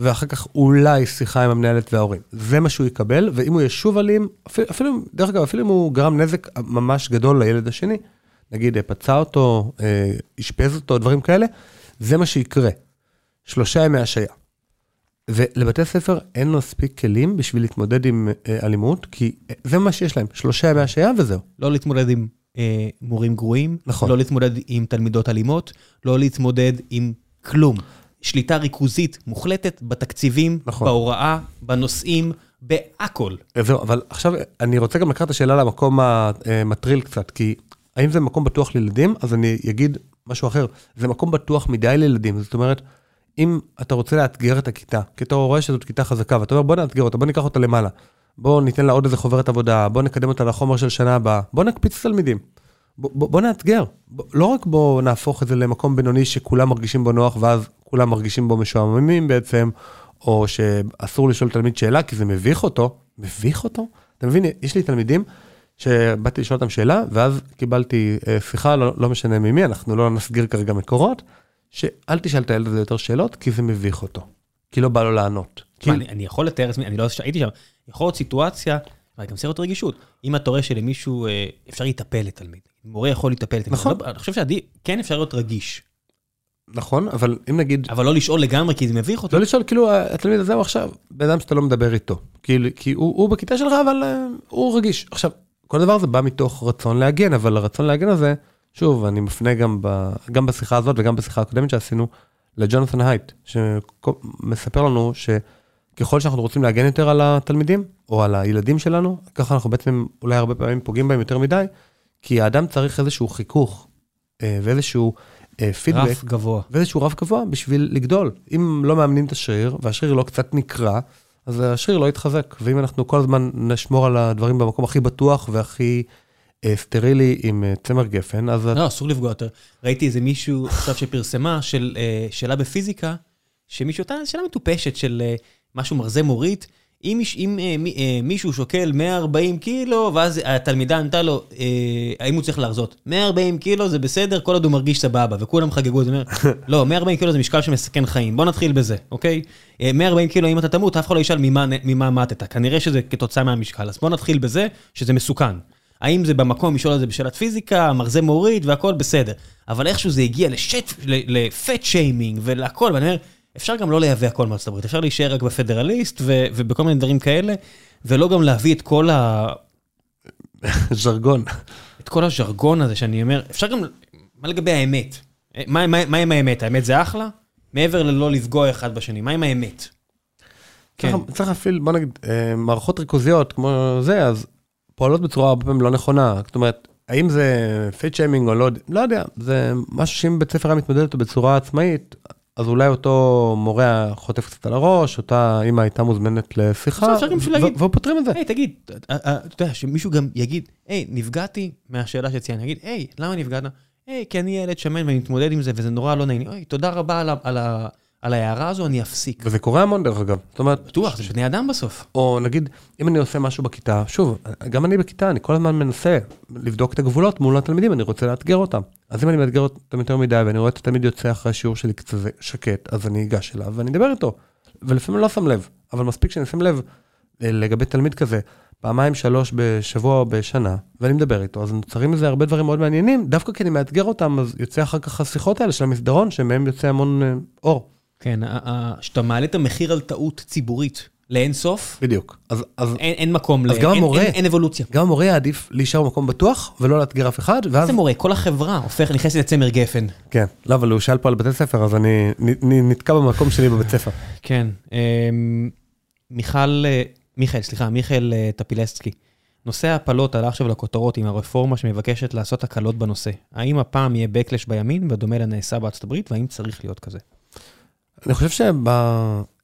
ואחר כך אולי שיחה עם המנהלת וההורים. זה מה שהוא יקבל, ואם הוא ישוב אלים, אפילו, אפילו דרך אגב, אפילו אם הוא גרם נזק ממש גדול לילד השני, נגיד פצע אותו, אשפז אותו, דברים כאלה, זה מה שיקרה. שלושה ימי השעיה. ולבתי ספר אין מספיק כלים בשביל להתמודד עם אה, אלימות, כי אה, זה מה שיש להם, שלושה ימי השעיה וזהו. לא להתמודד עם אה, מורים גרועים, נכון. לא להתמודד עם תלמידות אלימות, לא להתמודד עם כלום. שליטה ריכוזית מוחלטת בתקציבים, נכון. בהוראה, בנושאים, בהכל. אה, זהו, אבל עכשיו אני רוצה גם לקחת את השאלה למקום המטריל קצת, כי האם זה מקום בטוח לילדים? אז אני אגיד משהו אחר, זה מקום בטוח מדי לילדים, זאת אומרת, אם אתה רוצה לאתגר את הכיתה, כי אתה רואה שזאת כיתה חזקה, ואתה אומר בוא נאתגר אותה, בוא ניקח אותה למעלה, בוא ניתן לה עוד איזה חוברת עבודה, בוא נקדם אותה לחומר של שנה הבאה, בוא נקפיץ את התלמידים, בוא, בוא, בוא נאתגר, בוא, לא רק בוא נהפוך את זה למקום בינוני שכולם מרגישים בו נוח, ואז כולם מרגישים בו משועממים בעצם, או שאסור לשאול תלמיד שאלה כי זה מביך אותו, מביך אותו? אתה מבין, יש לי תלמידים שבאתי לשאול אותם שאלה, ואז קיבלתי אה, שיחה, לא, לא משנה ממי, אנחנו לא נסגיר כרגע מקורות, שאל תשאל את הילד הזה יותר שאלות, כי זה מביך אותו. כי לא בא לו לענות. כי- אני, אני יכול לתאר לעצמי, אני לא הייתי שם, יכול להיות סיטואציה, אבל גם להיות רגישות. אם אתה רואה שלמישהו, אה, אפשר להיטפל לתלמיד, מורה יכול להיטפל לתלמיד. נכון. אני, לא, אני חושב שעדיף, כן אפשר להיות רגיש, נכון, אבל אם נגיד, אבל לא לשאול לגמרי כי זה מביך אותו. לא לשאול, כאילו, התלמיד הזה הוא עכשיו בן אדם שאתה לא מדבר איתו. כאילו, כי הוא, הוא בכיתה שלך, אבל אה, הוא רגיש. עכשיו, כל דבר זה בא מתוך רצון להגן, אבל הרצון להגן הזה, שוב, אני מפנה גם, ב, גם בשיחה הזאת וגם בשיחה הקודמת שעשינו, לג'ונתן הייט, שמספר לנו שככל שאנחנו רוצים להגן יותר על התלמידים, או על הילדים שלנו, ככה אנחנו בעצם אולי הרבה פעמים פוגעים בהם יותר מדי, כי האדם צריך איזשהו חיכוך אה, ואיזשהו אה, פידבק. רף גבוה. ואיזשהו רף גבוה בשביל לגדול. אם לא מאמנים את השריר, והשריר לא קצת נקרע, אז השריר לא יתחזק. ואם אנחנו כל הזמן נשמור על הדברים במקום הכי בטוח והכי סטרילי עם אה, צמר גפן, אז... לא, אסור לפגוע יותר. ראיתי איזה מישהו עכשיו שפרסמה של אה, שאלה בפיזיקה, שמישהו, אותה שאלה מטופשת של אה, משהו מרזה מוריד, אם, אם אה, מי- אה, מישהו שוקל 140 קילו, ואז התלמידה ענתה לו, אה, האם הוא צריך להרזות? 140 קילו זה בסדר, כל עוד הוא מרגיש סבבה, וכולם חגגו את זה. [laughs] לא, 140 קילו זה משקל שמסכן חיים, בוא נתחיל בזה, אוקיי? אה, 140 קילו, אם אתה תמות, אף אחד לא ישאל ממה, ממה מתת, כנראה שזה כתוצאה מהמשקל, אז בוא נתחיל בזה, שזה מסוכן. האם זה במקום לשאול על זה בשאלת פיזיקה, מרזה מוריד והכל בסדר. אבל איכשהו זה הגיע לפט שיימינג ולהכל, ואני אומר, אפשר גם לא לייבא הכל מארצות הברית, אפשר להישאר רק בפדרליסט ו- ובכל מיני דברים כאלה, ולא גם להביא את כל, ה- [laughs] ז'רגון. את כל הז'רגון הזה שאני אומר, אפשר גם, מה לגבי האמת? אה, מה, מה, מה עם האמת? האמת זה אחלה? מעבר ללא לפגוע אחד בשני, מה עם האמת? כן, צריך- צריך להפעיל, בוא נגיד, אה, מערכות ריכוזיות כמו זה, אז פועלות בצורה הרבה פעמים לא נכונה. זאת אומרת, האם זה fat shaming או לא, לא יודע, זה משהו שאם בית ספר היה מתמודד איתו בצורה עצמאית, אז אולי אותו מורה חוטף קצת על הראש, אותה אמא הייתה מוזמנת לשיחה, בסדר, אפשר גם בשביל ו- להגיד- ופותרים את זה. היי, תגיד, אה, אה, אתה יודע, שמישהו גם יגיד, היי, נפגעתי מהשאלה שציינת, יגיד, היי, למה נפגעת? היי, כי אני ילד שמן ואני מתמודד עם זה וזה נורא לא נעים לי. אוי, תודה רבה על ה- על ההערה הזו, אני אפסיק. וזה קורה המון דרך אגב. זאת אומרת, בטוח, זה בני אדם בסוף. או נגיד, אם אני עושה משהו בכיתה, שוב, גם אני בכיתה, אני כל הזמן מנסה לבדוק את הגבולות מול התלמידים, אני רוצה לאתגר אותם. אז אם אני מאתגר אותם יותר מדי, ואני רואה את התלמיד יוצא אחרי השיעור שלי קצת שקט, אז אני אגש אליו ואני אדבר איתו. ולפעמים לא שם לב, אבל מספיק שאני שם לב אה, לגבי תלמיד כזה, פעמיים שלוש בשבוע או בשנה, ואני מדבר איתו, אז נוצרים מזה הרבה דברים מאוד מעניינים, דווקא כי אני מאתגר אותם, אז יוצא אחר כך השיחות האלה של המסדרון, שמהם יוצא המון אה, אור. כן, ה- ה- שאתה מעלה את המחיר על טעות ציבורית לאין סוף, בדיוק. אז, אז אין אין מקום, ל- אז גם אין- המורה- אין- אין אבולוציה. גם המורה יעדיף להישאר במקום בטוח ולא לאתגר אף אחד, ואז... זה מורה, כל החברה הופך, נכנסת לצמר גפן. כן, לא, אבל הוא שאל פה על בתי ספר, אז אני נ- נ- נתקע במקום שלי בבית ספר. [laughs] כן. אמ, מיכל, אה, מיכאל, סליחה, מיכאל אה, טפילסקי. נושא ההפלות עלה עכשיו לכותרות עם הרפורמה שמבקשת לעשות הקלות בנושא. האם הפעם יהיה backlash בימין, בדומה לנעשה בארצות הברית, והאם צריך להיות כזה? אני חושב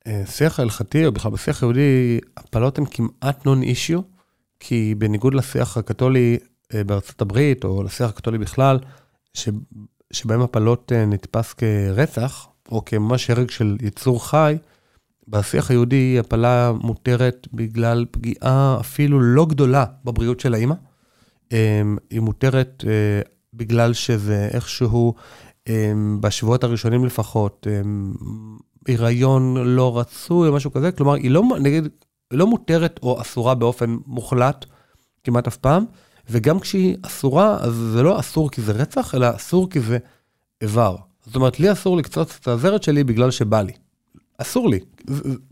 שבשיח ההלכתי, או בכלל בשיח היהודי, הפלות הן כמעט נון אישיו, כי בניגוד לשיח הקתולי אה, בארצות הברית, או לשיח הקתולי בכלל, ש... שבהם הפלות אה, נתפס כרצח, או כממש הרג של יצור חי, בשיח היהודי הפלה מותרת בגלל פגיעה אפילו לא גדולה בבריאות של האימא. אה, היא מותרת בגלל שזה איכשהו, בשבועות הראשונים לפחות, אה, הריון לא רצוי או משהו כזה, כלומר, היא לא, נגיד, היא לא מותרת או אסורה באופן מוחלט כמעט אף פעם, וגם כשהיא אסורה, אז זה לא אסור כי זה רצח, אלא אסור כי זה איבר. זאת אומרת, לי אסור לקצוץ את הזרת שלי בגלל שבא לי. אסור לי.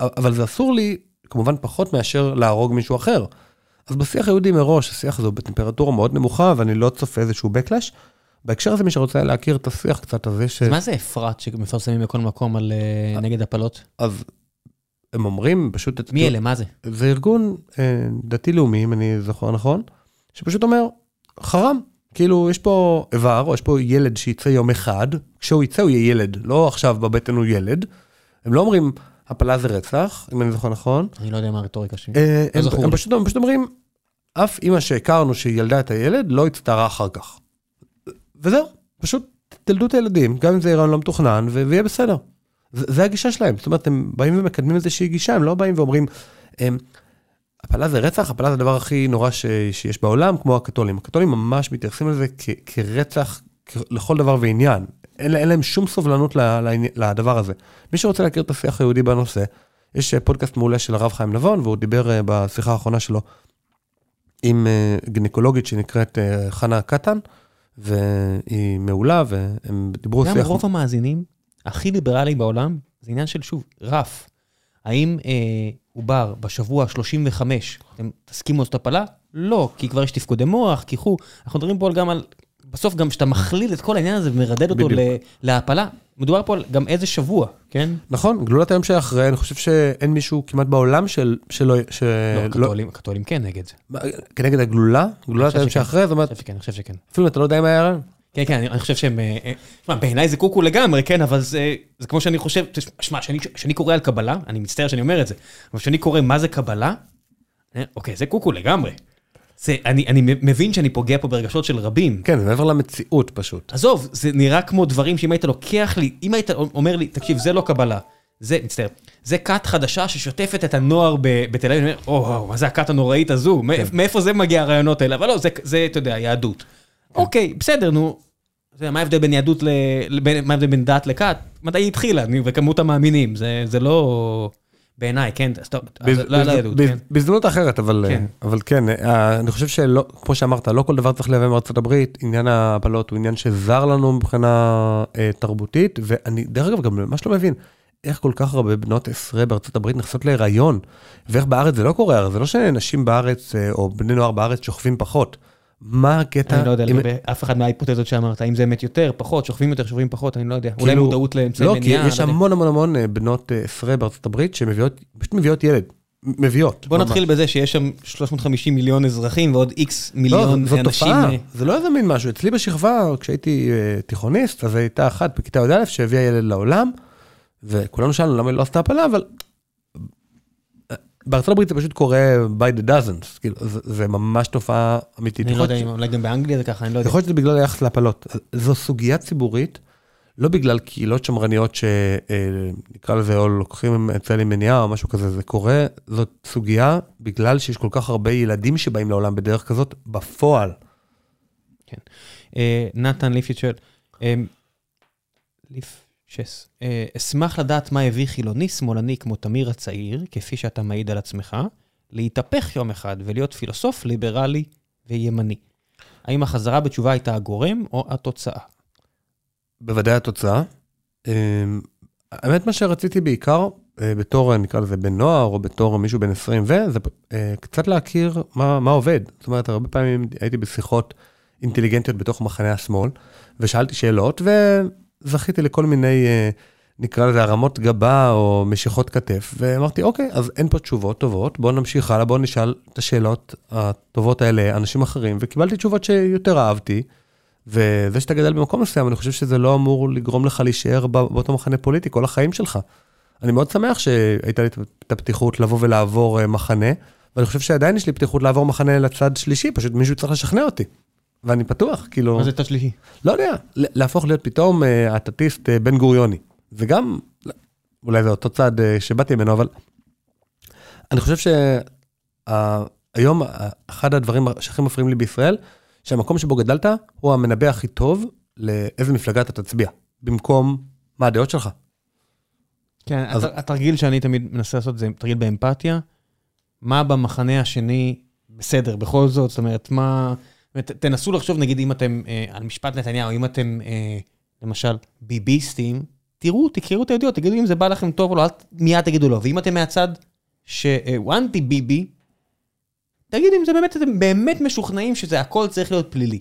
אבל זה אסור לי, כמובן פחות מאשר להרוג מישהו אחר. אז בשיח היהודי מראש, השיח הזה הוא בטמפרטורה מאוד נמוכה, ואני לא צופה איזשהו backlash. בהקשר הזה, מי שרוצה להכיר את השיח קצת הזה ש... אז מה זה אפרת שמפרסמים בכל מקום על אה, נגד הפלות? אז הם אומרים פשוט... את- מי אלה? מה זה? זה ארגון אה, דתי-לאומי, אם אני זוכר נכון, שפשוט אומר, חרם. כאילו, יש פה איבר, או יש פה ילד שיצא יום אחד, כשהוא יצא הוא יהיה ילד, לא עכשיו בבטן הוא ילד. הם לא אומרים, הפלה זה רצח, אם אני זוכר נכון. אני לא יודע מה הרטוריקה שלי. אה, הם, זכור הם, לי. פשוט, הם פשוט אומרים, אף אימא שהכרנו שהיא ילדה את הילד, לא הצטערה אחר כך. וזהו, פשוט תלדו את הילדים, גם אם זה הריון לא מתוכנן, ו- ויהיה בסדר. זה, זה הגישה שלהם, זאת אומרת, הם באים ומקדמים איזושהי גישה, הם לא באים ואומרים, הם, הפלה זה רצח, הפלה זה הדבר הכי נורא ש, שיש בעולם, כמו הקתולים. הקתולים ממש מתייחסים לזה כ, כרצח כ, לכל דבר ועניין. אין, אין להם שום סובלנות לעני- לדבר הזה. מי שרוצה להכיר את השיח היהודי בנושא, יש אה, פודקאסט מעולה של הרב חיים נבון, והוא דיבר אה, בשיחה האחרונה שלו עם אה, גינקולוגית שנקראת חנה קטן, והיא מעולה, והם דיברו גם שיח... רוב המאזינים הכי ליברליים בעולם, זה עניין של, שוב, רף. האם אה, עובר בשבוע ה-35, אתם תסכימו לעשות הפלה? לא, כי כבר יש תפקודי מוח, כי חו. אנחנו מדברים פה גם על... בסוף גם כשאתה מכליל את כל העניין הזה ומרדד אותו בדיוק. ל- להפלה, מדובר פה על גם איזה שבוע, כן? נכון, גלולת היום שאחרי, אני חושב שאין מישהו כמעט בעולם של, שלא... ש... לא, הקתולים, הקתולים כן נגד זה. כנגד הגלולה, גלולת היום שכן. שאחרי, זאת אני אומרת, חושב שכן, אני חושב שכן. אפילו אם אתה לא יודע מה היה הרעיון. כן, כן, אני, אני חושב שהם... אה, אה, תשמע, בעיניי זה קוקו לגמרי, כן, אבל זה, זה כמו שאני חושב, כשאני, כשאני קורא על קבלה, אני מצטער שאני אומר את זה, אבל כשאני קורא מה זה קבלה, אה, אוקיי, זה קוקו לגמרי. זה, אני, אני מבין שאני פוגע פה ברגשות של רבים. כן, זה מעבר למציאות פשוט. עזוב, זה נראה כמו דברים שאם היית לוקח לי, אם היית אומר לי, תקשיב, זה לא קבלה, זה, מצטער, זה כת חדשה ששוטפת את הנוער ב- בתל אביב, או, מה זה הכת הנוראית הזו? מאיפ- מאיפה זה מגיע הרעיונות האלה? אבל לא, זה, זה, אתה יודע, יהדות. אוקיי, בסדר, נו. זה, מה ההבדל בין יהדות ל... לבין- מה ההבדל בין דת לכת? מתי היא התחילה? וכמות המאמינים, זה, זה לא... בעיניי, כן, לא על בהז- היהדות, בהז- כן. בהזדמנות אחרת, אבל כן. אבל כן, אה, אני חושב שלא, כמו שאמרת, לא כל דבר צריך לייבא מארצות הברית, עניין ההפלות הוא עניין שזר לנו מבחינה אה, תרבותית, ואני, דרך אגב, גם ממש לא מבין, איך כל כך הרבה בנות עשרה בארצות הברית נכנסות להיריון, ואיך בארץ זה לא קורה, הרי זה לא שנשים בארץ, אה, או בני נוער בארץ שוכבים פחות. מה הקטע? אני לא יודע אם- לגבי אף אחד מההיפותזות שאמרת, האם זה אמת יותר, פחות, שוכבים יותר, שוכבים פחות, אני לא יודע. אולי כאילו- מודעות לאמצעי לא, מניעה. כי יש לא. המון המון המון אה, בנות אה, עשרה בארצות הברית שמביאות, פשוט מביאות ילד. מביאות. בוא ממש. נתחיל בזה שיש שם 350 מיליון אזרחים ועוד איקס לא, מיליון זאת אנשים. תופעה, אה, זה לא איזה מין משהו. אצלי בשכבה, כשהייתי תיכוניסט, אז הייתה אחת בכיתה י"א שהביאה ילד לעולם, וכולנו שאלנו למה היא לא עשתה הפלה, אבל בארצות הברית זה פשוט קורה by the dozens, כאילו, זה, זה ממש תופעה אמיתית. אני לא יודע אם אולי גם באנגליה זה ככה, אני לא יודע. יכול להיות שזה בגלל היחס להפלות. זו סוגיה ציבורית, לא בגלל קהילות שמרניות שנקרא לזה, או לוקחים אצל מניעה או משהו כזה, זה קורה, זאת סוגיה בגלל שיש כל כך הרבה ילדים שבאים לעולם בדרך כזאת, בפועל. אה, נתן ליפשיץ שואל, אה, ליפשס, אה, אשמח לדעת מה הביא חילוני שמאלני כמו תמיר הצעיר, כפי שאתה מעיד על עצמך, להתהפך יום אחד ולהיות פילוסוף ליברלי וימני. האם החזרה בתשובה הייתה הגורם או התוצאה? בוודאי התוצאה. אה, האמת מה שרציתי בעיקר, אה, בתור נקרא לזה בן נוער, או בתור מישהו בן 20 ו, זה קצת להכיר מה, מה עובד. זאת אומרת, הרבה פעמים הייתי בשיחות אינטליגנטיות בתוך מחנה השמאל, ושאלתי שאלות, וזכיתי לכל מיני, אה, נקרא לזה הרמות גבה או משיכות כתף, ואמרתי, אוקיי, אז אין פה תשובות טובות, בואו נמשיך הלאה, בואו נשאל את השאלות הטובות האלה אנשים אחרים, וקיבלתי תשובות שיותר אהבתי. וזה שאתה גדל במקום מסוים, אני חושב שזה לא אמור לגרום לך להישאר בא- באותו מחנה פוליטי כל החיים שלך. אני מאוד שמח שהייתה לי את הפתיחות לבוא ולעבור אה, מחנה, ואני חושב שעדיין יש לי פתיחות לעבור מחנה לצד שלישי, פשוט מישהו צריך לשכנע אותי. ואני פתוח, כאילו, מה זה צד שלישי? לא יודע, להפוך להיות פתאום אה, אטטיסט אה, בן גוריוני. וגם, לא, אולי זה אותו צד אה, שבאתי ממנו, אבל אני חושב שהיום אחד הדברים שהכי מפריעים לי בישראל, שהמקום שבו גדלת הוא המנבא הכי טוב לאיזה מפלגה אתה תצביע, במקום מה הדעות שלך. כן, אז- הת- התרגיל שאני תמיד מנסה לעשות זה תרגיל באמפתיה. מה במחנה השני בסדר, בכל זאת, זאת אומרת, מה... תנסו לחשוב, נגיד, אם אתם אה, על משפט נתניהו, אם אתם, אה, למשל, ביביסטים, תראו, תקראו את הידיעות, תגידו אם זה בא לכם טוב או לא, אל מיד תגידו לא. ואם אתם מהצד שהוא אנטי ביבי, תגידו אם זה באמת, אתם באמת משוכנעים שזה הכל צריך להיות פלילי.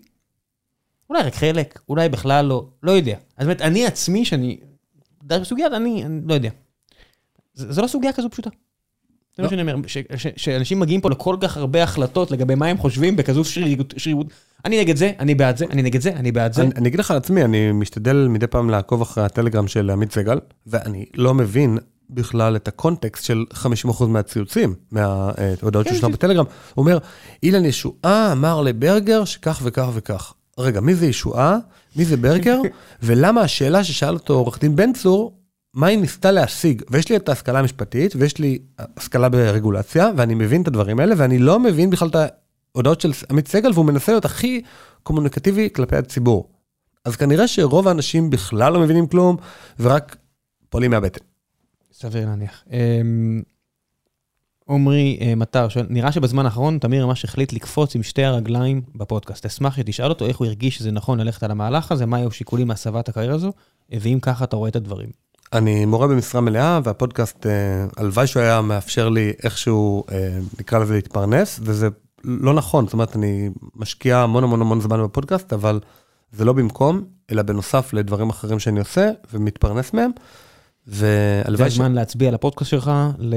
אולי רק חלק, אולי בכלל לא, לא יודע. אז באמת, אני עצמי, שאני... בסוגיה, אני, אני לא יודע. זה, זה לא סוגיה כזו פשוטה. זה מה לא. שאני אומר, שאנשים מגיעים פה לכל כך הרבה החלטות לגבי מה הם חושבים בכזו שרירות. אני נגד זה, אני בעד זה, אני נגד זה, אני בעד זה. אני, אגיד לך על עצמי, אני משתדל מדי פעם לעקוב אחרי הטלגרם של עמית סגל, ואני לא מבין בכלל את הקונטקסט של 50% מהציוצים, מההודעות כן, שלו זה- בטלגרם. הוא אומר, אילן ישועה אמר לברגר שכך וכך וכך. רגע, מי זה ישועה? מי זה ברגר? [laughs] ולמה השאלה ששאל אותו עורך דין בן צור, מה היא ניסתה להשיג? ויש לי את ההשכלה המשפטית, ויש לי השכלה ברגולציה, ואני מבין את הדברים האלה, ואני לא מבין בכלל את ההודעות של עמית סגל, והוא מנסה להיות הכי קומוניקטיבי כלפי הציבור. אז כנראה שרוב האנשים בכלל לא מבינים כלום, ורק פועלים מהבטן. סביר להניח. אמ, עומרי אה, מטר נראה שבזמן האחרון תמיר ממש החליט לקפוץ עם שתי הרגליים בפודקאסט. אשמח שתשאל אותו איך הוא הרגיש שזה נכון ללכת על המהלך הזה, מה היו השיקולים להסבת הקריירה הזו, ואם ככה אתה רואה את הדברים. אני מורה במשרה מלאה, והפודקאסט, אה, הלוואי שהוא היה מאפשר לי איכשהו, אה, נקרא לזה להתפרנס, וזה לא נכון, זאת אומרת, אני משקיע המון המון המון זמן בפודקאסט, אבל זה לא במקום, אלא בנוסף לדברים אחרים שאני עושה, ומתפרנס מהם, זה והלוואי ש... הזמן להצביע לפודקאסט שלך, ל...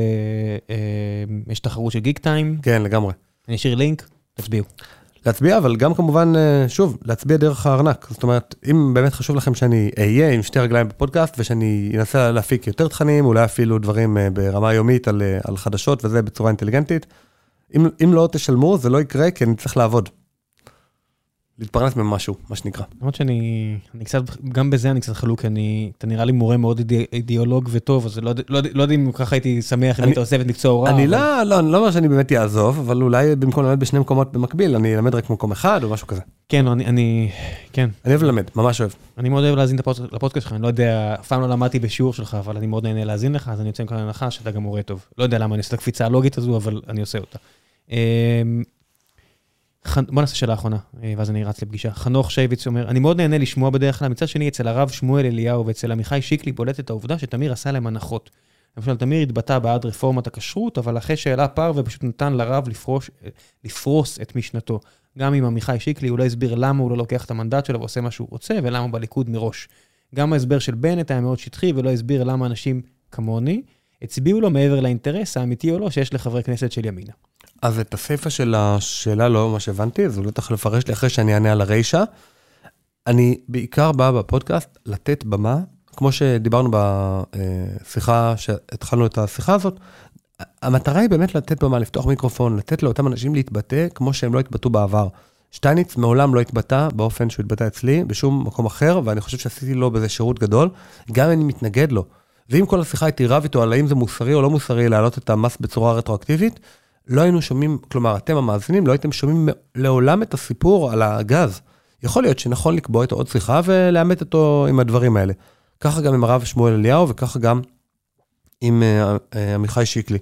אה, יש תחרות של גיק טיים, כן, לגמרי. אני אשאיר לינק, תצביעו. להצביע, אבל גם כמובן, אה, שוב, להצביע דרך הארנק. זאת אומרת, אם באמת חשוב לכם שאני אהיה עם שתי רגליים בפודקאסט, ושאני אנסה להפיק יותר תכנים, אולי אפילו דברים אה, ברמה יומית על, אה, על חדשות וזה בצורה אינטליגנטית, אם, אם לא תשלמו, זה לא יקרה, כי אני צריך לעבוד. להתפרנס ממשהו, מה שנקרא. למרות שאני, אני קצת, גם בזה אני קצת חלוק, אני, אתה נראה לי מורה מאוד אידי, אידיאולוג וטוב, אז לא, יודע- לא, לא יודע אם ככה הייתי שמח אם היית עוזב את מקצוע ההוראה. אני אבל- לא, לא, אני לא אומר שאני באמת אעזוב, אבל אולי במקום ללמד בשני מקומות במקביל, אני אלמד רק במקום אחד או משהו כזה. כן, אני, אני, כן, אני אוהב ללמד, ממש אוהב. אני מאוד אוהב להאזין לפוד- לפודקאסט שלך, אני לא יודע, אף פעם לא למדתי בשיעור שלך, אבל אני מאוד נהנה להאזין לך, אז אני יוצא מכאן הנחה שאתה גם מורה טוב. לא יודע למה אני עושה את הקפיצה הלוגית הזו, אבל אני עושה אותה. בוא נעשה שאלה אחרונה, אה, ואז אני רץ לפגישה. חנוך שייביץ אומר, אני מאוד נהנה לשמוע בדרך כלל, מצד שני, אצל הרב שמואל אליהו ואצל עמיחי שיקלי בולטת העובדה שתמיר עשה להם הנחות. למשל, תמיר התבטא בעד רפורמת הכשרות, אבל אחרי שהעלה פער ופשוט נתן לרב לפרוש, אה, לפרוס את משנתו. גם עם עמיחי שיקלי, הוא לא הסביר למה הוא לא לוקח את המנדט שלו ועושה מה שהוא רוצה, ולמה בליכוד מראש. גם ההסבר של בנט היה מאוד שטחי, ולא הסביר למה אנשים כמוני הצביעו לו מעבר לאינטרס האמיתי או לא שיש לחברי כנסת של ימינה. אז את הסיפה של השאלה לא ממש הבנתי, אז אולי צריך לפרש לי אחרי שאני אענה על הרישה. אני בעיקר בא בפודקאסט לתת במה, כמו שדיברנו בשיחה, שהתחלנו את השיחה הזאת, המטרה היא באמת לתת במה, לפתוח מיקרופון, לתת לאותם אנשים להתבטא כמו שהם לא התבטאו בעבר. שטייניץ מעולם לא התבטא באופן שהוא התבטא אצלי, בשום מקום אחר, ואני חושב שעשיתי לו בזה שירות גדול, גם אם אני מתנגד לו. ואם כל השיחה הייתי רב איתו על האם זה מוסרי או לא מוסרי להעלות את המס בצורה רטרואקטיבית, לא היינו שומעים, כלומר, אתם המאזינים, לא הייתם שומעים לעולם את הסיפור על הגז. יכול להיות שנכון לקבוע איתו עוד שיחה ולאמת אותו עם הדברים האלה. ככה גם עם הרב שמואל אליהו וככה גם עם אה, אה, עמיחי שיקלי.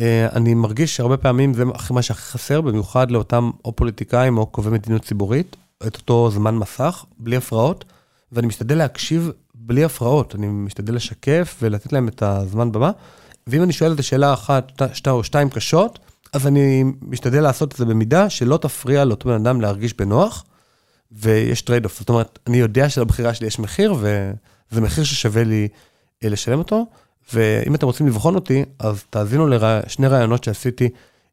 אה, אני מרגיש שהרבה פעמים זה מה שהכי חסר, במיוחד לאותם או פוליטיקאים או קובעי מדיניות ציבורית, את אותו זמן מסך, בלי הפרעות, ואני משתדל להקשיב בלי הפרעות, אני משתדל לשקף ולתת להם את הזמן במה. ואם אני שואל את השאלה אחת, שת- שתי או שתיים קשות, אז אני משתדל לעשות את זה במידה שלא תפריע לאותו בן אדם להרגיש בנוח, ויש trade off. זאת אומרת, אני יודע שלבחירה שלי יש מחיר, וזה מחיר ששווה לי אה, לשלם אותו. ואם אתם רוצים לבחון אותי, אז תאזינו לשני ראיונות שעשיתי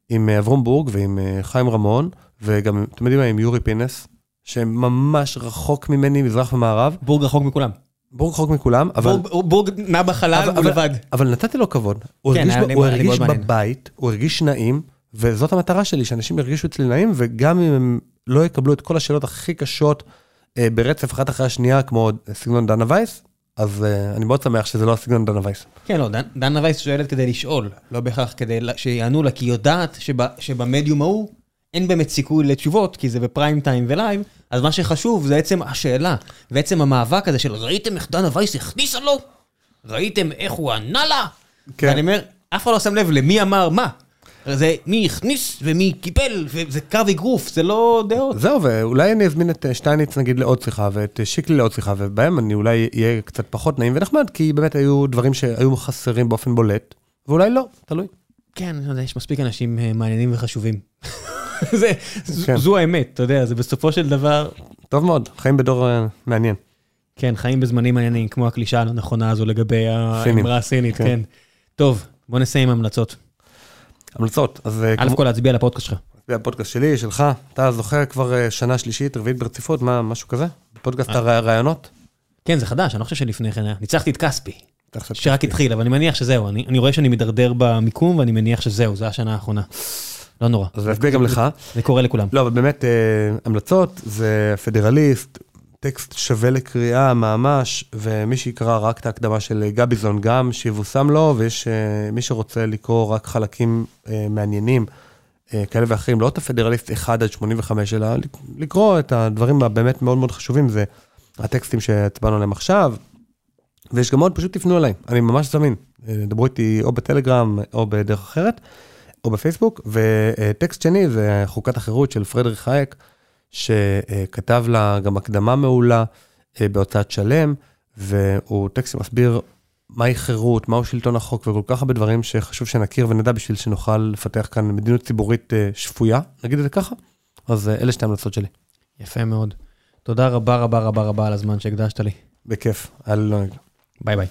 עם אה, אברום בורג ועם אה, חיים רמון, וגם, אתם יודעים מה, עם יורי פינס, שממש רחוק ממני, מזרח ומערב. בורג רחוק מכולם. בורג רחוק מכולם, אבל... בורג, נע בחלל, אבל- הוא לבד. אבל נתתי לו כבוד. הוא כן, הרגיש, הוא הרגיש. בבית, הוא הרגיש נעים, וזאת המטרה שלי, שאנשים ירגישו אצלי נעים, וגם אם הם לא יקבלו את כל השאלות הכי קשות אה, ברצף אחת אחרי השנייה, כמו סגנון דנה וייס, אז אה, אני מאוד שמח שזה לא הסגנון דנה וייס. כן, לא, דן- דנה וייס שואלת כדי לשאול, לא בהכרח כדי שיענו לה, כי היא יודעת שב- שבמדיום ההוא אין באמת סיכוי לתשובות, כי זה ב prime time ו live, אז מה שחשוב זה עצם השאלה, ועצם המאבק הזה של ראיתם איך דנה וייס הכניסה לו? ראיתם איך הוא ענה לה? כן. ואני אומר, אף אחד לא שם לב למי אמר מה. זה מי הכניס ומי קיפל, וזה קו אגרוף, זה לא דעות. זהו, ואולי אני אזמין את אה, שטייניץ נגיד לעוד שיחה, ואת אה, שיקלי לעוד שיחה, ובהם אני אולי אהיה קצת פחות נעים ונחמד, כי באמת היו דברים שהיו חסרים באופן בולט, ואולי לא, תלוי. כן, יש מספיק אנשים אה, מעניינים וחשובים. [laughs] זה- כן. זו האמת, אתה יודע, זה בסופו של דבר, טוב מאוד, חיים בדור אה, מעניין. כן, חיים בזמנים מעניינים, כמו הקלישאה הלא נכונה הזו לגבי. האמרה הסינית, כן. כן. טוב, בוא נסיים עם המלצות. המלצות, אז אה, א' כמו- כל להצביע על הפודקאסט שלך. זה הפודקאסט שלי, שלך, אתה זוכר כבר אה, שנה שלישית, רביעית ברציפות, מה, משהו כזה? פודקאסט הרעיונות? כן, זה חדש, אני לא חושב שלפני כן היה. ניצחתי את כספי, שרק התחיל, אבל אני מניח שזהו, אני אני רואה שאני מידרדר במיקום, ואני מניח שזהו, זו השנה האחרונה. לא נורא, אז אסביר גם לך. זה קורה לכולם. לא, אבל באמת, אה, המלצות זה פדרליסט, טקסט שווה לקריאה ממש, ומי שיקרא רק את ההקדמה של גביזון גם שיבושם לו, ויש אה, מי שרוצה לקרוא רק חלקים אה, מעניינים אה, כאלה ואחרים, לא את הפדרליסט 1 עד 85, אלא לק- לקרוא את הדברים הבאמת מאוד מאוד חשובים, זה הטקסטים שהצבענו עליהם עכשיו, ויש גם עוד, פשוט תפנו אליי, אני ממש זמין. אה, דברו איתי או בטלגרם או בדרך אחרת, או בפייסבוק, וטקסט שני זה חוקת החירות של פרדריך הייק, שכתב לה גם הקדמה מעולה אה, בהוצאת שלם, והוא טקסט שמסביר מהי חירות, מהו שלטון החוק וכל כך הרבה דברים שחשוב שנכיר ונדע בשביל שנוכל לפתח כאן מדיניות ציבורית אה, שפויה, נגיד את זה ככה. אז אה, אלה שתי ההמלצות שלי. יפה מאוד. תודה רבה רבה רבה רבה על הזמן שהקדשת לי. בכיף, היה לי לעונג. ביי ביי.